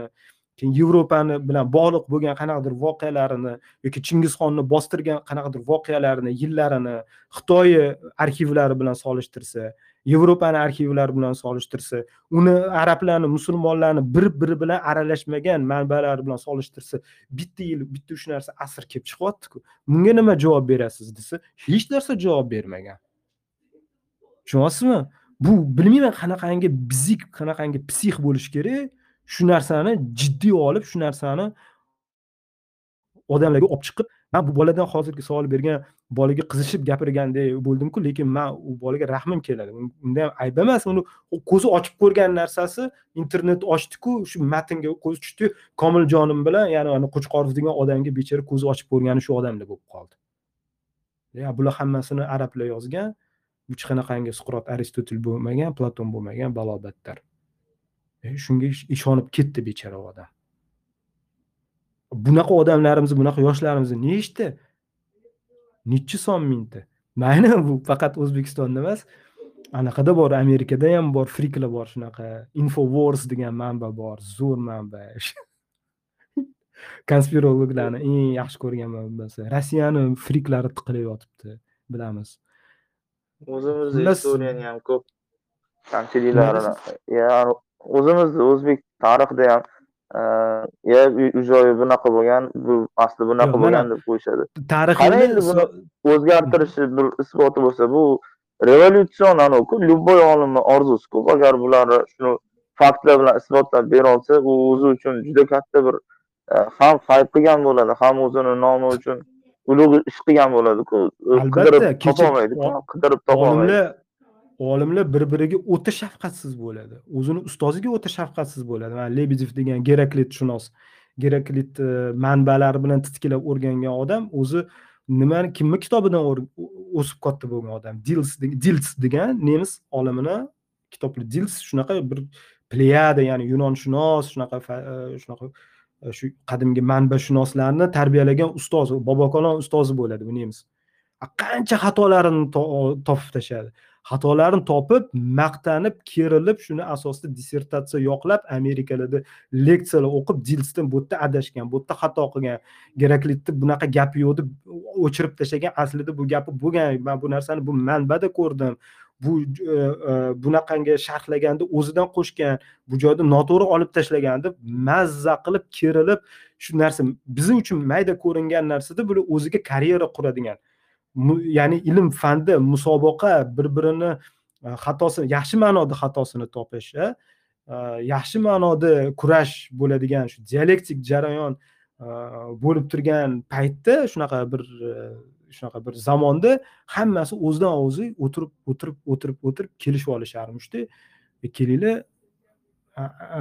keyin yevropani bilan bog'liq bo'lgan qanaqadir voqealarini yoki chingizxonni bostirgan qanaqadir voqealarini yillarini xitoy arxivlari bilan solishtirsa yevropani arxivlari bilan solishtirsa uni arablarni musulmonlarni bir biri bilan aralashmagan manbalar bilan solishtirsa bitta yil bitta uch narsa asr kelib chiqyaptiku. Bunga nima javob berasiz desa hech narsa javob bermagan. Tushunyapsizmi bu bilmayman qanaqangi bizik qanaqangi psix bo'lishi kerak. Shu narsani jiddiy olib shu narsani odamlarga olib chiqib man bu boladan hozirgi savol bergan bolaga qizishib gapirgandek bo'ldimku lekin man u bolaga rahmim keladi. Unda ham ayb emas uni ko'zi ochib ko'rgan narsasi internet ochdiku shu matnga ko'zi tushdi komiljonim bilan ya'ni ani qo'chqorov degan odamga bechora ko'zi ochib ko'rgani shu odamda bo'lib qoldi. Ya bular hammasini arablar yozgan hech qanaqangi suqrot aristotel bo'lmagan platon bo'lmagan balobattar shunga ishonib ketdi bechora odam. Bunaqa odamlarimizni bunaqa yoshlarimizni nechta nechi son mingta? Mayli bu faqat o'zbekistonda emas anaqada bor amerikada ham bor friklar bor shunaqa infowars degan manba bor zo'r manba. Konspirologlarni eng yaxshi ko'rgan manbasi. Rossiyani friklari tiqilib yotibdi bilamiz o'zimizni istoriyani ham ko'p ya'ni o'zimizni o'zbek tarixida ham ya u joyi bunaqa bo'lgan bu asli bunaqa bo'lgan deb qo'yishadi. tarixini endi buni o'zgartirishi bir isboti bo'lsa bu revolyutsion anaviku любой olimni orzusiku agar bular shuni faktlar bilan isbotlab bera olsa u o'zi uchun juda katta bir ham fayb qilgan bo'ladi ham o'zini nomi uchun ulug' ish qilgan bo'ladiku albatta topolmaydi qidirib topolmaydi olimlar bir biriga o'ta shafqatsiz bo'ladi. O'zini ustoziga o'ta shafqatsiz bo'ladi. Mana lebedev degan geraklit shunos geraklit e, manbalari bilan titkilab o'rgangan odam o'zi nimani kimni kitobidan o'sib katta bo'lgan odam? Dils dils degan nemis olimini kitobli dils shunaqa bir pleyada ya'ni yunonshunos shunaqa e, shunaqa e, shu qadimgi manbashunoslarni tarbiyalagan ustoz bobokalon ustozi bo'ladi bu nemis. Qancha xatolarini topib tashladi. Xatolarini topib maqtanib kerilib shuni asosida dissertatsiya yoqlab amerikalarda leksiyalar o'qib dilsdan bu yerda adashgan bu yerda xato qilgan. Geraklitni bunaqa gapi yo'q deb o'chirib tashlagan aslida bu gapi bo'lgan. Man bu narsani bu manbada ko'rdim. Bu e, e, bunaqangi sharhlaganda o'zidan qo'shgan bu joyda noto'g'ri olib tashlagan deb mazza qilib kerilib shu narsa biz uchun mayda ko'ringan narsada bular o'ziga karyera quradigan. Ya'ni ilm fanda musobaqa bir birini e, xatosini yaxshi ma'noda xatosini topish e, e, yaxshi ma'noda kurash bo'ladigan shu dialektik jarayon bo'lib turgan paytda shunaqa bir shunaqa bir zamonda hammasi o'zidan o'zi o'tirib o'tirib o'tirib o'tirib kelishib olisharmishda. Kelinglar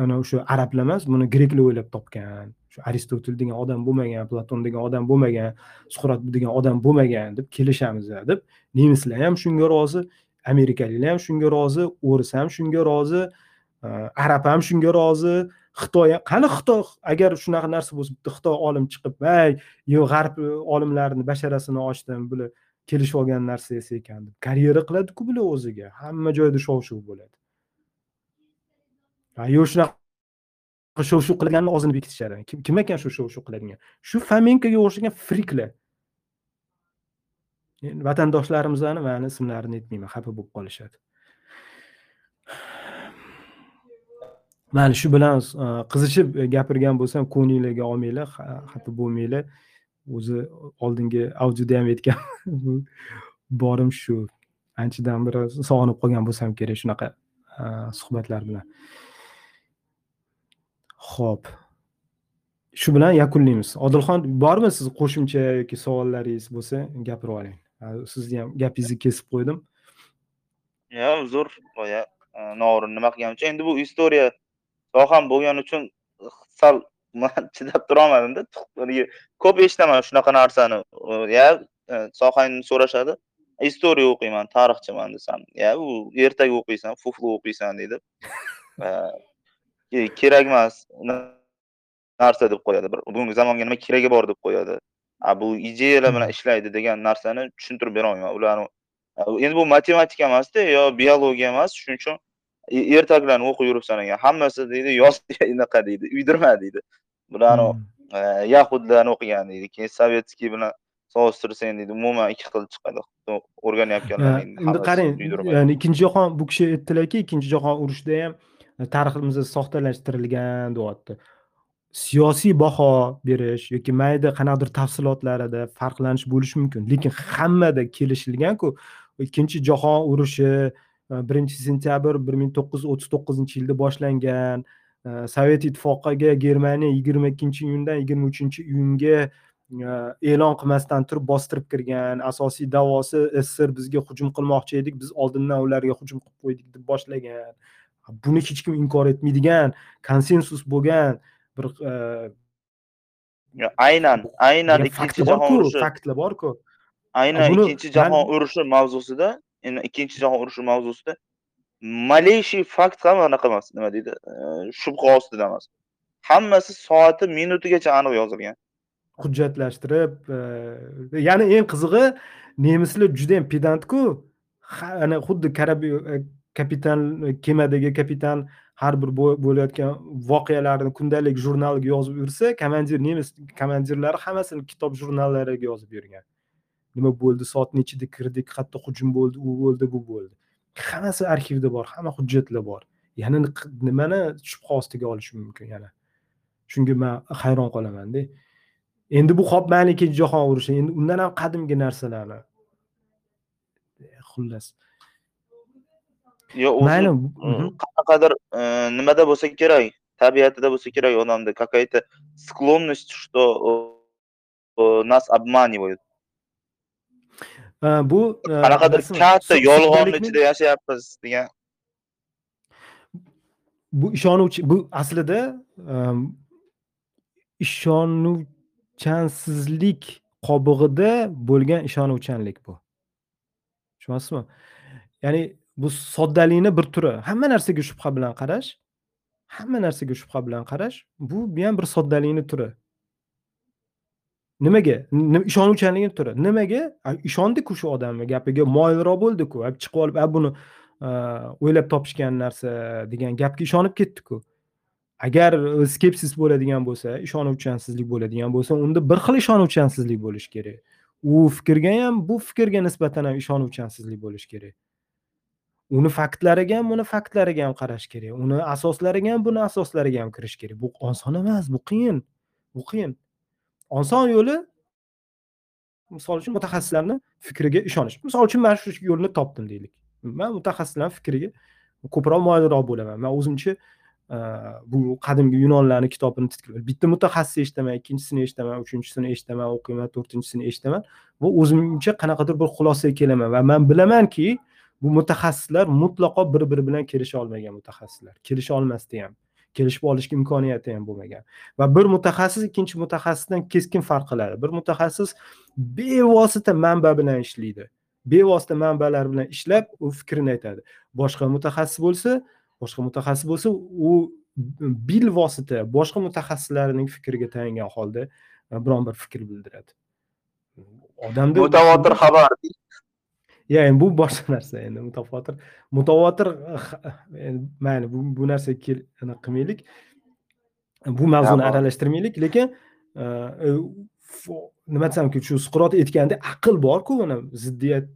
ana o'sha arablar emas buni greklar o'ylab topgan. Aristotel degan odam bo'lmagan platon degan odam bo'lmagan suqrat degan odam bo'lmagan deb kelishamiz deb nemislar ham shunga rozi amerikaliklar ham shunga rozi o'ris ham shunga rozi e, arab ham shunga rozi xitoy qani xitoy? Agar shunaqa narsa bo'lsa bitta xitoy olim chiqib ay yo g'arb e, olimlarini basharasini ochdim bular kelishib olgan narsa ekan deb karyera qiladiku bular o'ziga. Hamma joyda shov shuv bo'ladi yo shunaqa shov shuv qilganni og'zini bekitishadi. Kim, kim ekan shu shov shuv qiladigan? Shu famenkaga o'xshagan friklar. Vatandoshlarimizni mani ismlarini aytmayman xafa bo'lib qolishadi. Mayli shu bilan e, qizishib e, gapirgan bo'lsam ko'nglinglarga olmanglar xafa bo'lmanglar. O'zi oldingi audioda ham aytgan borim shu. Anchadan beri sog'inib qolgan bo'lsam kerak shunaqa e, suhbatlar bilan. Xo'p. Shu bilan yakunlaymiz. Odilxon, bormi siz qo'shimcha yoki savollaringiz bo'lsa, gapirib oling. Sizni ham gapingizni kesib qo'ydim. yo uzr boya e, noo'rin nima qilganimcha endi bu istoriya soham bo'lgani uchun sal chidab turolmadimda ko'p eshitaman shunaqa narsani ya e, sohangni so'rashadi istoriya o'qiyman tarixchiman desam ya u ertaga o'qiysan fuflu o'qiysan deydi kerak emas narsa deb qo'yadi. Bir bugungi zamonga nima keragi bor deb qo'yadi. A bu ideyalar bilan ishlaydi degan narsani tushuntirib berolmayman ularni endi bu matematika emasda yo biologiya emas. Shuning uchun ertaklarni o'qib yuribsan ekan hammasi deydi yoz anaqa deydi uydirma deydi. Bularni yahudlarni o'qigan deydi keyin sovetskiy bilan solishtirsang deydi umuman ikki xil chiqadi. O'rganayotganlar endi qarang yani ikkinchi jahon bu kishi aytdilarki ikkinchi jahon urushida ham tariximiz soxtalashtirilgan deyapti. Siyosiy baho berish yoki mayda qanaqadir tafsilotlarida farqlanish bo'lishi mumkin. Lekin hammada kelishilganku ikkinchi jahon urushi e, birinchi sentyabr bir ming to'qqiz yuz o'ttiz to'qqizinchi yilda boshlangan e, sovet ittifoqiga germaniya yigirma ikkinchi iyundan yigirma uchinchi iyunga e, e'lon qilmasdan turib bostirib kirgan asosiy da'vosi sssr bizga hujum qilmoqchi edik. Biz oldindan ularga hujum qilib qo'ydik deb boshlagan. Buni hech kim inkor etmaydigan konsensus bo'lgan bir e, aynan aynan ikkinchi jahon urushi faktlar borku aynan ikkinchi jahon urushi mavzusida ikkinchi jahon urushi mavzusida maleyshi fakt ham anaqa emas nima deydi e, shubha ostida emas. Hammasi soati minutigacha aniq yozilgan. Hujjatlashtirib e, ya'ni eng qizig'i nemislar judayam pedantku ana xuddi kapitan e, kemadagi kapitan har bir bo'layotgan voqealarni kundalik jurnaliga yozib yursa komandir nemis komandirlari hammasini kitob jurnallariga yozib yurgan. Nima bo'ldi soatni ichida kirdik qayerda hujum bo'ldi u bo'ldi bu bo'ldi. Hammasi arxivda bor hamma hujjatlar bor. Yana nimani shubha ostiga olish mumkin yana? Shunga man hayron qolamanda. Endi bu hop mayli ikkinchi jahon urushi endi undan ham qadimgi narsalarni. E, xullas. Yo mayli qanaqadir e, nimada bo'lsa kerak tabiatida bo'lsa kerak odamda какая то склонность что нас обманивают. Bu e, qanaqadir katta yolg'onni ichida yashayapmiz degan. Bu ishonuvchi bu aslida ishonuvchansizlik qobig'ida bo'lgan ishonuvchanlik bu. Tushunyapsizmi ya'ni bu soddalikni bir turi hamma narsaga shubha bilan qarash hamma narsaga shubha bilan qarash bu bu ham bir soddalikni turi. Nimaga? Ishonuvchanlikni turi. Nimaga? Ishondiku shu odamni gapiga moyilroq bo'ldiku chiqib olib a buni o'ylab topishgan narsa degan gapga ishonib ketdiku. Agar skepsis bo'ladigan bo'lsa ishonuvchansizlik bo'ladigan bo'lsa unda bir xil ishonuvchansizlik bo'lishi kerak. U fikrga ham bu fikrga nisbatan ham ishonuvchansizlik bo'lishi kerak. Uni faktlariga ham buni faktlariga ham qarash kerak. Uni asoslariga ham buni asoslariga ham kirish kerak. Bu oson emas bu qiyin bu qiyin. Oson yo'li misol uchun mutaxassislarni fikriga ishonish. Misol uchun man shu yo'lni topdim deylik. Man mutaxassislarni fikriga ko'proq moyilroq bo'laman. Man o'zimcha e, bu qadimgi yunonlarni kitobini bitta mutaxassis eshitaman ikkinchisini eshitaman uchinchisini eshitaman o'qiyman to'rtinchisini eshitaman. Va o'zimcha qanaqadir bir xulosaga kelaman va man bilamanki bu mutaxassislar mutlaqo bir biri bilan kelisha olmagan mutaxassislar. Kelisha olmasdi ham. Kelishib olishga imkoniyati ham bo'lmagan. Va bir mutaxassis ikkinchi mutaxassisdan keskin farq qiladi. Bir mutaxassis bevosita manba bilan ishlaydi. Bevosita manbalar bilan ishlab u fikrini aytadi. Boshqa mutaxassis bo'lsa boshqa mutaxassis bo'lsa u bilvosita boshqa mutaxassislarning fikriga tayangan holda biron bir fikr bildiradi. Odamda mutavotir xabar. Ya endi bu boshqa narsa endi mutavotir. Mutavotir mayli bu bu narsaga anaqa qilmaylik. Bu mavzuni aralashtirmaylik lekin e, e, nima desamki shu suqrot aytgandek aql borku buni ziddiyat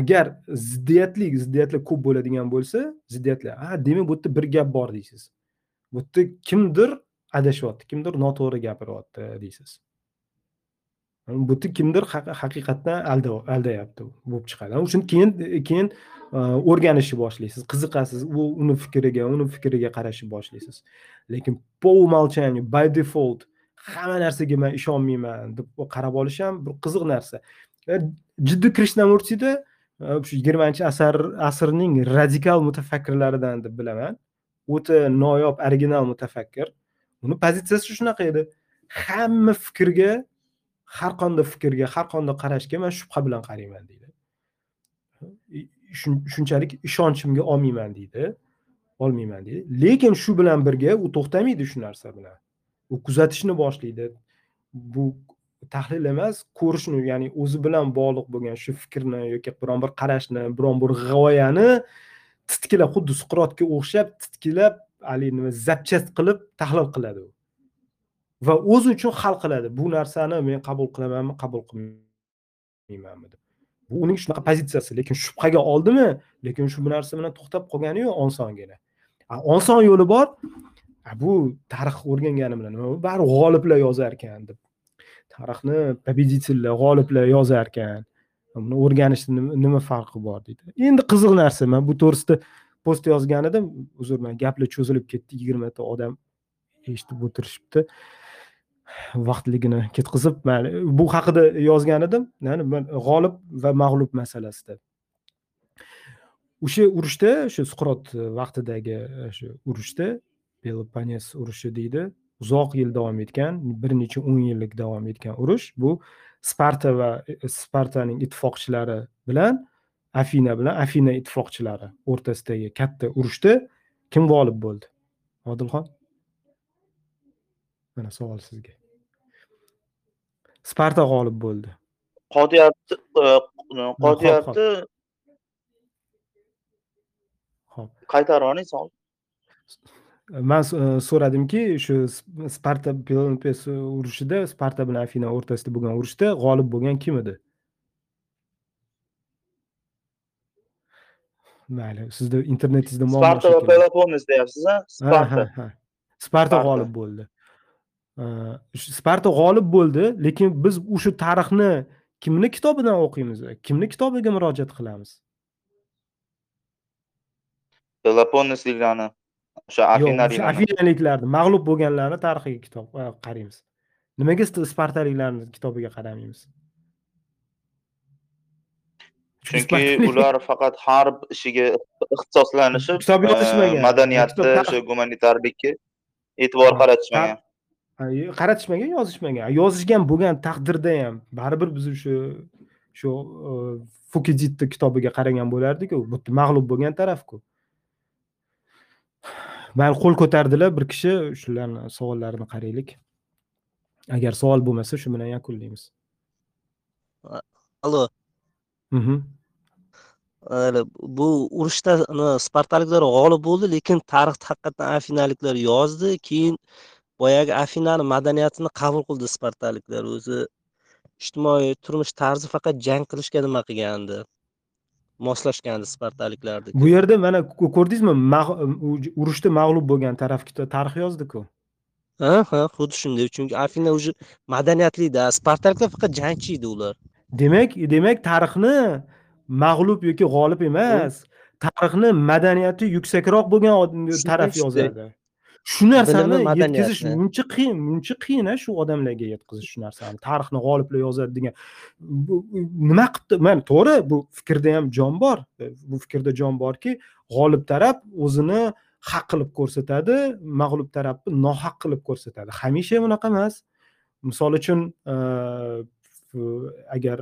agar ziddiyatli ziddiyatlar ko'p bo'ladigan bo'lsa ziddiyatlar ha demak bu yerda bir gap bor deysiz. Bu yerda kimdir adashyapti kimdir noto'g'ri gapiryapti deysiz bu kimdir haqiqatdan aldayapti bo'lib chiqadi. O'sha keyin keyin e, o'rganishni boshlaysiz. Qiziqasiz u uni fikriga uni fikriga qarashni boshlaysiz. Lekin по умолчанию by default hamma narsaga man ishonmayman deb qarab olish ham bir qiziq narsa. E, Jiddiy krishnamurtida e, shu yigirmanchi asr asrning radikal mutafakkirlaridan deb bilaman. O'ta noyob original mutafakkir. Uni pozitsiyasi shunaqa edi. Hamma fikrga har qanday fikrga har qanday qarashga man shubha bilan qarayman deydi. Shunchalik ishonchimga olmayman deydi. Olmayman deydi. Lekin shu bilan birga u to'xtamaydi shu narsa bilan. U kuzatishni boshlaydi. Bu tahlil emas ko'rishni ya'ni o'zi bilan bog'liq bo'lgan shu fikrni yoki biron bir qarashni biron bir g'oyani titkilab xuddi suqrotga o'xshab titkilab haligi nima zapchast qilib tahlil qiladi u. va o'zi uchun hal qiladi. Bu narsani men qabul qilamanmi qabul qilmaymanmi deb. Bu uning shunaqa pozitsiyasi lekin shubhaga oldimi? Lekin shu narsa bilan to'xtab qolgani yo'q osongina oson yo'li bor? Bu tarix o'rgangani bilan nima? Baribir g'oliblar yozar ekan deb. Tarixni победительlar g'oliblar yozar ekan buni o'rganishni nima farqi bor deydi. Endi qiziq narsa man bu to'g'risida post yozgan edim. Uzr man gaplar cho'zilib ketdi yigirmata odam eshitib o'tirishibdi. Vaqtligini ketqizib mayli bu haqida yozgan edim. G'olib va mag'lub masalasida. O'sha urushda shu suqrot e, vaqtidagi e, shu urushda peloponnes urushi deydi uzoq yil davom etgan bir necha o'n yillik davom etgan urush. Bu sparta va e, spartaning ittifoqchilari bilan afina bilan afina ittifoqchilari o'rtasidagi katta urushda kim g'olib bo'ldi? Odilxon? Mana savol sizga. Sparta g'olib bo'ldi. Qotyapti e, qotyapti ho'p qaytarib oling savol man e, so'radimki shu sparta peloponnes urushida sparta bilan afina o'rtasida bo'lgan urushda g'olib bo'lgan kim edi? Mayli sizni internetingizda sparta va peloponnes deyapsiz a sparta sparta. g'olib bo'ldi sparta g'olib bo'ldi lekin biz o'sha tarixni kimni kitobidan o'qiymiz? Kimni kitobiga murojaat qilamiz? Peloponnesliklarni o'sha afinaliklar afinaliklarni mag'lub bo'lganlarni tarixiga kitob e, qaraymiz. Nimaga spartaliklarni kitobiga qaramaymiz? Chunki ular faqat harb ishiga ixtisoslanishib kitob yozishmagan. e, madaniyatni o'sha gumanitarlikka e'tibor qaratishmagan qaratishmagan yozishmagan yozishgan bo'lgan taqdirda ham baribir biz shu shu e, fukididni kitobiga qaragan bo'lardiku. Bu mag'lub bo'lgan tarafku. Mayli qo'l ko'tardilar bir kishi shularni savollarini qaraylik. Agar savol bo'lmasa shu bilan yakunlaymiz. Allo mhm. bu urushda spartaliklar g'olib bo'ldi lekin tarixda haqiqatdan afinaliklar yozdi keyin boyagi afinani madaniyatini qabul qildi spartaliklar o'zi. Ijtimoiy turmush tarzi faqat jang qilishga nima qilgandi? Moslashgandi spartaliklarniki bu yerda mana ko'rdingizmi? Urushda mag'lub bo'lgan taraf tarix yozdiku ha ha xuddi shunday. Chunki afina уже madaniyatlida spartaliklar faqat jangchi edi ular. Demak demak tarixni mag'lub yoki g'olib emas. Tarixni madaniyati yuksakroq bo'lgan taraf yozadi shu narsani yetkazish muncha qiyin muncha qiyin shu odamlarga yetkazish shu narsani. Tarixni g'oliblar yozadi degan. Nima qilibdi man to'g'ri bu fikrda ham jon bor. Bu fikrda jon borki g'olib taraf o'zini haq qilib ko'rsatadi mag'lub tarafni nohaq qilib ko'rsatadi. Hamisha bunaqa emas. Misol uchun agar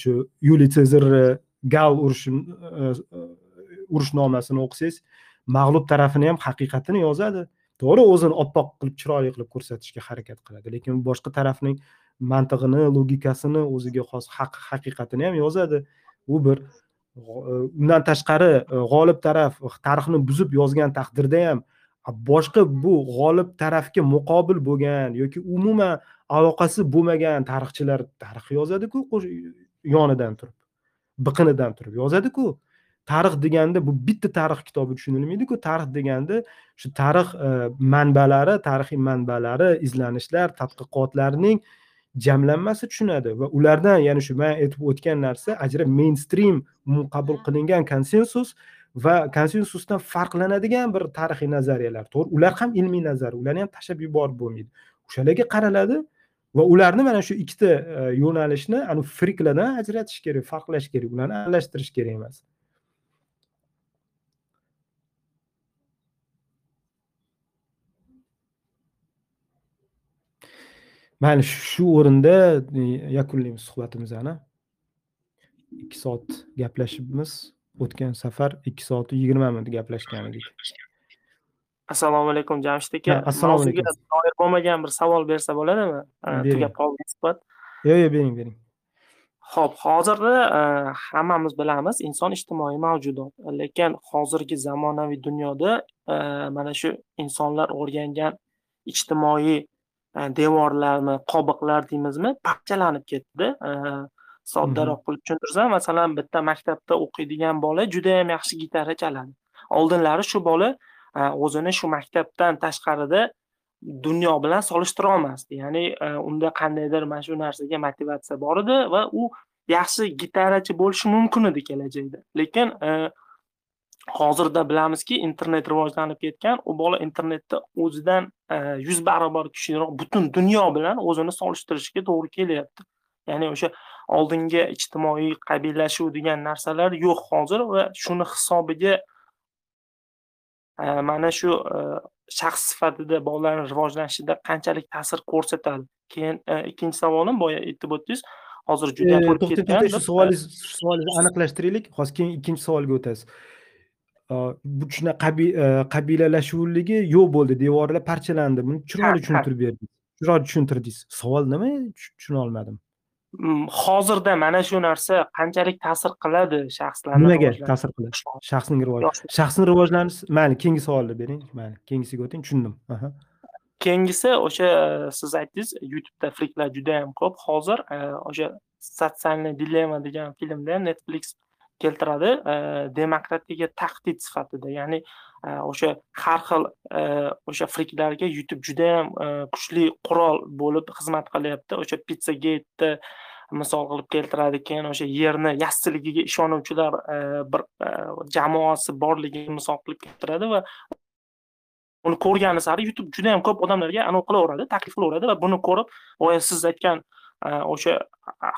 shu yuliy sezarni gal urushi urushnomasini o'qisangiz mag'lub tarafini ham haqiqatini yozadi to'g'ri o'zini oppoq qilib chiroyli qilib ko'rsatishga harakat qiladi. Lekin boshqa tarafning mantig'ini logikasini o'ziga xos haq haqiqatini ham yozadi. U bir undan tashqari e, g'olib taraf e, tarixni buzib yozgan taqdirda ham boshqa bu g'olib tarafga muqobil bo'lgan yoki umuman aloqasi bo'lmagan tarixchilar tarix yozadiku yonidan turib biqinidan turib yozadiku. Tarix deganda bu bitta tarix kitobi tushunilmaydiku. Tarix deganda shu tarix e, manbalari tarixiy manbalari izlanishlar tadqiqotlarning jamlanmasi tushunadi va ulardan ya'ni shu man aytib o'tgan narsa ajra mainstream qabul qilingan konsensus va konsensusdan farqlanadigan bir tarixiy nazariyalar. To'g'ri ular ham ilmiy nazariya ularni ham tashlab yuborib bo'lmaydi. O'shalarga qaraladi va ularni mana shu ikkita e, yo'nalishni friklardan ajratish kerak farqlash kerak ularni aralashtirish kerak emas mayli shu o'rinda e, yakunlaymiz suhbatimizni ikki soat gaplashibmiz. O'tgan safar ikki soat yigirma minut gaplashgan edik. Assalomu alaykum jamshid aka. Assalomu alaykum. doir bo'lmagan bir savol bersa bo'ladimi? Tugab qolgan suhbat. Yo'q yo'q bering bering. Ho'p hozirda e, hammamiz bilamiz inson ijtimoiy mavjudot. Lekin hozirgi zamonaviy dunyoda e, mana shu insonlar o'rgangan ijtimoiy devorlarmi qobiqlar deymizmi parchalanib ketdi. Soddaroq qilib tushuntirsam masalan bitta maktabda o'qiydigan bola judayam yaxshi gitara chaladi. Oldinlari shu bola o'zini shu maktabdan tashqarida dunyo bilan solishtira olmasdi. Ya'ni unda qandaydir mana shu narsaga motivatsiya bor edi va u yaxshi gitarachi bo'lishi mumkin edi kelajakda lekin hozirda bilamizki internet rivojlanib ketgan. U bola internetda o'zidan e, yuz barobar kuchliroq butun dunyo bilan o'zini solishtirishga to'g'ri kelyapti. Ya'ni o'sha oldingi ijtimoiy qabillashuv degan narsalar yo'q hozir va shuni hisobiga e, mana shu e, shaxs sifatida bolalarni rivojlanishida qanchalik ta'sir ko'rsatadi? Keyin ikkinchi savolim boya aytib o'tdingiz hozir juda to'xtang shu savolingizni aniqlashtiraylik hozir keyin ikkinchi savolga o'tasiz bu shunaqa qabilalashuvligi yo'q bo'ldi. Devorlar parchalandi. Buni chiroyli tushuntirib berdingiz. Chiroyli tushuntirdingiz. Savol nima? Tushuna olmadim. Hozirda mana shu narsa qanchalik ta'sir qiladi shaxslarni nimaga ta'sir qiladi? Shaxsning rivoji. Shaxsning rivojlanishi mayli keyingi savolni bering. Mayli keyingisiga o'ting. Tushundim. Keyingisi o'sha siz aytdingiz youtubeda friklar juda yam ko'p. Hozir o'sha социальный dilemma degan filmda ham netflix keltiradi e, demokratiyaga tahdid sifatida. Ya'ni e, o'sha har xil e, o'sha friklarga youtube judayam kuchli qurol bo'lib xizmat qilyapti. O'sha pizzagate misol qilib keltiradi keyin o'sha yerni yassiligiga ishonuvchilar bir jamoasi borligini misol qilib keltiradi va uni ko'rgani sari youtube juda yam ko'p odamlarga anavi qilaveradi taklif qilaveradi va buni ko'rib boya siz aytgan o'sha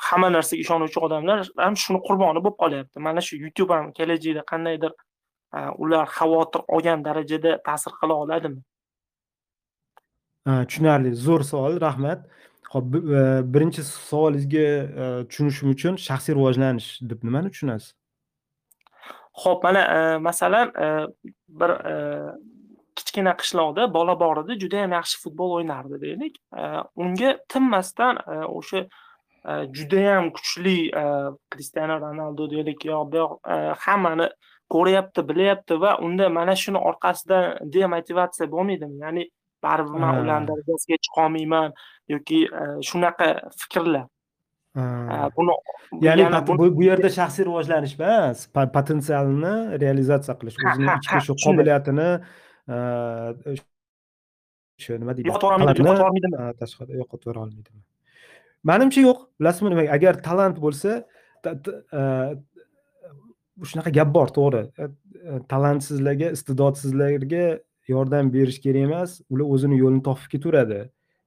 hamma narsaga ishonuvchi odamlar ham shuni qurboni bo'lib qolyapti. Mana shu youtube ham kelajakda qandaydir ular xavotir olgan darajada ta'sir qila oladimi? Tushunarli. Zo'r savol rahmat. Ho'p birinchi savolingizga tushunishim uchun shaxsiy rivojlanish deb nimani tushunasiz? Ho'p mana masalan bir kichkina qishloqda bola bor edi judayam yaxshi futbol o'ynardi deylik. Unga tinmasdan o'sha judayam kuchli Cristiano Ronaldo deylik yo bu hammani ko'ryapti bilyapti va unda mana shuni orqasidan demotivatsiya bo'lmaydimi? Ya'ni baribir man ularni darajasiga chiqolmayman yoki shunaqa fikrlar. Buni ya'ni bu yerda shaxsiy rivojlanish emas potensialni realizatsiya qilish o'zini ichki shu qobiliyatini shu nima deydi tashqari yo'qotib olmaydimi manimcha yo'q bilasizmi nima agar talant bo'lsa shunaqa gap bor to'g'ri talantsizlarga iste'dodsizlarga yordam berish kerak emas ular o'zini yo'lini topib ketaveradi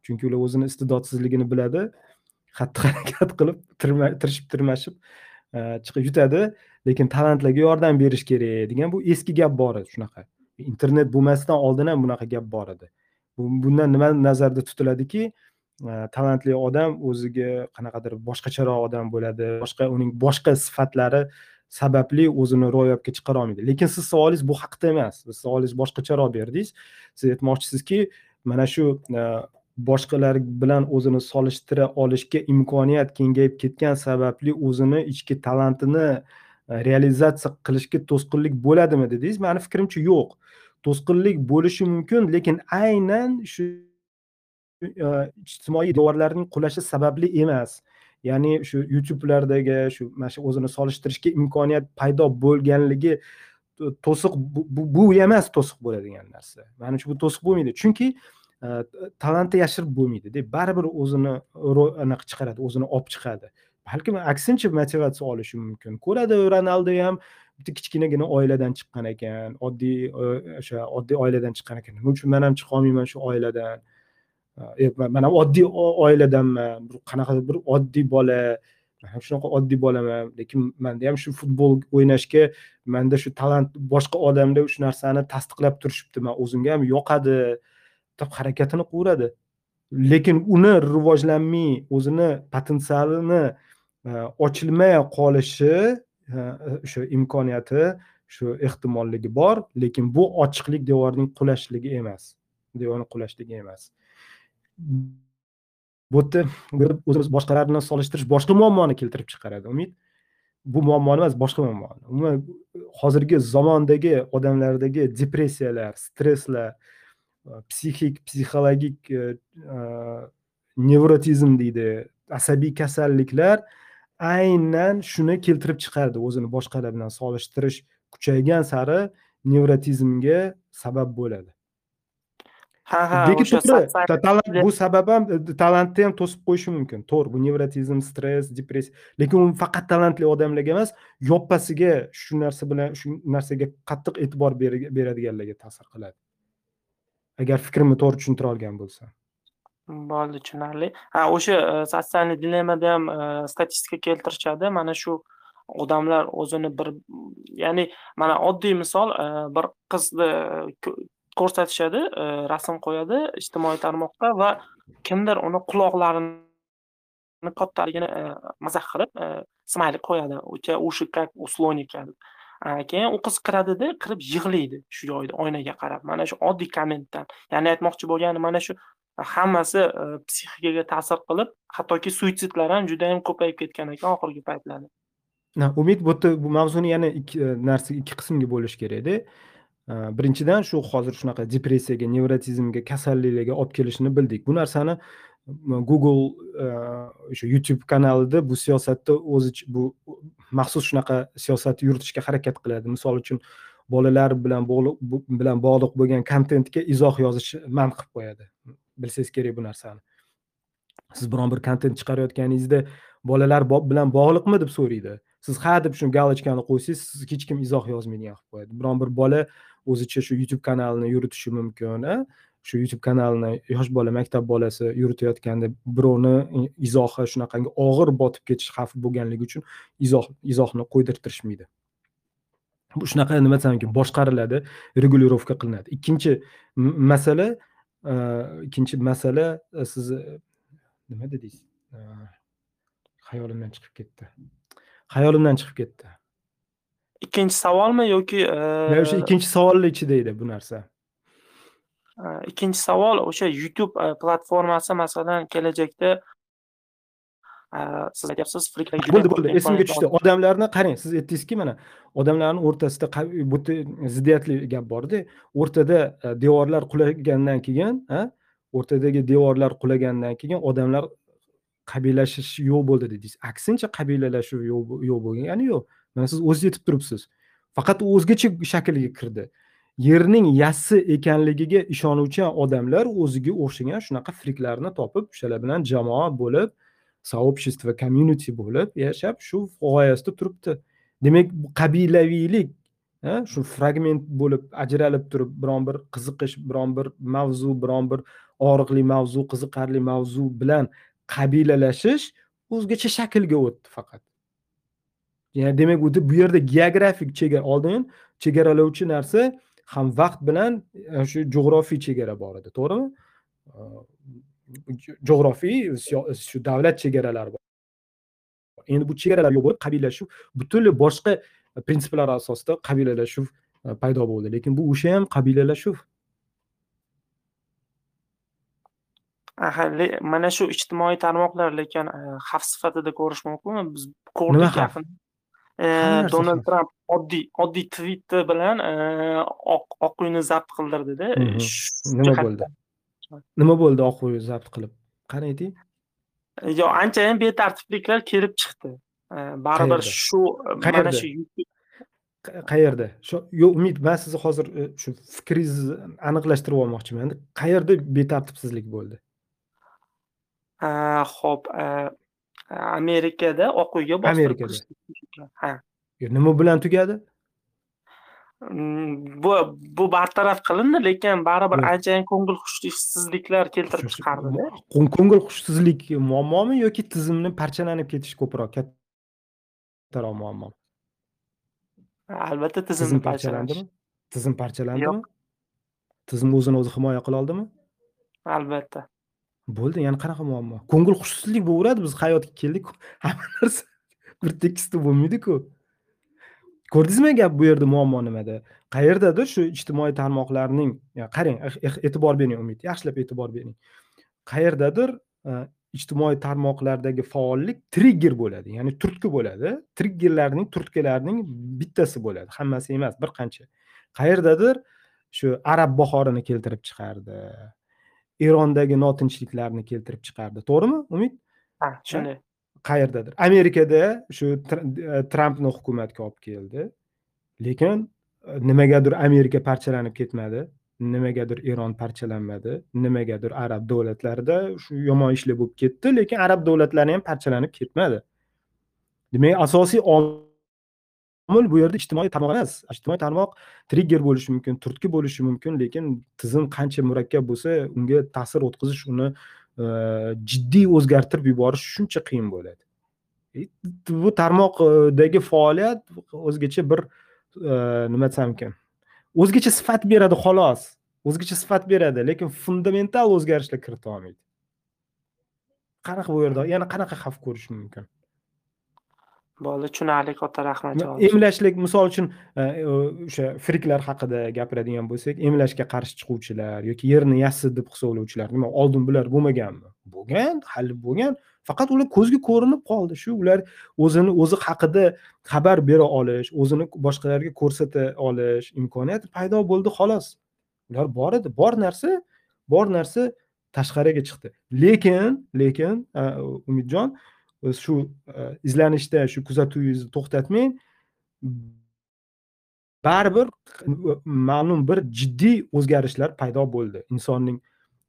chunki ular o'zini iste'dodsizligini biladi xatti harakat qilib tirishib tirmashib chiqib yutadi lekin talantlarga yordam berish kerak degan bu eski gap bor shunaqa internet bo'lmasidan oldin ham bunaqa gap bor edi. Bundan nima nazarda tutiladiki e, talantli odam o'ziga qanaqadir boshqacharoq odam bo'ladi boshqa uning boshqa sifatlari sababli o'zini ro'yobga chiqara olmaydi. Lekin siz savolingiz bu haqida emas. Siz savolingiz boshqacharoq berdingiz siz aytmoqchisizki mana shu e, boshqalar bilan o'zini solishtira olishga imkoniyat kengayib ketgan sababli o'zini ichki talantini E, realizatsiya qilishga to'sqinlik bo'ladimi dedingiz? Mani fikrimcha yo'q. To'sqinlik bo'lishi mumkin lekin aynan shu e, ijtimoiy devorlarning qulashi sababli emas. Ya'ni shu youtubelardagi shu mana shu o'zini solishtirishga imkoniyat paydo bo'lganligi to'siq bu emas to'siq bo'ladigan narsa. Manimcha bu to'siq bo'lmaydi. Chunki e, talantni yashirib bo'lmaydida. Baribir o'zini anaqa chiqaradi o'zini olib chiqadi balkim aksincha motivatsiya olishi mumkin. Ko'radi ronaldo ham bitta kichkinagina oiladan chiqqan ekan oddiy e, o'sha oddiy oiladan chiqqan ekan. Nima uchun man ham chiqolmayman shu oiladan? E, man ham oddiy oiladanman. Bir qanaqadir bir oddiy bola man ham shunaqa oddiy bolaman. Lekin manda ham shu futbol o'ynashga manda shu talant boshqa odamda shu narsani tasdiqlab turishibdi. Man o'zimga ham yoqadi deb harakatini qilaveradi lekin uni rivojlanmay o'zini potensialini Э, ochilmay qolishi э, o'sha imkoniyati shu ehtimolligi bor lekin bu ochiqlik devorning qulashligi emas devorni qulashligi emas. Bu yerda o'zimiz boshqalar bilan solishtirish boshqa muammoni keltirib chiqaradi umid. Bu muammoni emas boshqa muammoni umuman hozirgi zamondagi odamlardagi depressiyalar stresslar e, psixik psixologik e, e, nevrotizm deydi asabiy kasalliklar aynan shuni keltirib chiqardi. O'zini boshqalar bilan solishtirish kuchaygan sari nevrotizmga sabab bo'ladi. Ha ha talant bu sabab ham e, talantni ham to'sib qo'yishi mumkin. To'g'ri bu nevrotizm stress depressiya lekin u faqat talantli odamlarga emas yoppasiga shu narsa bilan shu narsaga qattiq e'tibor beradiganlarga ta'sir qiladi. Agar fikrimni to'g'ri tushuntira olgan bo'lsam bo'ldi tushunarli. Ha o'sha e, sotsiальный dilemmada ham e, statistika keltirishadi. Mana shu odamlar o'zini bir ya'ni mana oddiy misol e, bir qizni e, ko'rsatishadi rasm qo'yadi ijtimoiy tarmoqqa va kimdir uni quloqlarini kattaligini mazax qilib smaylik qo'yadi. O'sha уши как у слоника keyin u qiz kiradida kirib yig'laydi shu joyda oynaga qarab. Mana shu oddiy kommentdan. Ya'ni aytmoqchi bo'lganim mana shu hammasi e, psixikaga ta'sir qilib hattoki suitsidlar ham juda yam ko'payib ketgan ekan oxirgi paytlarda umid bu yerda bu mavzuni yana ikki e, narsa ikki qismga bo'lish kerakda e, birinchidan shu hozir shunaqa depressiyaga nevrotizmga kasalliklarga olib kelishini bildik. Bu narsani google o'sha youtube kanalida bu siyosatda o'zi bu maxsus shunaqa siyosatni yuritishga harakat qiladi. Misol uchun bolalar bilan bog'liq bilan bog'liq bo'lgan kontentga izoh yozish man qilib qo'yadi. Bilsangiz kerak bu narsani. Siz biron bir kontent chiqarayotganingizda bolalar bilan bog'liqmi deb so'raydi? Siz ha deb shu galochkani qo'ysangiz siz hech kim izoh yozmaydigan qilib qo'yadi. Biron bir bola o'zicha shu youtube kanalini yuritishi mumkin shu youtube kanalini yosh bola maktab bolasi yuritayotganda birovni izohi shunaqangi og'ir botib ketish xavfi bo'lganligi uchun izoh izohni qo'ydirtirishmaydi. Bu shunaqa nima desamki boshqariladi regulirovka qilinadi. Ikkinchi masala ikkinchi masala sizni nima dedingiz? Xayolimdan chiqib ketdi. Xayolimdan chiqib ketdi. Ikkinchi savolmi yoki o'sha ikkinchi savolni ichida edi bu narsa. Ikkinchi savol o'sha youtube platformasi masalan kelajakda siz aytyapsiz bo'ldi bo'ldi esimga tushdi odamlarni qarang siz aytdingizki mana odamlarni o'rtasida bu ziddiyatli gap borda o'rtada devorlar qulagandan keyin o'rtadagi devorlar qulagandan keyin odamlar qabilashish yo'q bo'ldi dedingiz aksincha qabilalashuv yo'q bo'lgani yo'q mana siz o'zingiz aytib turibsiz faqat o'zgacha shaklga kirdi yerning yassi ekanligiga ishonuvchi odamlar o'ziga o'xshagan shunaqa friklarni topib o'shalar bilan jamoa bo'lib сообщество community bo'lib yashab shu g'oyasida turibdi demak bu qabilaviylik shu fragment bo'lib ajralib turib biron bir qiziqish biron bir mavzu biron bir og'riqli mavzu qiziqarli mavzu bilan qabilalashish o'zgacha shaklga o'tdi faqat ya'ni demak bu yerda geografik chegara oldin chegaralovchi narsa ham vaqt bilan shu jo'g'rofiy chegara bor edi to'g'rimi jo'g'rofiy shu davlat chegaralari bor. Endi bu chegaralar yo'q bo'lib qabilalashuv butunlay boshqa prinsiplar asosida qabilalashuv e, paydo bo'ldi. Lekin bu o'sha ham qabilalashuv. Mana shu ijtimoiy tarmoqlar lekin e, xavf sifatida ko'rish mumkinmi? Biz ko'rdik yaqin. Donald tramp oddiy oddiy tvitti bilan oq uyni zabt qildirdida. Nima bo'ldi nima bo'ldi oq uyni zabt qilib? Qani ayting? Yo'q anchayin betartibliklar kelib chiqdi. Baribir shu mana shu qayerda? Shu yo'q umid man sizni hozir shu fikringizni aniqlashtirib olmoqchiman qayerda betartibsizlik bo'ldi? Ho'p amerikada oq uyga bostirib amerikada. ha. Nima bilan tugadi bu bu bartaraf qilindi lekin baribir anchayin ko'ngil xushsizliklar keltirib chiqardida ko'ngil xushsizlik muammomi yoki tizimni parchalanib ketishi ko'proq kattaroq muammo albatta tizimni parchalandimi tizim parchalandimi tizim o'zini o'zi himoya qila oldimi albatta bo'ldi yana qanaqa muammo ko'ngil xushsizlik bo'laveradi biz hayotga keldik hamma narsa bir tekisda bo'lmaydiku ko'rdingizmi gap bu yerda muammo nimada? Qayerdadir shu ijtimoiy tarmoqlarning qarang e'tibor bering umid yaxshilab e'tibor bering. Qayerdadir e, ijtimoiy tarmoqlardagi faollik trigger bo'ladi ya'ni turtki bo'ladi. Triggerlarning turtkilarning bittasi bo'ladi hammasi emas bir qancha. Qayerdadir shu arab bahorini keltirib chiqardi erondagi notinchliklarni keltirib chiqardi. To'g'rimi umid? Ha? shunday qayerdadir. Amerikada shu trampni e, hukumatga olib keldi. Lekin e, nimagadir amerika parchalanib ketmadi nimagadir eron parchalanmadi nimagadir arab davlatlarida shu yomon ishlar bo'lib ketdi lekin arab davlatlari ham parchalanib ketmadi. Demak asosiy omil bu yerda ijtimoiy tarmoq emas. Ijtimoiy tarmoq trigger bo'lishi mumkin turtki bo'lishi mumkin lekin tizim qancha murakkab bo'lsa unga ta'sir o'tkazish uni jiddiy o'zgartirib yuborish shuncha qiyin bo'ladi. E, bu tarmoqdagi faoliyat o'zgacha bir nima desam ekan o'zgacha sifat beradi xolos o'zgacha sifat beradi lekin fundamental o'zgarishlar kirita olmaydi. Qanaqa bu yerda yana qanaqa xavf ko'rish mumkin? Bo'ldi. Tushunarli katta rahmat emlashlik misol uchun e, o'sha firiklar haqida gapiradigan bo'lsak emlashga qarshi chiquvchilar yoki yerni yassi deb hisoblovchilar nima oldin bular bo'lmaganmi? Bo'lgan hali bo'lgan faqat ular ko'zga ko'rinib qoldi. Shu ular o'zini o'zi haqida xabar bera olish o'zini boshqalarga ko'rsata olish imkoniyati paydo bo'ldi xolos. Ular bor edi. Bor narsa bor narsa tashqariga chiqdi. Lekin lekin e, umidjon shu e, izlanishda shu kuzatuvingizni to'xtatmang baribir ma'lum bir jiddiy o'zgarishlar paydo bo'ldi. Insonning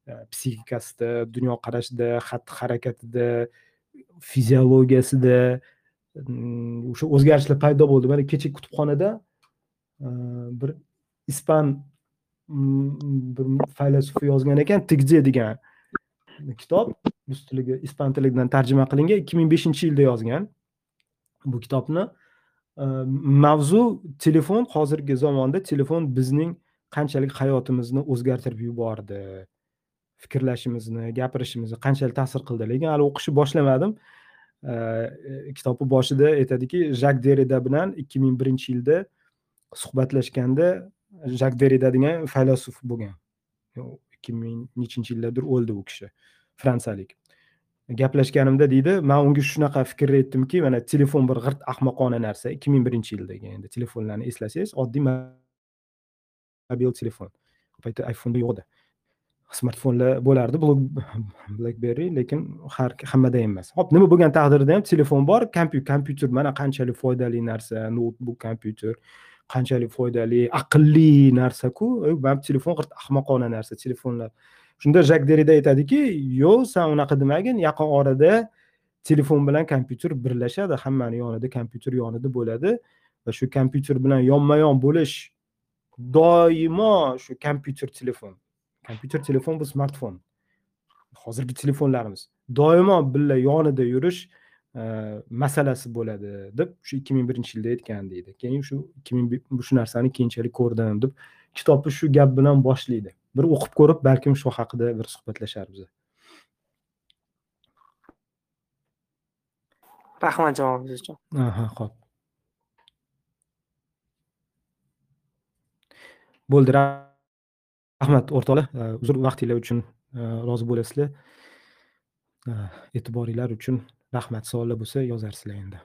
e, psixikasida dunyoqarashida xatti harakatida fiziologiyasida o'sha o'zgarishlar paydo bo'ldi. Mana kecha kutubxonada e, bir ispan bir faylasuf yozgan ekan tigze degan kitob rus tiliga ispan tilidan tarjima qilingan ikki ming beshinchi yilda yozgan bu kitobni. Mavzu telefon hozirgi zamonda telefon bizning qanchalik hayotimizni o'zgartirib yubordi fikrlashimizni gapirishimizni qanchalik ta'sir qildi lekin hali o'qishni boshlamadim. Kitobni boshida aytadiki jak derida bilan ikki ming birinchi yilda suhbatlashganda jak derida degan faylasuf bo'lgan. Ikki ming nechinchi yillardir o'ldi u kishi. Fransiyalik. Gaplashganimda deydi man unga shunaqa fikr aytdimki mana telefon bir g'irt ahmoqona narsa ikki ming birinchi yildagi endi telefonlarni eslasangiz oddiy mobil telefon. U paytda iphone yo'q edi. Smartfonlar bo'lardi blackberry lekin har hammada emas. Hop nima bo'lgan taqdirda ham telefon bor kompyuter mana qanchalik foydali narsa noutbuk kompyuter. Qanchalik foydali aqlli narsaku man telefon g'irt ahmoqona narsa telefonlar. Shunda jak derida aytadiki yo'q san unaqa demagin yaqin orada telefon bilan kompyuter birlashadi hammani yonida kompyuter yonida bo'ladi va shu kompyuter bilan yonma yon bo'lish doimo shu kompyuter telefon kompyuter telefon bu smartfon. Hozirgi telefonlarimiz doimo birga yonida yurish masalasi bo'ladi deb shu ikki ming birinchi yilda aytgan deydi. Keyin shu ikki ming shu narsani keyinchalik ko'rdim deb kitobni shu gap bilan boshlaydi. Bir o'qib ko'rib balkim shu haqida bir suhbatlasharmiz. Rahmat javobingiz uchun. Aha ho'p bo'ldi. Rahmat o'rtoqlar. Uzr vaqtinglar uchun rozi bo'lasizlar. E'tiboringlar uchun rahmat savollar bo'lsa yozarsizlar endi.